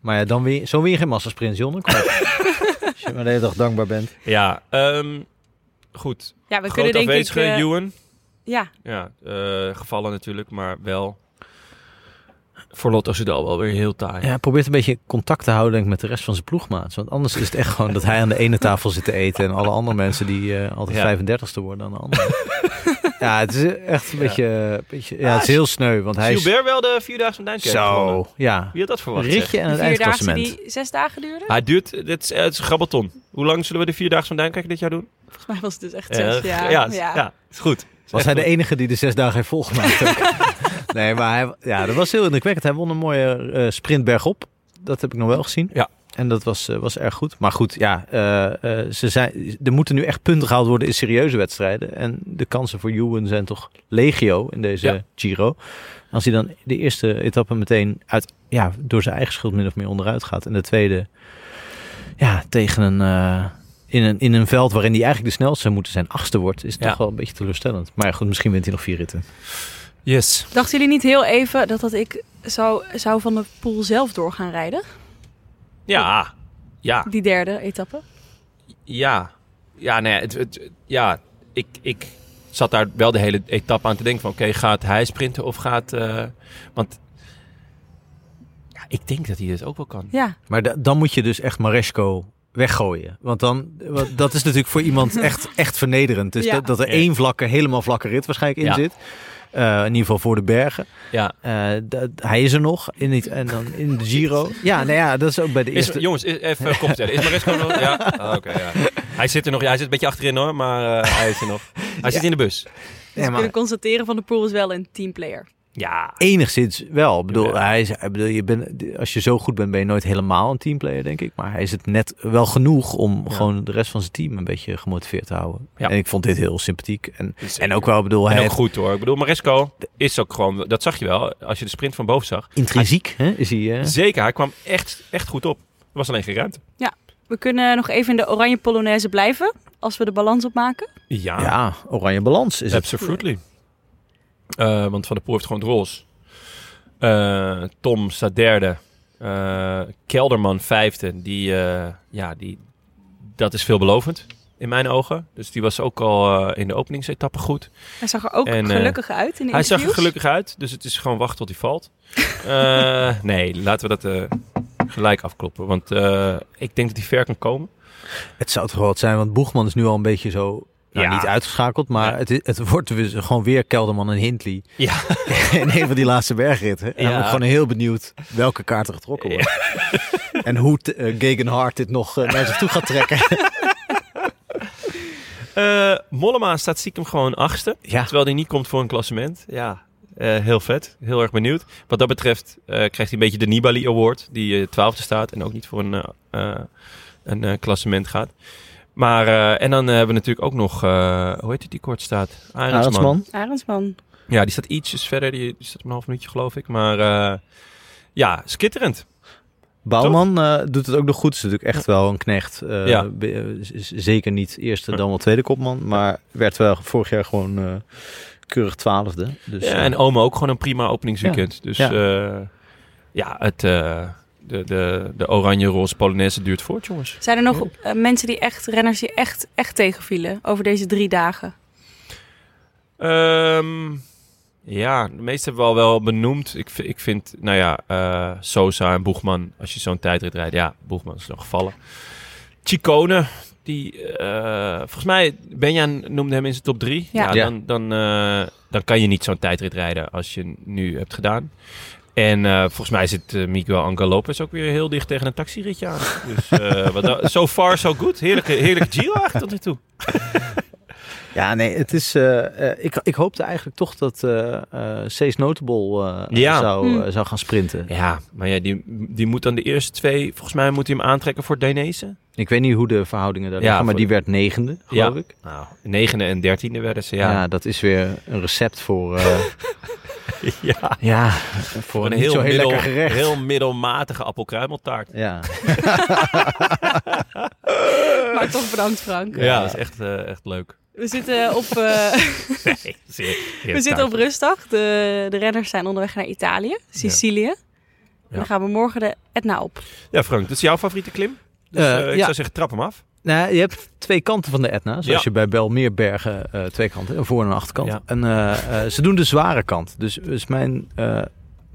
Speaker 3: Maar ja, dan weer, zo weer geen massasprint, John. Als je maar de hele dag dankbaar bent.
Speaker 2: Ja, ehm, goed.
Speaker 4: Ja, we
Speaker 2: Groot
Speaker 4: kunnen denk ik...
Speaker 2: Ewan.
Speaker 4: Ja,
Speaker 2: Ja, eh, gevallen natuurlijk, maar wel voor Lotto Soudal wel weer heel taai.
Speaker 3: Ja, hij probeert een beetje contact te houden denk ik, met de rest van zijn ploegmaats. Want anders is het echt gewoon dat hij aan de ene tafel zit te eten... en alle andere mensen die eh, altijd
Speaker 2: Ja.
Speaker 3: 35ste worden aan de andere. ja, het is echt een
Speaker 2: Ja.
Speaker 3: beetje... een beetje ja, het is heel sneu, want hij is...
Speaker 2: Gilbert wel de Vierdaagse van Duinkerk.
Speaker 3: Zo, ja.
Speaker 2: Wie had dat verwacht?
Speaker 3: Ritje en
Speaker 4: de
Speaker 3: het eindklassement.
Speaker 4: die zes dagen duurde.
Speaker 2: Hij duurt, dit is, het is een grabbelton. Hoe lang zullen we de Vierdaagse van Duinkerk dit jaar doen?
Speaker 4: Volgens mij was het dus echt
Speaker 2: Eh,
Speaker 4: zes. ja,
Speaker 2: ja,
Speaker 4: ja.
Speaker 2: ja, is goed.
Speaker 3: Was hij de enige die de zes dagen heeft volgemaakt? nee, maar hij, ja, dat was heel indrukwekkend. Hij won een mooie eh sprint bergop. Dat heb ik nog wel gezien.
Speaker 2: Ja.
Speaker 3: En dat was, eh, was erg goed. Maar goed, ja, eh, ze zijn, er moeten nu echt punten gehaald worden in serieuze wedstrijden. En de kansen voor Ewan zijn toch legio in deze
Speaker 2: Ja.
Speaker 3: Giro. Als hij dan de eerste etappe meteen uit, ja, door zijn eigen schuld min of meer onderuit gaat. En de tweede, ja, tegen een... in een, in een veld waarin hij eigenlijk de snelste zou moeten zijn, achtste wordt, is het
Speaker 2: Ja.
Speaker 3: toch wel een beetje teleurstellend. Maar goed, misschien wint hij nog vier ritten.
Speaker 2: Yes.
Speaker 4: Dachten jullie niet heel even dat, dat ik zou, zou van de pool zelf door gaan rijden?
Speaker 2: Ja, ja,
Speaker 4: Die derde etappe?
Speaker 2: ja. Ja, nee, het, het, ja ik, ik zat daar wel de hele etappe aan te denken van... Oké, gaat hij sprinten of gaat... eh, want ja, ik denk dat hij het ook wel kan.
Speaker 4: Ja,
Speaker 3: Maar da- dan moet je dus echt Maresco weggooien. Want dan, dat is natuurlijk voor iemand echt, echt vernederend. Dus
Speaker 4: Ja.
Speaker 3: dat, dat er één vlakke, helemaal vlakke rit waarschijnlijk in
Speaker 2: Ja.
Speaker 3: zit. Eh, in ieder geval voor de bergen.
Speaker 2: Ja.
Speaker 3: Eh, dat, hij is er nog. In het, en dan in de Giro. Ja, nou ja, dat is ook bij de
Speaker 2: Is,
Speaker 3: eerste.
Speaker 2: jongens, is- even kop tellen. Is Maresco nog? Ja. Ah, Oké, ja. Hij zit er nog. Ja, hij zit een beetje achterin hoor, maar eh, hij is er nog. Hij zit in de bus.
Speaker 4: Dus
Speaker 3: Ja,
Speaker 4: we
Speaker 3: maar
Speaker 4: kunnen constateren van de Poel is wel een teamplayer.
Speaker 2: Ja.
Speaker 3: enigszins wel. Ik bedoel,
Speaker 2: Ja.
Speaker 3: hij is, ik bedoel, je bent, als je zo goed bent, ben je nooit helemaal een teamplayer, denk ik. Maar hij is het net wel genoeg om
Speaker 2: Ja.
Speaker 3: gewoon de rest van zijn team een beetje gemotiveerd te houden.
Speaker 2: Ja.
Speaker 3: En ik vond dit heel sympathiek. En,
Speaker 2: Zeker.
Speaker 3: en ook wel, ik bedoel,
Speaker 2: En
Speaker 3: hij
Speaker 2: ook
Speaker 3: heeft
Speaker 2: goed hoor. Ik bedoel, Maresco is ook gewoon, dat zag je wel, als je de sprint van boven zag.
Speaker 3: intrinsiek, hè, is hij... eh,
Speaker 2: Zeker, hij kwam echt, echt goed op. Er was alleen geen ruimte.
Speaker 4: We kunnen nog even in de oranje polonaise blijven, als we de balans opmaken.
Speaker 2: Ja,
Speaker 3: ja, oranje balans is het.
Speaker 2: absolutely. Eh, want Van der Poel heeft gewoon het roze. Eh, Tom staat derde. Eh, Kelderman vijfde. Die, eh, ja, die, dat is veelbelovend in mijn ogen. Dus die was ook al eh, in de openingsetappe goed.
Speaker 4: Hij zag er ook
Speaker 2: En,
Speaker 4: gelukkig uit in de
Speaker 2: Hij zag er gelukkig uit, dus het is gewoon wachten tot hij valt. Eh, nee, laten we dat eh, gelijk afkloppen. Want eh, ik denk dat hij ver kan komen.
Speaker 3: Het zou toch wel wat zijn, want Boegman is nu al een beetje zo... Nou,
Speaker 2: Ja.
Speaker 3: niet uitgeschakeld, maar
Speaker 2: Ja.
Speaker 3: het, het wordt dus gewoon weer Kelderman en Hindley
Speaker 2: Ja,
Speaker 3: in een van die laatste bergritten. En dan
Speaker 2: Ja.
Speaker 3: ben ik gewoon heel benieuwd welke kaart er getrokken wordt. En hoe eh, Gegenhard dit nog eh, naar zich toe gaat trekken.
Speaker 2: Eh, Mollema staat stiekem gewoon achtste.
Speaker 3: ja,
Speaker 2: Terwijl hij niet komt voor een klassement. Ja, heel vet. Heel erg benieuwd. Wat dat betreft krijgt hij een beetje de Nibali Award. Die twaalfde staat en ook niet voor een, een klassement gaat. Maar, eh, en dan eh, hebben we natuurlijk ook nog, eh, hoe heet die die kort staat? Arendsman.
Speaker 3: Arendsman.
Speaker 4: Arendsman.
Speaker 2: Ja, die staat ietsjes verder. Die, die staat op een half minuutje geloof ik. Maar eh, ja, skitterend.
Speaker 3: Bouwman eh, doet het ook nog goed. Is natuurlijk echt wel een knecht. Eh,
Speaker 2: Ja.
Speaker 3: zeker niet eerste, dan wel tweede kopman. Maar werd wel vorig jaar gewoon eh, keurig twaalfde. Dus,
Speaker 2: ja, en Ome ook gewoon een prima openingsweekend. Dus
Speaker 3: Ja.
Speaker 2: ja, ja het, eh, de, de, de oranje-roze Polonaise duurt voort, jongens.
Speaker 4: Zijn er nog eh, mensen die echt, renners die echt, echt tegenvielen over deze drie dagen?
Speaker 2: Ehm, ja, de meeste hebben we al wel benoemd. Ik, ik vind, nou ja, eh, Sosa en Boegman, als je zo'n tijdrit rijdt, ja, Boegman is nog gevallen. Chicone, die, eh, volgens mij, Benjan noemde hem in zijn top drie.
Speaker 4: Ja.
Speaker 2: Dan, dan, eh, dan kan je niet zo'n tijdrit rijden als je nu hebt gedaan. En eh, volgens mij zit eh, Miguel Angel Lopez ook weer heel dicht tegen een taxiritje aan. Dus eh, wat so far so good. Heerlijke, heerlijke Giro eigenlijk tot nu toe.
Speaker 3: ja, nee, het is. eh, eh, ik, ik hoopte eigenlijk toch dat eh eh Cees Notable eh,
Speaker 2: Ja.
Speaker 3: zou,
Speaker 4: Hmm.
Speaker 3: eh, zou gaan sprinten.
Speaker 2: Ja, maar ja, die, die moet dan de eerste twee, volgens mij moet hij hem aantrekken voor Dainese.
Speaker 3: Ik weet niet hoe de verhoudingen daar
Speaker 2: Ja,
Speaker 3: liggen, maar
Speaker 2: voor-
Speaker 3: die werd negende, geloof
Speaker 2: Ja.
Speaker 3: ik.
Speaker 2: Nou, negende en dertiende werden ze,
Speaker 3: Ja.
Speaker 2: ja.
Speaker 3: dat is weer een recept voor.
Speaker 2: ja.
Speaker 3: ja, voor een, zo heel
Speaker 2: middel-
Speaker 3: lekker gerecht.
Speaker 2: heel middelmatige appelkruimeltaart.
Speaker 3: Ja.
Speaker 4: Maar toch bedankt Frank.
Speaker 2: Ja, dat is echt, eh, echt leuk.
Speaker 4: We zitten op, eh,
Speaker 2: Nee, zeer- zeer
Speaker 4: we zitten op rustdag. De, de renners zijn onderweg naar Italië, Sicilië. En dan gaan we morgen de Etna op.
Speaker 2: Ja, Frank, dat is jouw favoriete klim? Dus
Speaker 3: Eh,
Speaker 2: ik
Speaker 3: ja.
Speaker 2: zou zeggen, trap hem af.
Speaker 3: Nou, je hebt twee kanten van de Etna. Zoals
Speaker 2: Ja.
Speaker 3: je bij Belmeerbergen eh twee kanten, een voor- en een achterkant.
Speaker 2: Ja.
Speaker 3: En eh, eh, ze doen de zware kant. Dus, dus mijn, eh,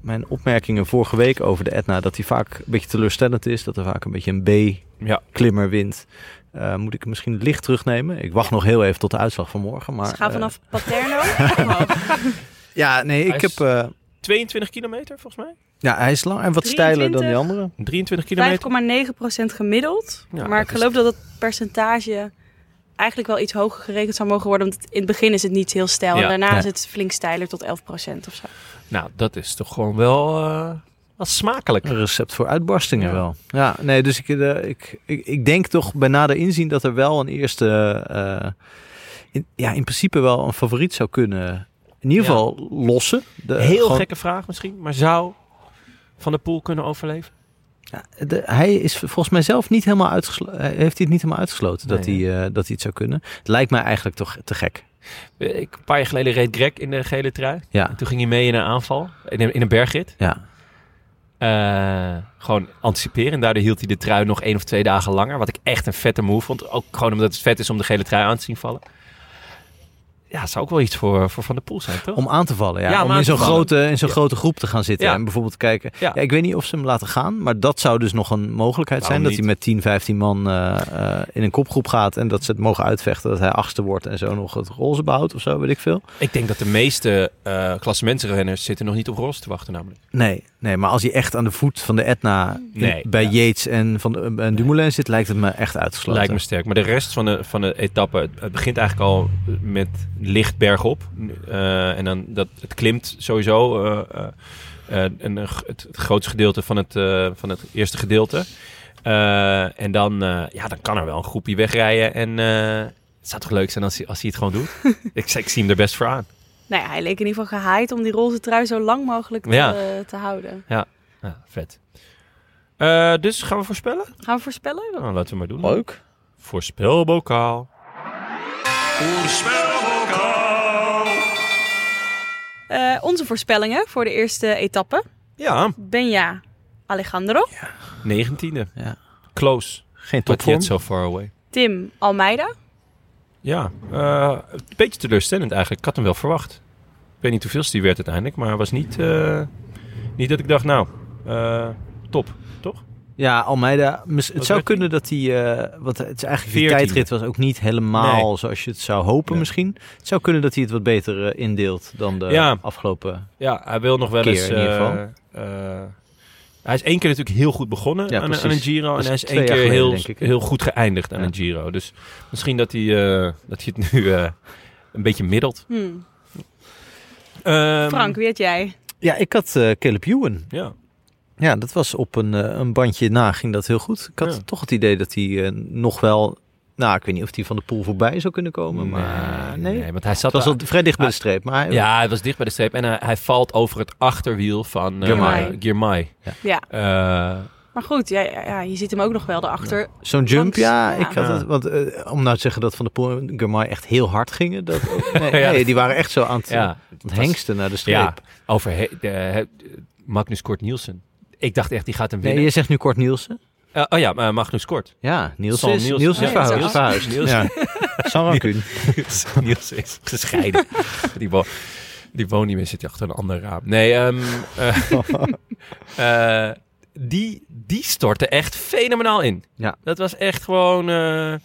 Speaker 3: mijn opmerkingen vorige week over de Etna... dat die vaak een beetje teleurstellend is. Dat er vaak een beetje een
Speaker 2: Ja.
Speaker 3: B-klimmer wint. Eh, moet ik misschien licht terugnemen. Ik wacht nog heel even tot de uitslag van morgen. Maar,
Speaker 4: Ze gaan
Speaker 3: eh,
Speaker 4: vanaf Paterno
Speaker 3: ja, nee, ik heb... eh,
Speaker 2: 22 kilometer, volgens mij.
Speaker 3: ja, hij is lang en wat steiler dan die andere.
Speaker 2: 23 kilometer.
Speaker 4: 5,9% gemiddeld.
Speaker 2: Ja,
Speaker 4: maar
Speaker 2: dat
Speaker 4: ik
Speaker 2: is-
Speaker 4: geloof dat het percentage eigenlijk wel iets hoger gerekend zou mogen worden. Want in het begin is het niet heel stijl.
Speaker 2: Ja.
Speaker 4: En daarna
Speaker 3: Ja.
Speaker 4: is het flink steiler tot 11% of zo.
Speaker 2: Nou, dat is toch gewoon wel, eh, wel smakelijk.
Speaker 3: Een recept voor uitbarstingen
Speaker 2: Ja.
Speaker 3: wel. Ja, nee, dus ik, eh, ik, ik, ik denk toch bij nader inzien dat er wel een eerste, eh, in, ja, in principe wel een favoriet zou kunnen, in ieder
Speaker 2: Ja.
Speaker 3: geval lossen. De,
Speaker 2: Heel
Speaker 3: gewoon-
Speaker 2: gekke vraag misschien, maar zou Van der Poel kunnen overleven?
Speaker 3: Ja, de- hij is volgens mij zelf niet helemaal uitgesloten. Heeft hij het niet helemaal uitgesloten dat, hij, eh, dat hij het zou kunnen? Het lijkt mij eigenlijk toch te gek.
Speaker 2: Eh, Ik, een paar jaar geleden reed Greg in de gele trui.
Speaker 3: Ja,
Speaker 2: En toen ging hij mee in een aanval, in een, in een bergrit.
Speaker 3: ja.
Speaker 2: Eh, gewoon anticiperen. En daardoor hield hij de trui nog één of twee dagen langer. Wat ik echt een vette move vond. Ook gewoon omdat het vet is om de gele trui aan te zien vallen. Ja, zou ook wel iets voor, voor Van der Poel zijn, toch?
Speaker 3: Om aan te vallen, ja.
Speaker 2: Ja, om
Speaker 3: in zo'n grote, in zo'n
Speaker 2: Ja.
Speaker 3: grote groep te gaan zitten
Speaker 2: Ja.
Speaker 3: en bijvoorbeeld kijken.
Speaker 2: Ja.
Speaker 3: Ik weet niet of ze hem laten gaan, maar dat zou dus nog een mogelijkheid
Speaker 2: Waarom
Speaker 3: zijn. Dat hij met 10, 15 man eh, eh, in een kopgroep gaat en dat ze het mogen uitvechten. Dat hij achtste wordt en zo nog het roze behoudt of zo, weet ik veel.
Speaker 2: Ik denk dat de meeste eh klassementsrenners zitten nog niet op Ross te wachten namelijk.
Speaker 3: Nee, nee, maar als hij echt aan de voet van de Etna
Speaker 2: Nee,
Speaker 3: bij
Speaker 2: ja.
Speaker 3: Yates en, van en Dumoulin zit, lijkt het me echt uitgesloten.
Speaker 2: Lijkt me sterk. Maar de rest van de, van de etappe, het, begint eigenlijk al met licht bergop. Eh, en dan dat, het klimt sowieso eh, eh, een, het, het grootste gedeelte van het, van het eerste gedeelte. En dan, ja, dan kan er wel een groepje wegrijden. En het zou toch leuk zijn als hij, als hij het gewoon doet? ik, ik zie hem er best voor aan.
Speaker 4: Nou ja, hij leek in ieder geval gehaaid om die roze trui zo lang mogelijk te,
Speaker 2: Ja.
Speaker 4: eh, te houden.
Speaker 2: Ja, vet. Eh, dus gaan we voorspellen?
Speaker 4: Gaan we voorspellen?
Speaker 2: Nou, laten we maar doen.
Speaker 3: Leuk.
Speaker 2: Voorspelbokaal.
Speaker 4: Eh, onze voorspellingen voor de eerste etappe.
Speaker 2: Ja,
Speaker 4: Benja Alejandro.
Speaker 2: 19e.
Speaker 3: Ja.
Speaker 2: Close.
Speaker 3: Geen topvorm.
Speaker 2: yet so far away.
Speaker 4: Tim Almeida.
Speaker 2: Ja, eh, een beetje teleurstellend eigenlijk. Ik had hem wel verwacht. Ik weet niet hoeveel die werd uiteindelijk, maar het was niet, eh, niet dat ik dacht, nou, eh, top, toch?
Speaker 3: Ja, Almeida. Het
Speaker 2: Wat
Speaker 3: zou kunnen dat hij. eh want het is eigenlijk die
Speaker 2: 14e.
Speaker 3: tijdrit was ook niet helemaal
Speaker 2: Nee.
Speaker 3: zoals je het zou hopen, misschien. Het zou kunnen dat hij het wat beter indeelt dan de
Speaker 2: Ja.
Speaker 3: afgelopen.
Speaker 2: Ja, hij wil nog wel
Speaker 3: Keer
Speaker 2: eens...
Speaker 3: in ieder
Speaker 2: eh,
Speaker 3: geval.
Speaker 2: eh, hij is één keer natuurlijk heel goed begonnen
Speaker 3: Ja,
Speaker 2: aan, een- aan een
Speaker 3: precies.
Speaker 2: Giro. En
Speaker 3: is
Speaker 2: hij is één
Speaker 3: jaar
Speaker 2: keer
Speaker 3: geleden,
Speaker 2: heel,
Speaker 3: ik,
Speaker 2: heel goed geëindigd aan
Speaker 3: Ja.
Speaker 2: een Giro. Dus misschien dat hij, eh, dat hij het nu eh, een beetje middelt.
Speaker 4: Hmm.
Speaker 2: Ehm,
Speaker 4: Frank, wie had jij?
Speaker 3: Ja, ik had eh Caleb Ewan.
Speaker 2: Ja,
Speaker 3: Ja, dat was op een, eh, een bandje na, ging dat heel goed. Ik had
Speaker 2: Ja.
Speaker 3: toch het idee dat hij eh, nog wel. Nou, ik weet niet of hij van de pool voorbij zou kunnen komen. Maar nee.
Speaker 2: nee, want hij
Speaker 3: Het
Speaker 2: zat
Speaker 3: was
Speaker 2: daar-
Speaker 3: al vrij dicht bij de streep. Maar hij,
Speaker 2: Ja, hij was dicht bij de streep en hij, hij valt over het achterwiel van eh,
Speaker 3: Girmay.
Speaker 2: Girmay.
Speaker 4: Ja,
Speaker 2: Eh,
Speaker 4: maar goed, ja, ja, je ziet hem ook nog wel erachter.
Speaker 3: Zo'n jump, ja.
Speaker 4: ja.
Speaker 3: Ik had het, want, eh, om nou te zeggen dat Van de Poel en echt heel hard gingen. Dat, nee,
Speaker 2: Ja.
Speaker 3: nee, die waren echt zo aan het,
Speaker 2: ja,
Speaker 3: aan het hengsten naar de streep.
Speaker 2: ja, over he- de, he- Magnus Kort Nielsen. Ik dacht echt, die gaat hem
Speaker 3: Nee,
Speaker 2: winnen.
Speaker 3: je zegt nu kort Nielsen.
Speaker 2: Eh, oh ja, maar Magnus Kort.
Speaker 3: Ja, Niels
Speaker 2: Sam
Speaker 3: is,
Speaker 2: Niels-
Speaker 3: Niels is verhuisd.
Speaker 2: Niels-
Speaker 3: Ja.
Speaker 2: Niels is gescheiden. die, wo die woont niet meer, zit achter een ander raam. Nee, ehm, eh, eh, die, die stortte echt fenomenaal in.
Speaker 3: Ja.
Speaker 2: Dat was echt gewoon eh, eh,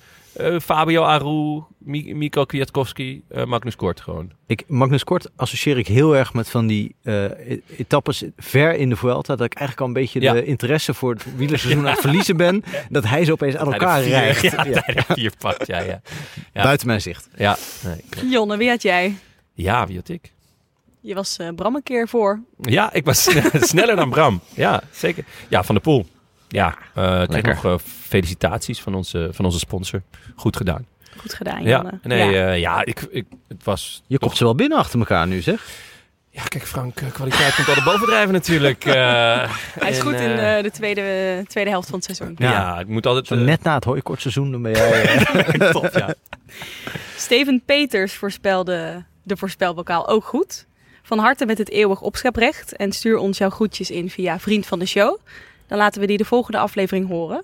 Speaker 2: Fabio Aru, Mi- Miko Kwiatkowski, eh, Magnus Kort gewoon.
Speaker 3: Ik, Magnus Kort associeer ik heel erg met van die eh, e- etappes ver in de Vuelta. Dat ik eigenlijk al een beetje
Speaker 2: Ja.
Speaker 3: de interesse voor het wielerseizoen aan het verliezen ben. Dat hij ze opeens aan elkaar rijgt.
Speaker 2: Ja, vier pakt, ja, ja. Ja.
Speaker 3: Buiten mijn zicht.
Speaker 2: Ja, nee.
Speaker 4: Jonne, wie had jij?
Speaker 2: ja, wie had ik?
Speaker 4: Je was eh, Bram een keer voor.
Speaker 2: Ja, ik was sneller dan Bram. Ja, zeker. Ja, Van de Poel. Ja, eh kreeg
Speaker 3: Lekker.
Speaker 2: nog eh, felicitaties van onze, van onze sponsor. Goed gedaan.
Speaker 4: Goed gedaan,
Speaker 2: Ja,
Speaker 4: Jonne.
Speaker 2: nee,
Speaker 4: ja.
Speaker 2: ja, ja ik, ik, het was...
Speaker 3: Je
Speaker 2: toch-
Speaker 3: komt ze wel binnen achter elkaar nu, zeg.
Speaker 2: Ja, kijk Frank, kwaliteit komt altijd bovendrijven natuurlijk. eh.
Speaker 4: Hij is
Speaker 2: En,
Speaker 4: goed in de tweede, tweede helft van het seizoen.
Speaker 2: Ja,
Speaker 3: Ja.
Speaker 2: ik moet altijd...
Speaker 3: Zo net na het hooikortseizoen, dan ben jij...
Speaker 2: top, ja.
Speaker 4: Steven Peters voorspelde de voorspelbokaal ook goed. Van harte met het eeuwig opscheprecht. En stuur ons jouw groetjes in via Vriend van de Show. Dan laten we die de volgende aflevering horen.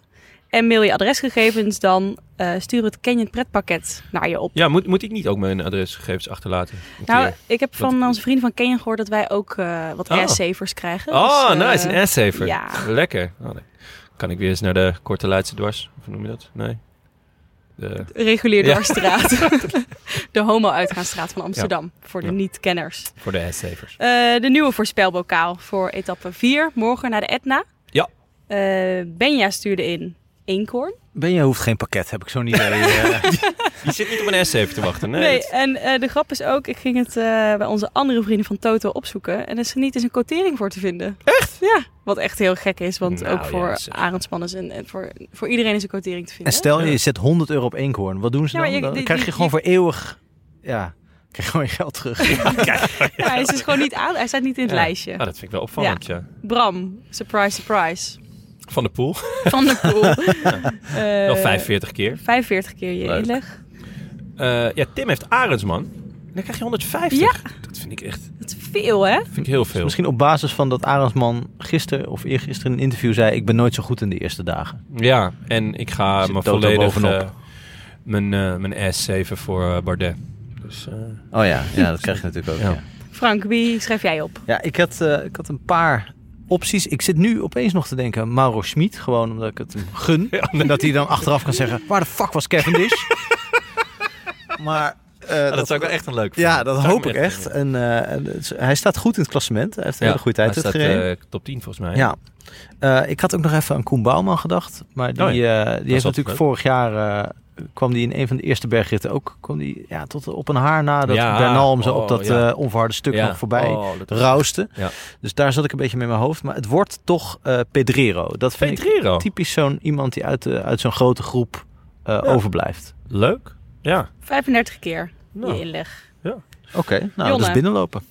Speaker 4: En mail je adresgegevens, dan eh, stuur het Canyon pretpakket naar je op.
Speaker 2: Ja, moet, moet ik niet ook mijn adresgegevens achterlaten?
Speaker 4: Nou,
Speaker 2: keer?
Speaker 4: ik heb van
Speaker 2: Wat-
Speaker 4: onze vrienden van Canyon gehoord dat wij ook eh, wat
Speaker 2: Oh.
Speaker 4: krijgen.
Speaker 2: Oh,
Speaker 4: Dus, eh,
Speaker 2: nice, een ass-saver.
Speaker 4: Ja,
Speaker 2: Lekker. Oh, nee. Kan ik weer eens naar de Korte Leidse Dwars? Of hoe noem je dat? Nee. De...
Speaker 4: regulier
Speaker 2: Ja.
Speaker 4: dwarsstraat. de homo-uitgaansstraat van Amsterdam. Voor de
Speaker 2: Ja.
Speaker 4: niet-kenners.
Speaker 2: Voor de ass-savers.
Speaker 4: Eh, de nieuwe voorspelbokaal voor etappe 4. Morgen naar de Etna.
Speaker 2: Ja.
Speaker 4: Eh, Benja stuurde in Eenkoorn.
Speaker 3: Ben je hoeft geen pakket, heb ik zo'n idee. eh.
Speaker 2: Je zit niet op een ass-saver te wachten. Nee,
Speaker 4: en eh, de grap is ook, ik ging het eh, bij onze andere vrienden van Toto opzoeken. En er is er niet eens een quotering voor te vinden. Echt? Ja, wat echt heel gek is. Want
Speaker 2: Nou,
Speaker 4: ook voor
Speaker 2: ja,
Speaker 4: is een, en voor, voor iedereen is een quotering te vinden.
Speaker 3: en stel, je zet 100 euro op eenkhoorn. Wat doen ze
Speaker 4: Ja,
Speaker 3: dan?
Speaker 4: je-
Speaker 3: dan
Speaker 4: die-
Speaker 3: krijg je
Speaker 4: die-
Speaker 3: gewoon voor eeuwig... Ja, krijg je gewoon je geld terug.
Speaker 4: Ja, hij is dus gewoon niet aan, hij staat niet in het
Speaker 2: Ja.
Speaker 4: lijstje.
Speaker 2: Ah, dat vind ik wel opvallend, ja.
Speaker 4: Bram, surprise, surprise.
Speaker 2: Van de Poel.
Speaker 4: Van de Poel. Eh,
Speaker 2: Wel 45 keer.
Speaker 4: 45 keer je
Speaker 2: Leuk.
Speaker 4: inleg.
Speaker 2: Eh, ja, Tim heeft Arendsman. En dan krijg je 150.
Speaker 4: Ja.
Speaker 2: Dat vind ik echt
Speaker 4: Dat is veel, hè?
Speaker 2: vind ik heel veel.
Speaker 3: Misschien op basis van dat Arendsman gisteren of eergisteren in een interview zei... ik ben nooit zo goed in de eerste dagen.
Speaker 2: Ja, en ik ga me volledig
Speaker 3: bovenop.
Speaker 2: eh, mijn, eh mijn ass saven voor eh, Bardet. Dus, eh,
Speaker 3: Oh ja, ja dat krijg je natuurlijk ook.
Speaker 2: Ja.
Speaker 3: Ja,
Speaker 4: Frank, wie schrijf jij op?
Speaker 3: ja ik, had, eh, ik had een paar opties. Ik zit nu opeens nog te denken Mauro Schmid. Gewoon omdat ik het hem gun. En dat hij dan achteraf kan zeggen, waar de fuck was Cavendish? maar... eh,
Speaker 2: Ah, dat, zou ik wel echt een leuk
Speaker 3: Ja,
Speaker 2: vinden.
Speaker 3: dat
Speaker 2: Zou ik
Speaker 3: hoop ik echt. En, eh, en hij staat goed in het klassement. Hij heeft een hele goede tijd
Speaker 2: hij staat
Speaker 3: gereden.
Speaker 2: eh, top 10 volgens mij.
Speaker 3: Ja. Ik had ook nog even aan Koen Bouwman gedacht. Maar die,
Speaker 2: Oh
Speaker 3: die heeft natuurlijk
Speaker 2: leuk.
Speaker 3: vorig jaar... kwam die in een van de eerste bergritten ook... kwam die ja, tot op een haar na dat
Speaker 2: Ja,
Speaker 3: Bernal hem zo
Speaker 2: oh,
Speaker 3: op dat
Speaker 2: ja.
Speaker 3: eh, onverharde stuk
Speaker 2: Ja.
Speaker 3: nog voorbij
Speaker 2: Oh, dat
Speaker 3: rauste.
Speaker 2: Ja.
Speaker 3: Dus daar zat ik een beetje mee in mijn hoofd. Maar het wordt toch Pedrero. Dat vind
Speaker 2: Pedrero.
Speaker 3: ik typisch zo'n iemand die uit, uit zo'n grote groep overblijft.
Speaker 2: Leuk. Ja.
Speaker 4: 35 keer
Speaker 2: Nou.
Speaker 4: je inleg.
Speaker 3: Oké, nou
Speaker 4: Jonne.
Speaker 3: is binnenlopen.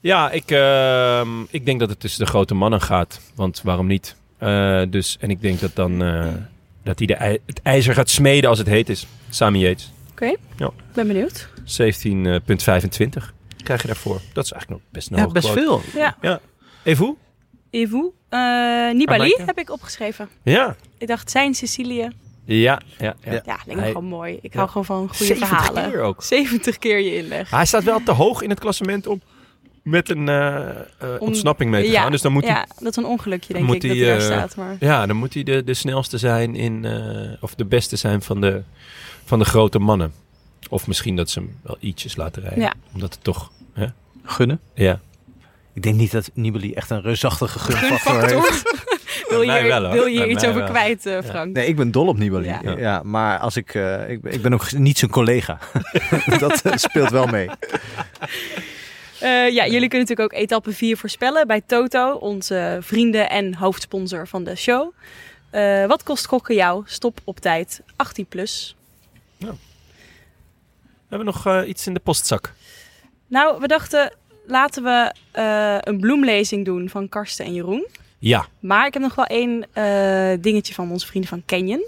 Speaker 2: Ja, ik, ehm, ik denk dat het tussen de grote mannen gaat. Want waarom niet? Eh, dus, en ik denk dat dan eh, dat hij de ij- het ijzer gaat smeden als het heet is. Sami Yates.
Speaker 4: Oké,
Speaker 2: Ja.
Speaker 4: ik ben benieuwd.
Speaker 2: 17,25 krijg je daarvoor. Dat is eigenlijk nog best een
Speaker 3: Ja, best
Speaker 2: quote.
Speaker 3: veel.
Speaker 4: Ja,
Speaker 2: Even hoe?
Speaker 4: Evu. Eh Nibali heb ik opgeschreven.
Speaker 2: Ja.
Speaker 4: Ik dacht, zijn Sicilië.
Speaker 2: Ja, ja, ja.
Speaker 3: Ja.
Speaker 4: Ja, lijkt me
Speaker 2: Hij-
Speaker 4: gewoon mooi. Ik
Speaker 2: Ja.
Speaker 4: hou gewoon van goede
Speaker 2: 70
Speaker 4: verhalen.
Speaker 2: keer ook.
Speaker 4: 70 keer je inleg.
Speaker 2: Hij staat wel te hoog in het klassement om met een eh, eh,
Speaker 4: Om-
Speaker 2: ontsnapping mee te
Speaker 4: ja,
Speaker 2: gaan. Dus dan moet hij
Speaker 4: ja, dat is een ongelukje denk
Speaker 2: moet
Speaker 4: ik dat
Speaker 2: hij,
Speaker 4: hij daar
Speaker 2: eh,
Speaker 4: staat. Maar...
Speaker 2: Ja, dan moet hij de, de snelste zijn in, eh, of de beste zijn van de, van de grote mannen. Of misschien dat ze hem wel ietsjes laten rijden.
Speaker 4: Ja.
Speaker 2: Omdat het toch, hè?
Speaker 3: Gunnen.
Speaker 2: Ja.
Speaker 3: Ik denk niet dat Nibali echt een reusachtige gunfactor heeft.
Speaker 4: Wil je
Speaker 2: wel,
Speaker 4: wil je iets over
Speaker 2: wel.
Speaker 4: kwijt, eh, Frank?
Speaker 3: Nee, ik ben dol op Nibali.
Speaker 4: Ja.
Speaker 3: Ja. maar als ik, eh, ik, ben- ik ben ook niet zijn collega. dat eh, speelt wel mee.
Speaker 4: Eh, ja, jullie kunnen natuurlijk ook etappe 4 voorspellen bij Toto, onze vrienden en hoofdsponsor van de show. Eh, wat kost gokken jou? Stop op tijd 18 plus.
Speaker 2: We hebben nog eh, iets in de postzak.
Speaker 4: Nou, we dachten laten we eh, een bloemlezing doen van Karsten en Jeroen.
Speaker 2: Ja.
Speaker 4: Maar ik heb nog wel één eh, dingetje van onze vrienden van Canyon.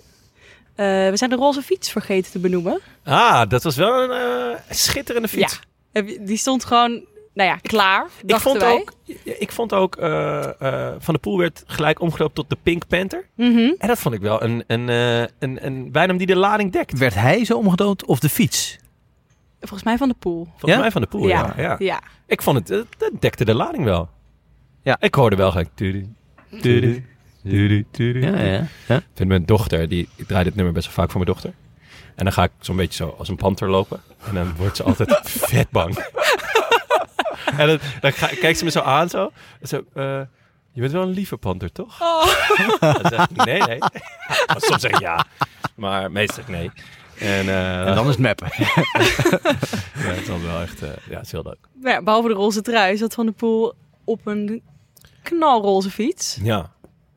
Speaker 4: Eh, we zijn de roze fiets vergeten te benoemen.
Speaker 2: Ah, dat was wel een eh, schitterende fiets.
Speaker 4: Ja, Heb je- die stond gewoon, nou ja, klaar.
Speaker 2: Ik vond
Speaker 4: wij.
Speaker 2: ook, ik vond ook eh, eh, Van de Poel werd gelijk omgedoopt tot de Pink Panther.
Speaker 4: Mhm.
Speaker 2: En dat vond ik wel een, een, eh, een, een bijnaam die de lading dekt.
Speaker 3: Werd hij zo omgedood of de fiets?
Speaker 4: Volgens mij van de pool.
Speaker 2: Volgens
Speaker 3: Ja?
Speaker 2: mij Van de Poel, ja. ja.
Speaker 4: ja.
Speaker 2: Ik vond het, dat dekte de lading wel.
Speaker 3: Ja.
Speaker 2: Ik hoorde wel gelijk... tudu, tudu, tudu, tudu.
Speaker 3: Ja, ja. ja.
Speaker 2: Ik vind mijn dochter, die, ik draai dit nummer best wel vaak voor mijn dochter. En dan ga ik zo'n beetje zo als een panter lopen. En dan wordt ze altijd vet bang. en dan, dan ga, kijkt ze me zo aan zo. En zo eh, je bent wel een lieve panter, toch?
Speaker 4: Oh.
Speaker 2: Dan zeg ik, nee, nee. Soms zeg ik ja. Maar meestal nee. En, eh,
Speaker 3: En dan is het mappen.
Speaker 2: ja, het is wel echt... eh, ja, het is heel leuk.
Speaker 4: Nou ja, behalve de roze trui zat Van de Poel op een knalroze fiets.
Speaker 2: Ja.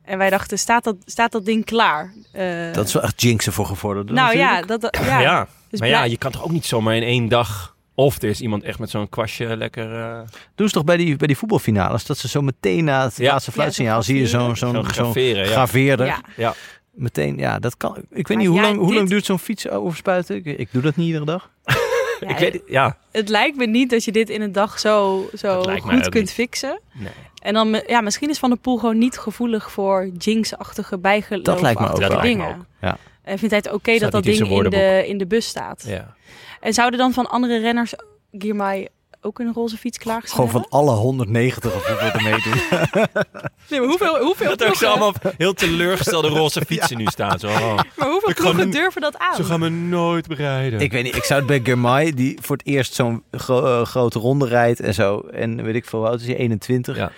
Speaker 4: En wij dachten, staat dat, staat dat ding klaar? Eh,
Speaker 3: Dat is wel echt jinxen voor gevorderden.
Speaker 4: nou ja,
Speaker 3: natuurlijk.
Speaker 4: dat, dat-
Speaker 2: Ja,
Speaker 4: ja. Dus
Speaker 2: maar ja, je kan toch ook niet zomaar in één dag... Of er is iemand echt met zo'n kwastje lekker... eh,
Speaker 3: Doen ze toch bij die, bij die voetbalfinales, dat ze zo meteen na het
Speaker 2: Ja.
Speaker 3: laatste fluitsignaal
Speaker 4: Ja,
Speaker 3: zie je zo'n
Speaker 4: zo'n
Speaker 3: zo'n
Speaker 2: graveren, ja.
Speaker 3: graveerder.
Speaker 4: Ja.
Speaker 2: Ja.
Speaker 3: Meteen, ja, dat kan. Ik weet
Speaker 4: Maar
Speaker 3: niet, hoe,
Speaker 4: ja,
Speaker 3: lang, hoe
Speaker 4: dit-
Speaker 3: lang duurt zo'n fiets overspuiten? Ik, ik doe dat niet iedere dag.
Speaker 4: Ja,
Speaker 2: ik weet het, ja.
Speaker 4: Het lijkt me niet dat je dit in een dag zo, zo goed kunt
Speaker 2: niet.
Speaker 4: fixen.
Speaker 2: Nee.
Speaker 4: En dan, ja, misschien is Van der Poel gewoon niet gevoelig voor jinx-achtige bijgeloof.
Speaker 3: Dat lijkt me ook
Speaker 2: Dat
Speaker 3: wel.
Speaker 2: lijkt me
Speaker 4: dingen.
Speaker 2: ook.
Speaker 3: Ja.
Speaker 4: En vindt hij het oké dat dat ding in de, in de bus staat?
Speaker 2: Ja.
Speaker 4: En zouden dan van andere renners Girmay ook een roze fiets klaargestaan
Speaker 3: Gewoon van alle 190 of hoeveel er meedoen.
Speaker 4: Nee, maar hoeveel, hoeveel,
Speaker 2: Dat ook
Speaker 4: ploegen-
Speaker 2: allemaal heel teleurgestelde roze fietsen nu staan. Zo, oh,
Speaker 4: maar hoeveel
Speaker 2: Ik
Speaker 4: ploegen durven dat aan?
Speaker 2: ze gaan me nooit bereiden.
Speaker 3: ik weet niet, ik zou het bij Germay, die voor het eerst zo'n gro- eh, grote ronde rijdt en zo. En weet ik veel, oud is hij? 21.
Speaker 2: Ja.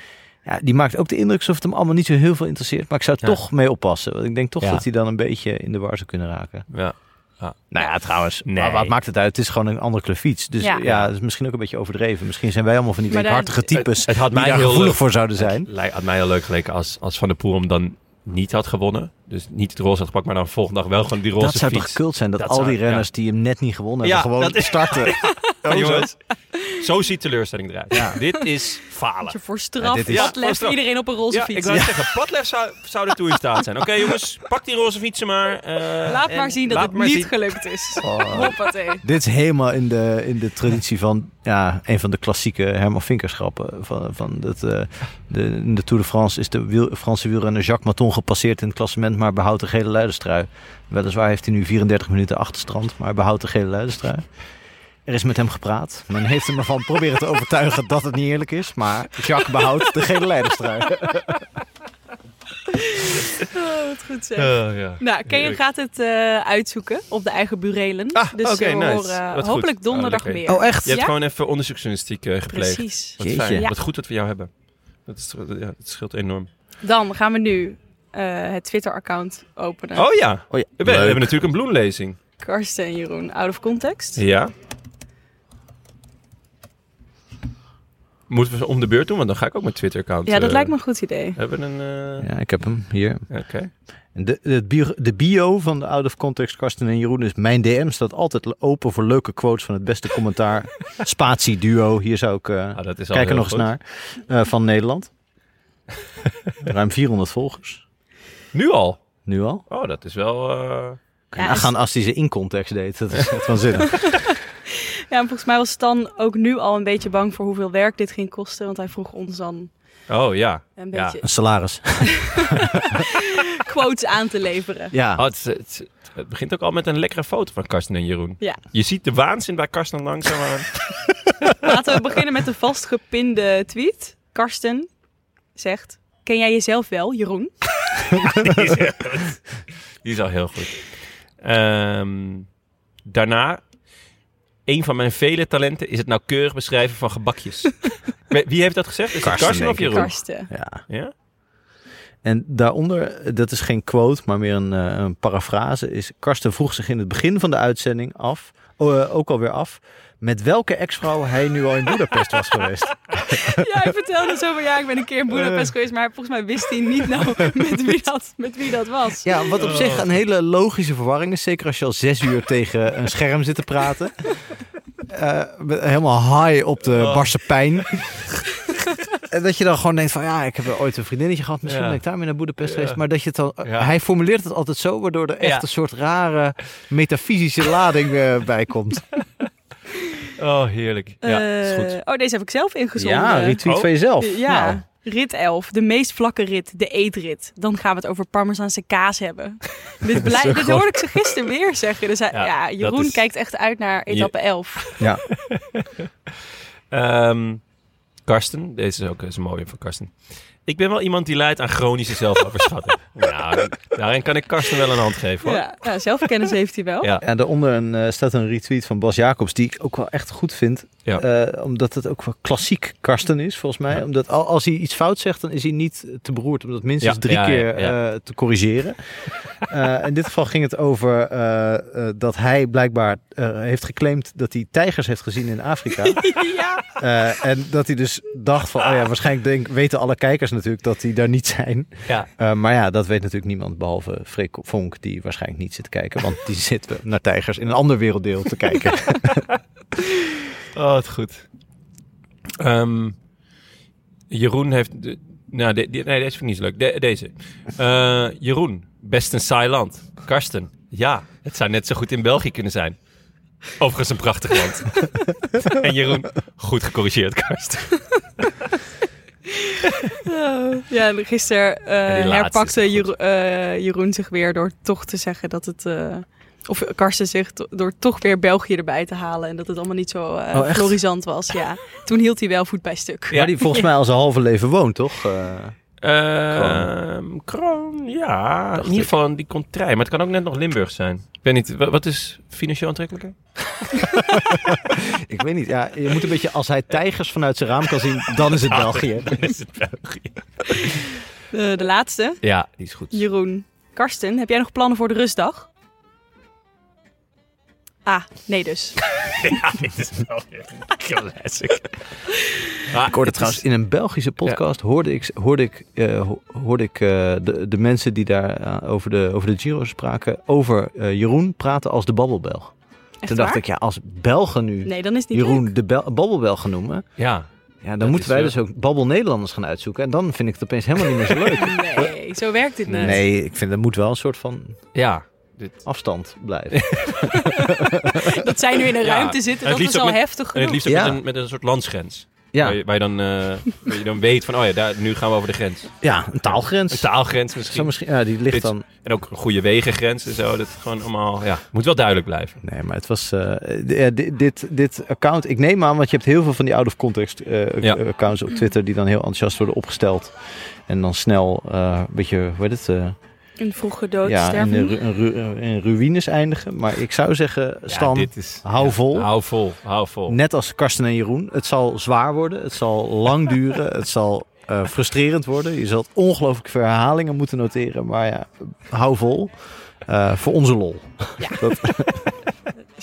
Speaker 3: Ja, die maakt ook de indruk alsof het hem allemaal niet zo heel veel interesseert. Maar ik zou
Speaker 2: Ja.
Speaker 3: toch mee oppassen. Want ik denk toch
Speaker 2: Ja.
Speaker 3: dat hij dan een beetje in de war zou kunnen raken.
Speaker 2: Ja.
Speaker 3: Nou ja, trouwens,
Speaker 2: Nee.
Speaker 3: maar wat maakt het uit? Het is gewoon een andere kleur fiets. Dus
Speaker 4: Ja.
Speaker 3: ja, dat is misschien ook een beetje overdreven. Misschien zijn wij allemaal van die weekhartige types
Speaker 2: Het, het had
Speaker 3: die
Speaker 2: mij
Speaker 3: daar
Speaker 2: heel
Speaker 3: gevoelig
Speaker 2: leuk,
Speaker 3: voor zouden zijn.
Speaker 2: Lijkt had mij heel leuk geleken als, als Van der Poel hem dan niet had gewonnen. Dus niet het roze had gepakt, maar dan volgende dag wel gewoon die roze
Speaker 3: Dat zou
Speaker 2: fiets.
Speaker 3: toch kult zijn dat,
Speaker 2: Dat
Speaker 3: al
Speaker 2: zou-
Speaker 3: die renners
Speaker 2: ja.
Speaker 3: die hem net niet gewonnen
Speaker 2: Ja,
Speaker 3: hebben, gewoon
Speaker 2: dat is-
Speaker 3: starten.
Speaker 2: Maar jongens, zo ziet teleurstelling eruit.
Speaker 3: Ja.
Speaker 2: Dit is falen.
Speaker 4: Je voor
Speaker 3: Ja,
Speaker 4: straf
Speaker 3: dit is-
Speaker 4: ja, iedereen op een roze
Speaker 2: Ja,
Speaker 4: fiets.
Speaker 2: ik wou zeggen, Padlef zou, zou ertoe in staat zijn. Oké jongens, pak die roze fietsen maar. eh,
Speaker 4: Laat maar zien dat het niet
Speaker 2: zien.
Speaker 4: gelukt is.
Speaker 3: Oh.
Speaker 4: Hoppatee.
Speaker 3: Dit is helemaal in de, in de traditie van ja, een van de klassieke Herman Vinkerschappen. Van, van het, eh, de, in de Tour de France is de wiel, Franse wielrenner Jacques Maton gepasseerd in het klassement, maar behoudt de gele luiderstrui. Weliswaar heeft hij nu 34 minuten achterstand, maar behoudt de gele luiderstrui. Er is met hem gepraat. Men heeft hem ervan proberen te overtuigen dat het niet eerlijk is. Maar Jacques behoudt de gele leiderstrui.
Speaker 4: Oh, wat goed zeg.
Speaker 2: ja.
Speaker 4: Nou, Kean gaat het eh, uitzoeken op de eigen burelen.
Speaker 2: Ah,
Speaker 4: dus
Speaker 2: oké,
Speaker 4: we
Speaker 2: nice.
Speaker 4: horen
Speaker 2: Wat goed.
Speaker 4: hopelijk donderdag
Speaker 2: Oh,
Speaker 4: meer.
Speaker 3: Oh, echt?
Speaker 2: Je hebt
Speaker 4: Ja?
Speaker 2: gewoon even onderzoeksjournalistiek eh, gepleegd.
Speaker 4: Precies.
Speaker 2: Wat
Speaker 3: Jeetje.
Speaker 2: fijn.
Speaker 4: Ja.
Speaker 2: Wat goed dat we jou hebben. Dat, is, ja, dat scheelt enorm.
Speaker 4: Dan gaan we nu eh, het Twitter-account openen.
Speaker 2: Oh ja,
Speaker 3: Oh ja,
Speaker 2: we, hebben- we hebben natuurlijk een bloemlezing.
Speaker 4: Karsten en Jeroen, out of context.
Speaker 2: Ja. Moeten we ze om de beurt doen? Want dan ga ik ook mijn Twitter-account...
Speaker 4: Ja, dat
Speaker 2: eh,
Speaker 4: lijkt me een goed idee.
Speaker 2: Hebben een... eh,
Speaker 3: Ja, ik heb hem hier.
Speaker 2: Oké.
Speaker 3: En De, de, bio, de bio van de Out of Context Karsten en Jeroen is... Mijn DM staat altijd open voor leuke quotes van het beste commentaar. Spatie duo, hier zou ik... eh,
Speaker 2: Ah, dat is al
Speaker 3: Kijk er
Speaker 2: heel
Speaker 3: nog eens naar. eh, van Nederland. Ruim 400 volgers.
Speaker 2: Nu al?
Speaker 3: Nu al.
Speaker 2: Oh, dat is wel... eh,
Speaker 4: Ja,
Speaker 3: nagaan als hij ze in context deed. Dat is echt waanzinnig.
Speaker 4: Ja, en volgens mij was Stan ook nu al een beetje bang voor hoeveel werk dit ging kosten. Want hij vroeg ons dan
Speaker 2: Oh ja.
Speaker 4: een
Speaker 2: Ja.
Speaker 4: beetje
Speaker 3: Een salaris.
Speaker 4: quotes aan te leveren.
Speaker 3: Ja.
Speaker 2: Oh, het, begint ook al met een lekkere foto van Karsten en Jeroen.
Speaker 4: Ja.
Speaker 2: Je ziet de waanzin bij Karsten langzaam aan.
Speaker 4: Laten we beginnen met de vastgepinde tweet. Karsten zegt... Ken jij jezelf wel, Jeroen?
Speaker 2: Die is al heel goed. Ehm, daarna, een van mijn vele talenten is het nauwkeurig beschrijven van gebakjes. Wie heeft dat gezegd? Is het
Speaker 3: Karsten,
Speaker 2: Karsten of. Jeroen?
Speaker 4: Karsten.
Speaker 3: ja.
Speaker 2: Ja?
Speaker 3: En daaronder, dat is geen quote, maar meer een, eh, een parafrase, is... Karsten vroeg zich in het begin van de uitzending af, oh, eh, ook alweer af... met welke ex-vrouw hij nu al in Budapest was geweest.
Speaker 4: Ja, hij vertelde zo van... Ja, ik ben een keer in Budapest geweest. Maar volgens mij wist hij niet nou met wie dat, met wie dat was.
Speaker 3: Ja, wat op zich een hele logische verwarring is. Zeker als je al zes uur tegen een scherm zit te praten. Eh, helemaal high op de
Speaker 2: Oh.
Speaker 3: barse pijn. en dat je dan gewoon denkt van ja, ik heb ooit een vriendinnetje gehad. Misschien
Speaker 2: Ja.
Speaker 3: ben ik daarmee naar Boedapest
Speaker 2: Ja.
Speaker 3: geweest. Maar dat je het dan...
Speaker 2: Ja.
Speaker 3: Hij formuleert het altijd zo, waardoor er echt
Speaker 2: Ja.
Speaker 3: een soort rare metafysische lading eh, bij komt.
Speaker 2: Oh, heerlijk. Ja, is
Speaker 4: Eh,
Speaker 2: goed.
Speaker 4: oh, deze heb ik zelf ingezonden.
Speaker 3: Ja, retweet
Speaker 2: Oh.
Speaker 3: van jezelf.
Speaker 4: Ja,
Speaker 3: Nou,
Speaker 4: rit 11. De meest vlakke rit. De eetrit. Dan gaan we het over Parmezaanse kaas hebben. dit, blij- dit hoorde ik ze gisteren weer zeggen. Dus hij-
Speaker 2: Ja,
Speaker 4: Jeroen
Speaker 2: is-
Speaker 4: kijkt echt uit naar etappe 11.
Speaker 3: ja.
Speaker 2: Ehm, Karsten, deze is ook is een mooie van Karsten. Ik ben wel iemand die leidt aan chronische zelfoverschatting. nou, daarin kan ik Karsten wel een hand geven hoor.
Speaker 4: Ja, ja, zelfkennis heeft hij wel.
Speaker 2: Ja.
Speaker 3: En daaronder een, eh, staat een retweet van Bas Jacobs, die ik ook wel echt goed vind.
Speaker 2: Ja.
Speaker 3: Eh, omdat het ook wel klassiek Karsten is, volgens mij.
Speaker 2: Ja.
Speaker 3: Omdat al, als hij iets fout zegt, dan is hij niet te beroerd om dat minstens
Speaker 2: Ja,
Speaker 3: drie keer eh, te corrigeren. Eh, in dit geval ging het over dat hij blijkbaar heeft geclaimd dat hij tijgers heeft gezien in Afrika.
Speaker 4: ja.
Speaker 3: En dat hij dus dacht van, oh ja, waarschijnlijk denk, weten alle kijkers natuurlijk dat die daar niet zijn.
Speaker 2: Ja.
Speaker 3: Maar ja, dat weet natuurlijk niemand behalve Freek Vonk, die waarschijnlijk niet zit te kijken. Want die zit naar tijgers in een ander werelddeel te kijken.
Speaker 2: Oh, wat goed. Ehm, Jeroen heeft... De, nou, de- die- nee, deze vind ik niet zo leuk. De- deze. Eh, Jeroen, best een saai land. Karsten, ja, het zou net zo goed in België kunnen zijn. Overigens een prachtig land. en Jeroen, goed gecorrigeerd, Karsten.
Speaker 4: Ja, en gisteren
Speaker 2: is
Speaker 4: herpakte Jero- eh, Jeroen zich weer door toch te zeggen dat het... of Karsten zich to- door toch weer België erbij te halen. En dat het allemaal niet zo
Speaker 3: Oh, echt?
Speaker 4: florisant was. Ja. Toen hield hij wel voet bij stuk.
Speaker 2: Ja.
Speaker 3: Maar die volgens mij al zijn halve leven woont, toch? Eh,
Speaker 2: Ehm Kroon, ja.
Speaker 3: Dacht
Speaker 2: in ieder geval, die komt trein. Maar het kan ook net nog Limburg zijn. Ik weet niet, wa- wat is financieel aantrekkelijker?
Speaker 3: ik weet niet. Ja, je moet een beetje, als hij tijgers vanuit zijn raam kan zien, dan is het België.
Speaker 2: is het België.
Speaker 4: Eh, de laatste.
Speaker 2: Ja, die is goed.
Speaker 4: Jeroen. Karsten, heb jij nog plannen voor de rustdag? Ah, nee dus.
Speaker 2: Ja, dit is wel weer een classic. Maar
Speaker 3: Ik hoorde
Speaker 2: het
Speaker 3: trouwens
Speaker 2: is-
Speaker 3: in een Belgische podcast hoorde ik, hoorde ik, eh, ho- hoorde ik eh, de, de mensen die daar eh, over, de, over de Giro spraken, over eh, Jeroen praten als de babbelbelg.
Speaker 4: Echt
Speaker 3: Toen dacht
Speaker 4: waar?
Speaker 3: ik, ja, als Belgen nu
Speaker 4: Nee, dan is het niet
Speaker 3: Jeroen
Speaker 4: leuk.
Speaker 3: de Bel- babbelbelg noemen,
Speaker 2: Ja,
Speaker 3: ja, dan
Speaker 2: Dat
Speaker 3: moeten wij
Speaker 2: wel-
Speaker 3: dus ook babbel Nederlanders gaan uitzoeken. En dan vind ik het opeens helemaal niet meer zo leuk.
Speaker 4: Nee, zo werkt dit
Speaker 2: Nee.
Speaker 4: niet.
Speaker 3: Nee, ik vind er moet wel een soort van
Speaker 2: ja. Dit.
Speaker 3: afstand blijven.
Speaker 4: Dat zij nu in een
Speaker 2: Ja,
Speaker 4: ruimte zitten, dat is al
Speaker 2: met-
Speaker 4: heftig
Speaker 2: En het liefst ook
Speaker 3: Ja.
Speaker 2: met, een, met een soort landsgrens.
Speaker 3: Ja.
Speaker 2: Waar, je, waar, je dan, eh, waar je dan weet van, oh ja, daar, nu gaan we over de grens.
Speaker 3: Ja, een taalgrens.
Speaker 2: Een taalgrens
Speaker 3: Zo
Speaker 2: misschien.
Speaker 3: misschien, ja, die ligt dan...
Speaker 2: En ook een goede wegengrens en zo. Dat gewoon allemaal, ja, moet wel duidelijk blijven.
Speaker 3: Nee, maar het was... eh, dit, dit, dit account... Ik neem aan, want je hebt heel veel van die out-of-context eh,
Speaker 2: Ja.
Speaker 3: accounts op Twitter... die dan heel enthousiast worden opgesteld. En dan snel eh, een beetje, hoe heet het...
Speaker 4: Een vroege dood
Speaker 3: ja, in,
Speaker 4: sterven.
Speaker 3: ru- in ru- in ruïnes eindigen. Maar ik zou zeggen, Stan,
Speaker 2: ja, is,
Speaker 3: hou
Speaker 2: ja,
Speaker 3: vol.
Speaker 2: Hou vol, hou vol.
Speaker 3: net als Karsten en Jeroen, het zal zwaar worden. Het zal lang duren. Het zal eh, frustrerend worden. Je zult ongelooflijk veel herhalingen moeten noteren. Maar ja, hou vol. Eh, voor onze lol.
Speaker 4: Dus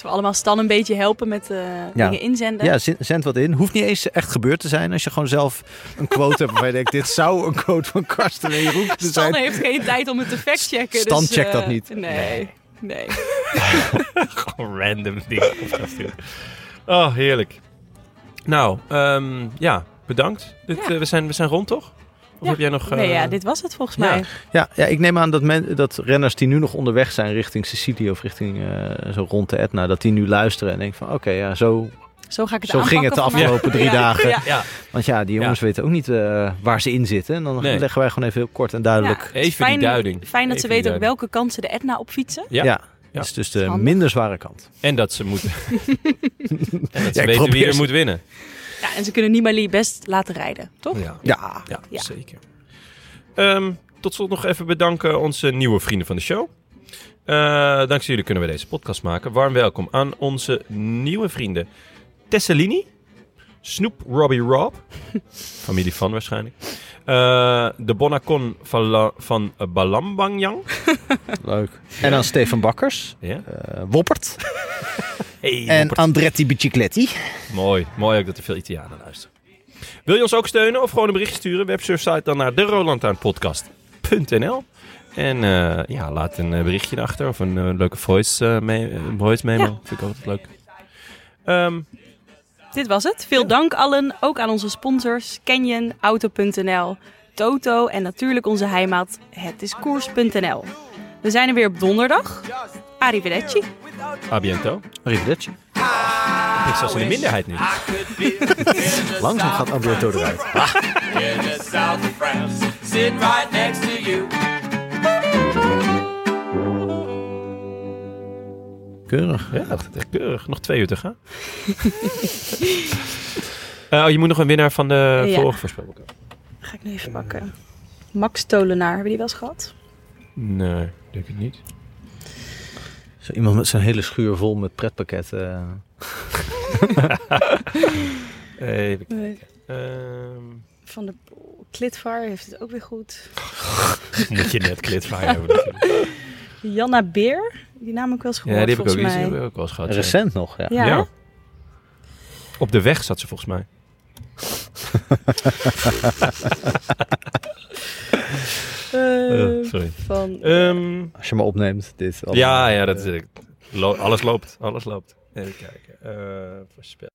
Speaker 4: we allemaal Stan een beetje helpen met eh, dingen inzenden.
Speaker 3: Ja, zend, zend wat in. Hoeft niet eens echt gebeurd te zijn. Als je gewoon zelf een quote hebt waarvan je denkt... dit zou een quote van Karsten en Jeroen kunnen
Speaker 4: Stan
Speaker 3: zijn.
Speaker 4: heeft geen tijd om het te factchecken.
Speaker 3: Stan
Speaker 4: dus,
Speaker 3: checkt
Speaker 4: eh,
Speaker 3: dat niet.
Speaker 4: Nee, nee.
Speaker 2: Gewoon random dingen. Oh, heerlijk. Nou, ehm, ja, bedankt. Dit,
Speaker 4: Ja.
Speaker 2: eh, we, zijn, we zijn rond, toch? Of
Speaker 4: Ja.
Speaker 2: heb jij nog...
Speaker 4: nee,
Speaker 2: eh,
Speaker 4: ja, dit was het volgens
Speaker 2: ja.
Speaker 4: mij.
Speaker 3: Ja, ja, ik neem aan dat, men, dat renners die nu nog onderweg zijn richting Sicilië... of richting eh, zo rond de Etna... dat die nu luisteren en denken van... oké, ja, zo,
Speaker 4: Zo ga ik het
Speaker 3: zo ging het de afgelopen drie
Speaker 4: Ja.
Speaker 3: dagen.
Speaker 4: Ja.
Speaker 2: Ja,
Speaker 3: Want ja, die jongens weten ook niet eh, waar ze in zitten. En dan
Speaker 2: Nee.
Speaker 3: leggen wij gewoon even heel kort en duidelijk...
Speaker 2: Even
Speaker 4: is
Speaker 2: die
Speaker 4: fijn,
Speaker 2: duiding.
Speaker 4: Fijn dat
Speaker 2: Even
Speaker 4: ze weten ook
Speaker 2: duiding.
Speaker 4: welke kant ze de Etna op fietsen.
Speaker 2: Ja.
Speaker 3: Ja,
Speaker 2: Ja.
Speaker 3: dat is dus de
Speaker 4: handig.
Speaker 3: minder zware kant.
Speaker 2: En dat ze moeten... en dat
Speaker 3: Ja,
Speaker 2: ze weten wie er moet winnen.
Speaker 4: Ja, en ze kunnen Nibali best laten rijden, toch?
Speaker 2: Ja,
Speaker 3: Ja,
Speaker 2: ja,
Speaker 4: Ja.
Speaker 2: zeker. Ehm, tot slot nog even bedanken onze nieuwe vrienden van de show. Eh, dankzij jullie kunnen we deze podcast maken. Warm welkom aan onze nieuwe vrienden. Tessellini, Snoep Robbie Rob, familie van waarschijnlijk. Eh, de Bonacon van, La- van Balambangyang.
Speaker 3: leuk. En dan Stefan Bakkers,
Speaker 2: Ja?
Speaker 3: eh, Woppert
Speaker 2: Hey,
Speaker 3: en. Andretti Bicicletti.
Speaker 2: Mooi, mooi ook dat er veel Italianen luisteren. Wil je ons ook steunen of gewoon een bericht sturen? Websurfsite dan naar de Podcast.nl En eh, ja, laat een eh, berichtje achter of een eh, leuke voice, eh, me- eh, voice memo.
Speaker 4: Ja.
Speaker 2: Vind ik altijd leuk. Ehm,
Speaker 4: Dit was het. Veel dank allen. Ook aan onze sponsors Canyon, Auto.nl, Toto en natuurlijk onze heimaat hetiskoers.nl. We zijn er weer op donderdag. Arrivederci.
Speaker 2: a biento.
Speaker 3: Arrivederci.
Speaker 2: Ik zelfs in de minderheid nu.
Speaker 3: Langzaam gaat Alberto eruit.
Speaker 5: in the south of France, sitting right next to you.
Speaker 3: Keurig.
Speaker 2: Ja, dat is echt keurig. Nog twee uur te gaan. Eh, oh, je moet nog een winnaar van de
Speaker 4: Ja.
Speaker 2: vorige voorspelbokaal.
Speaker 4: Ga ik nu even pakken. Max Tolenaar, hebben die wel eens gehad?
Speaker 2: Nee, denk ik niet.
Speaker 3: Zo iemand met zijn hele schuur vol met pretpakketten.
Speaker 2: Even
Speaker 4: Nee.
Speaker 2: Ehm,
Speaker 4: Van de Klitvaar heeft het ook weer goed.
Speaker 2: moet je net klitvaar hebben. natuurlijk.
Speaker 4: Janna Beer, die naam heb ik wel eens gehoord
Speaker 2: Ja, die heb ik ook, die heb ik ook wel eens gehad.
Speaker 3: Recent nog, ja.
Speaker 4: Ja,
Speaker 2: Ja. Op de weg zat ze volgens mij.
Speaker 4: Eh,
Speaker 2: Eh, sorry.
Speaker 4: van
Speaker 2: Ehm,
Speaker 3: Als je maar opneemt, dit.
Speaker 2: ja, ja, dat is, alles loopt. Alles loopt. Even kijken. Voorspel.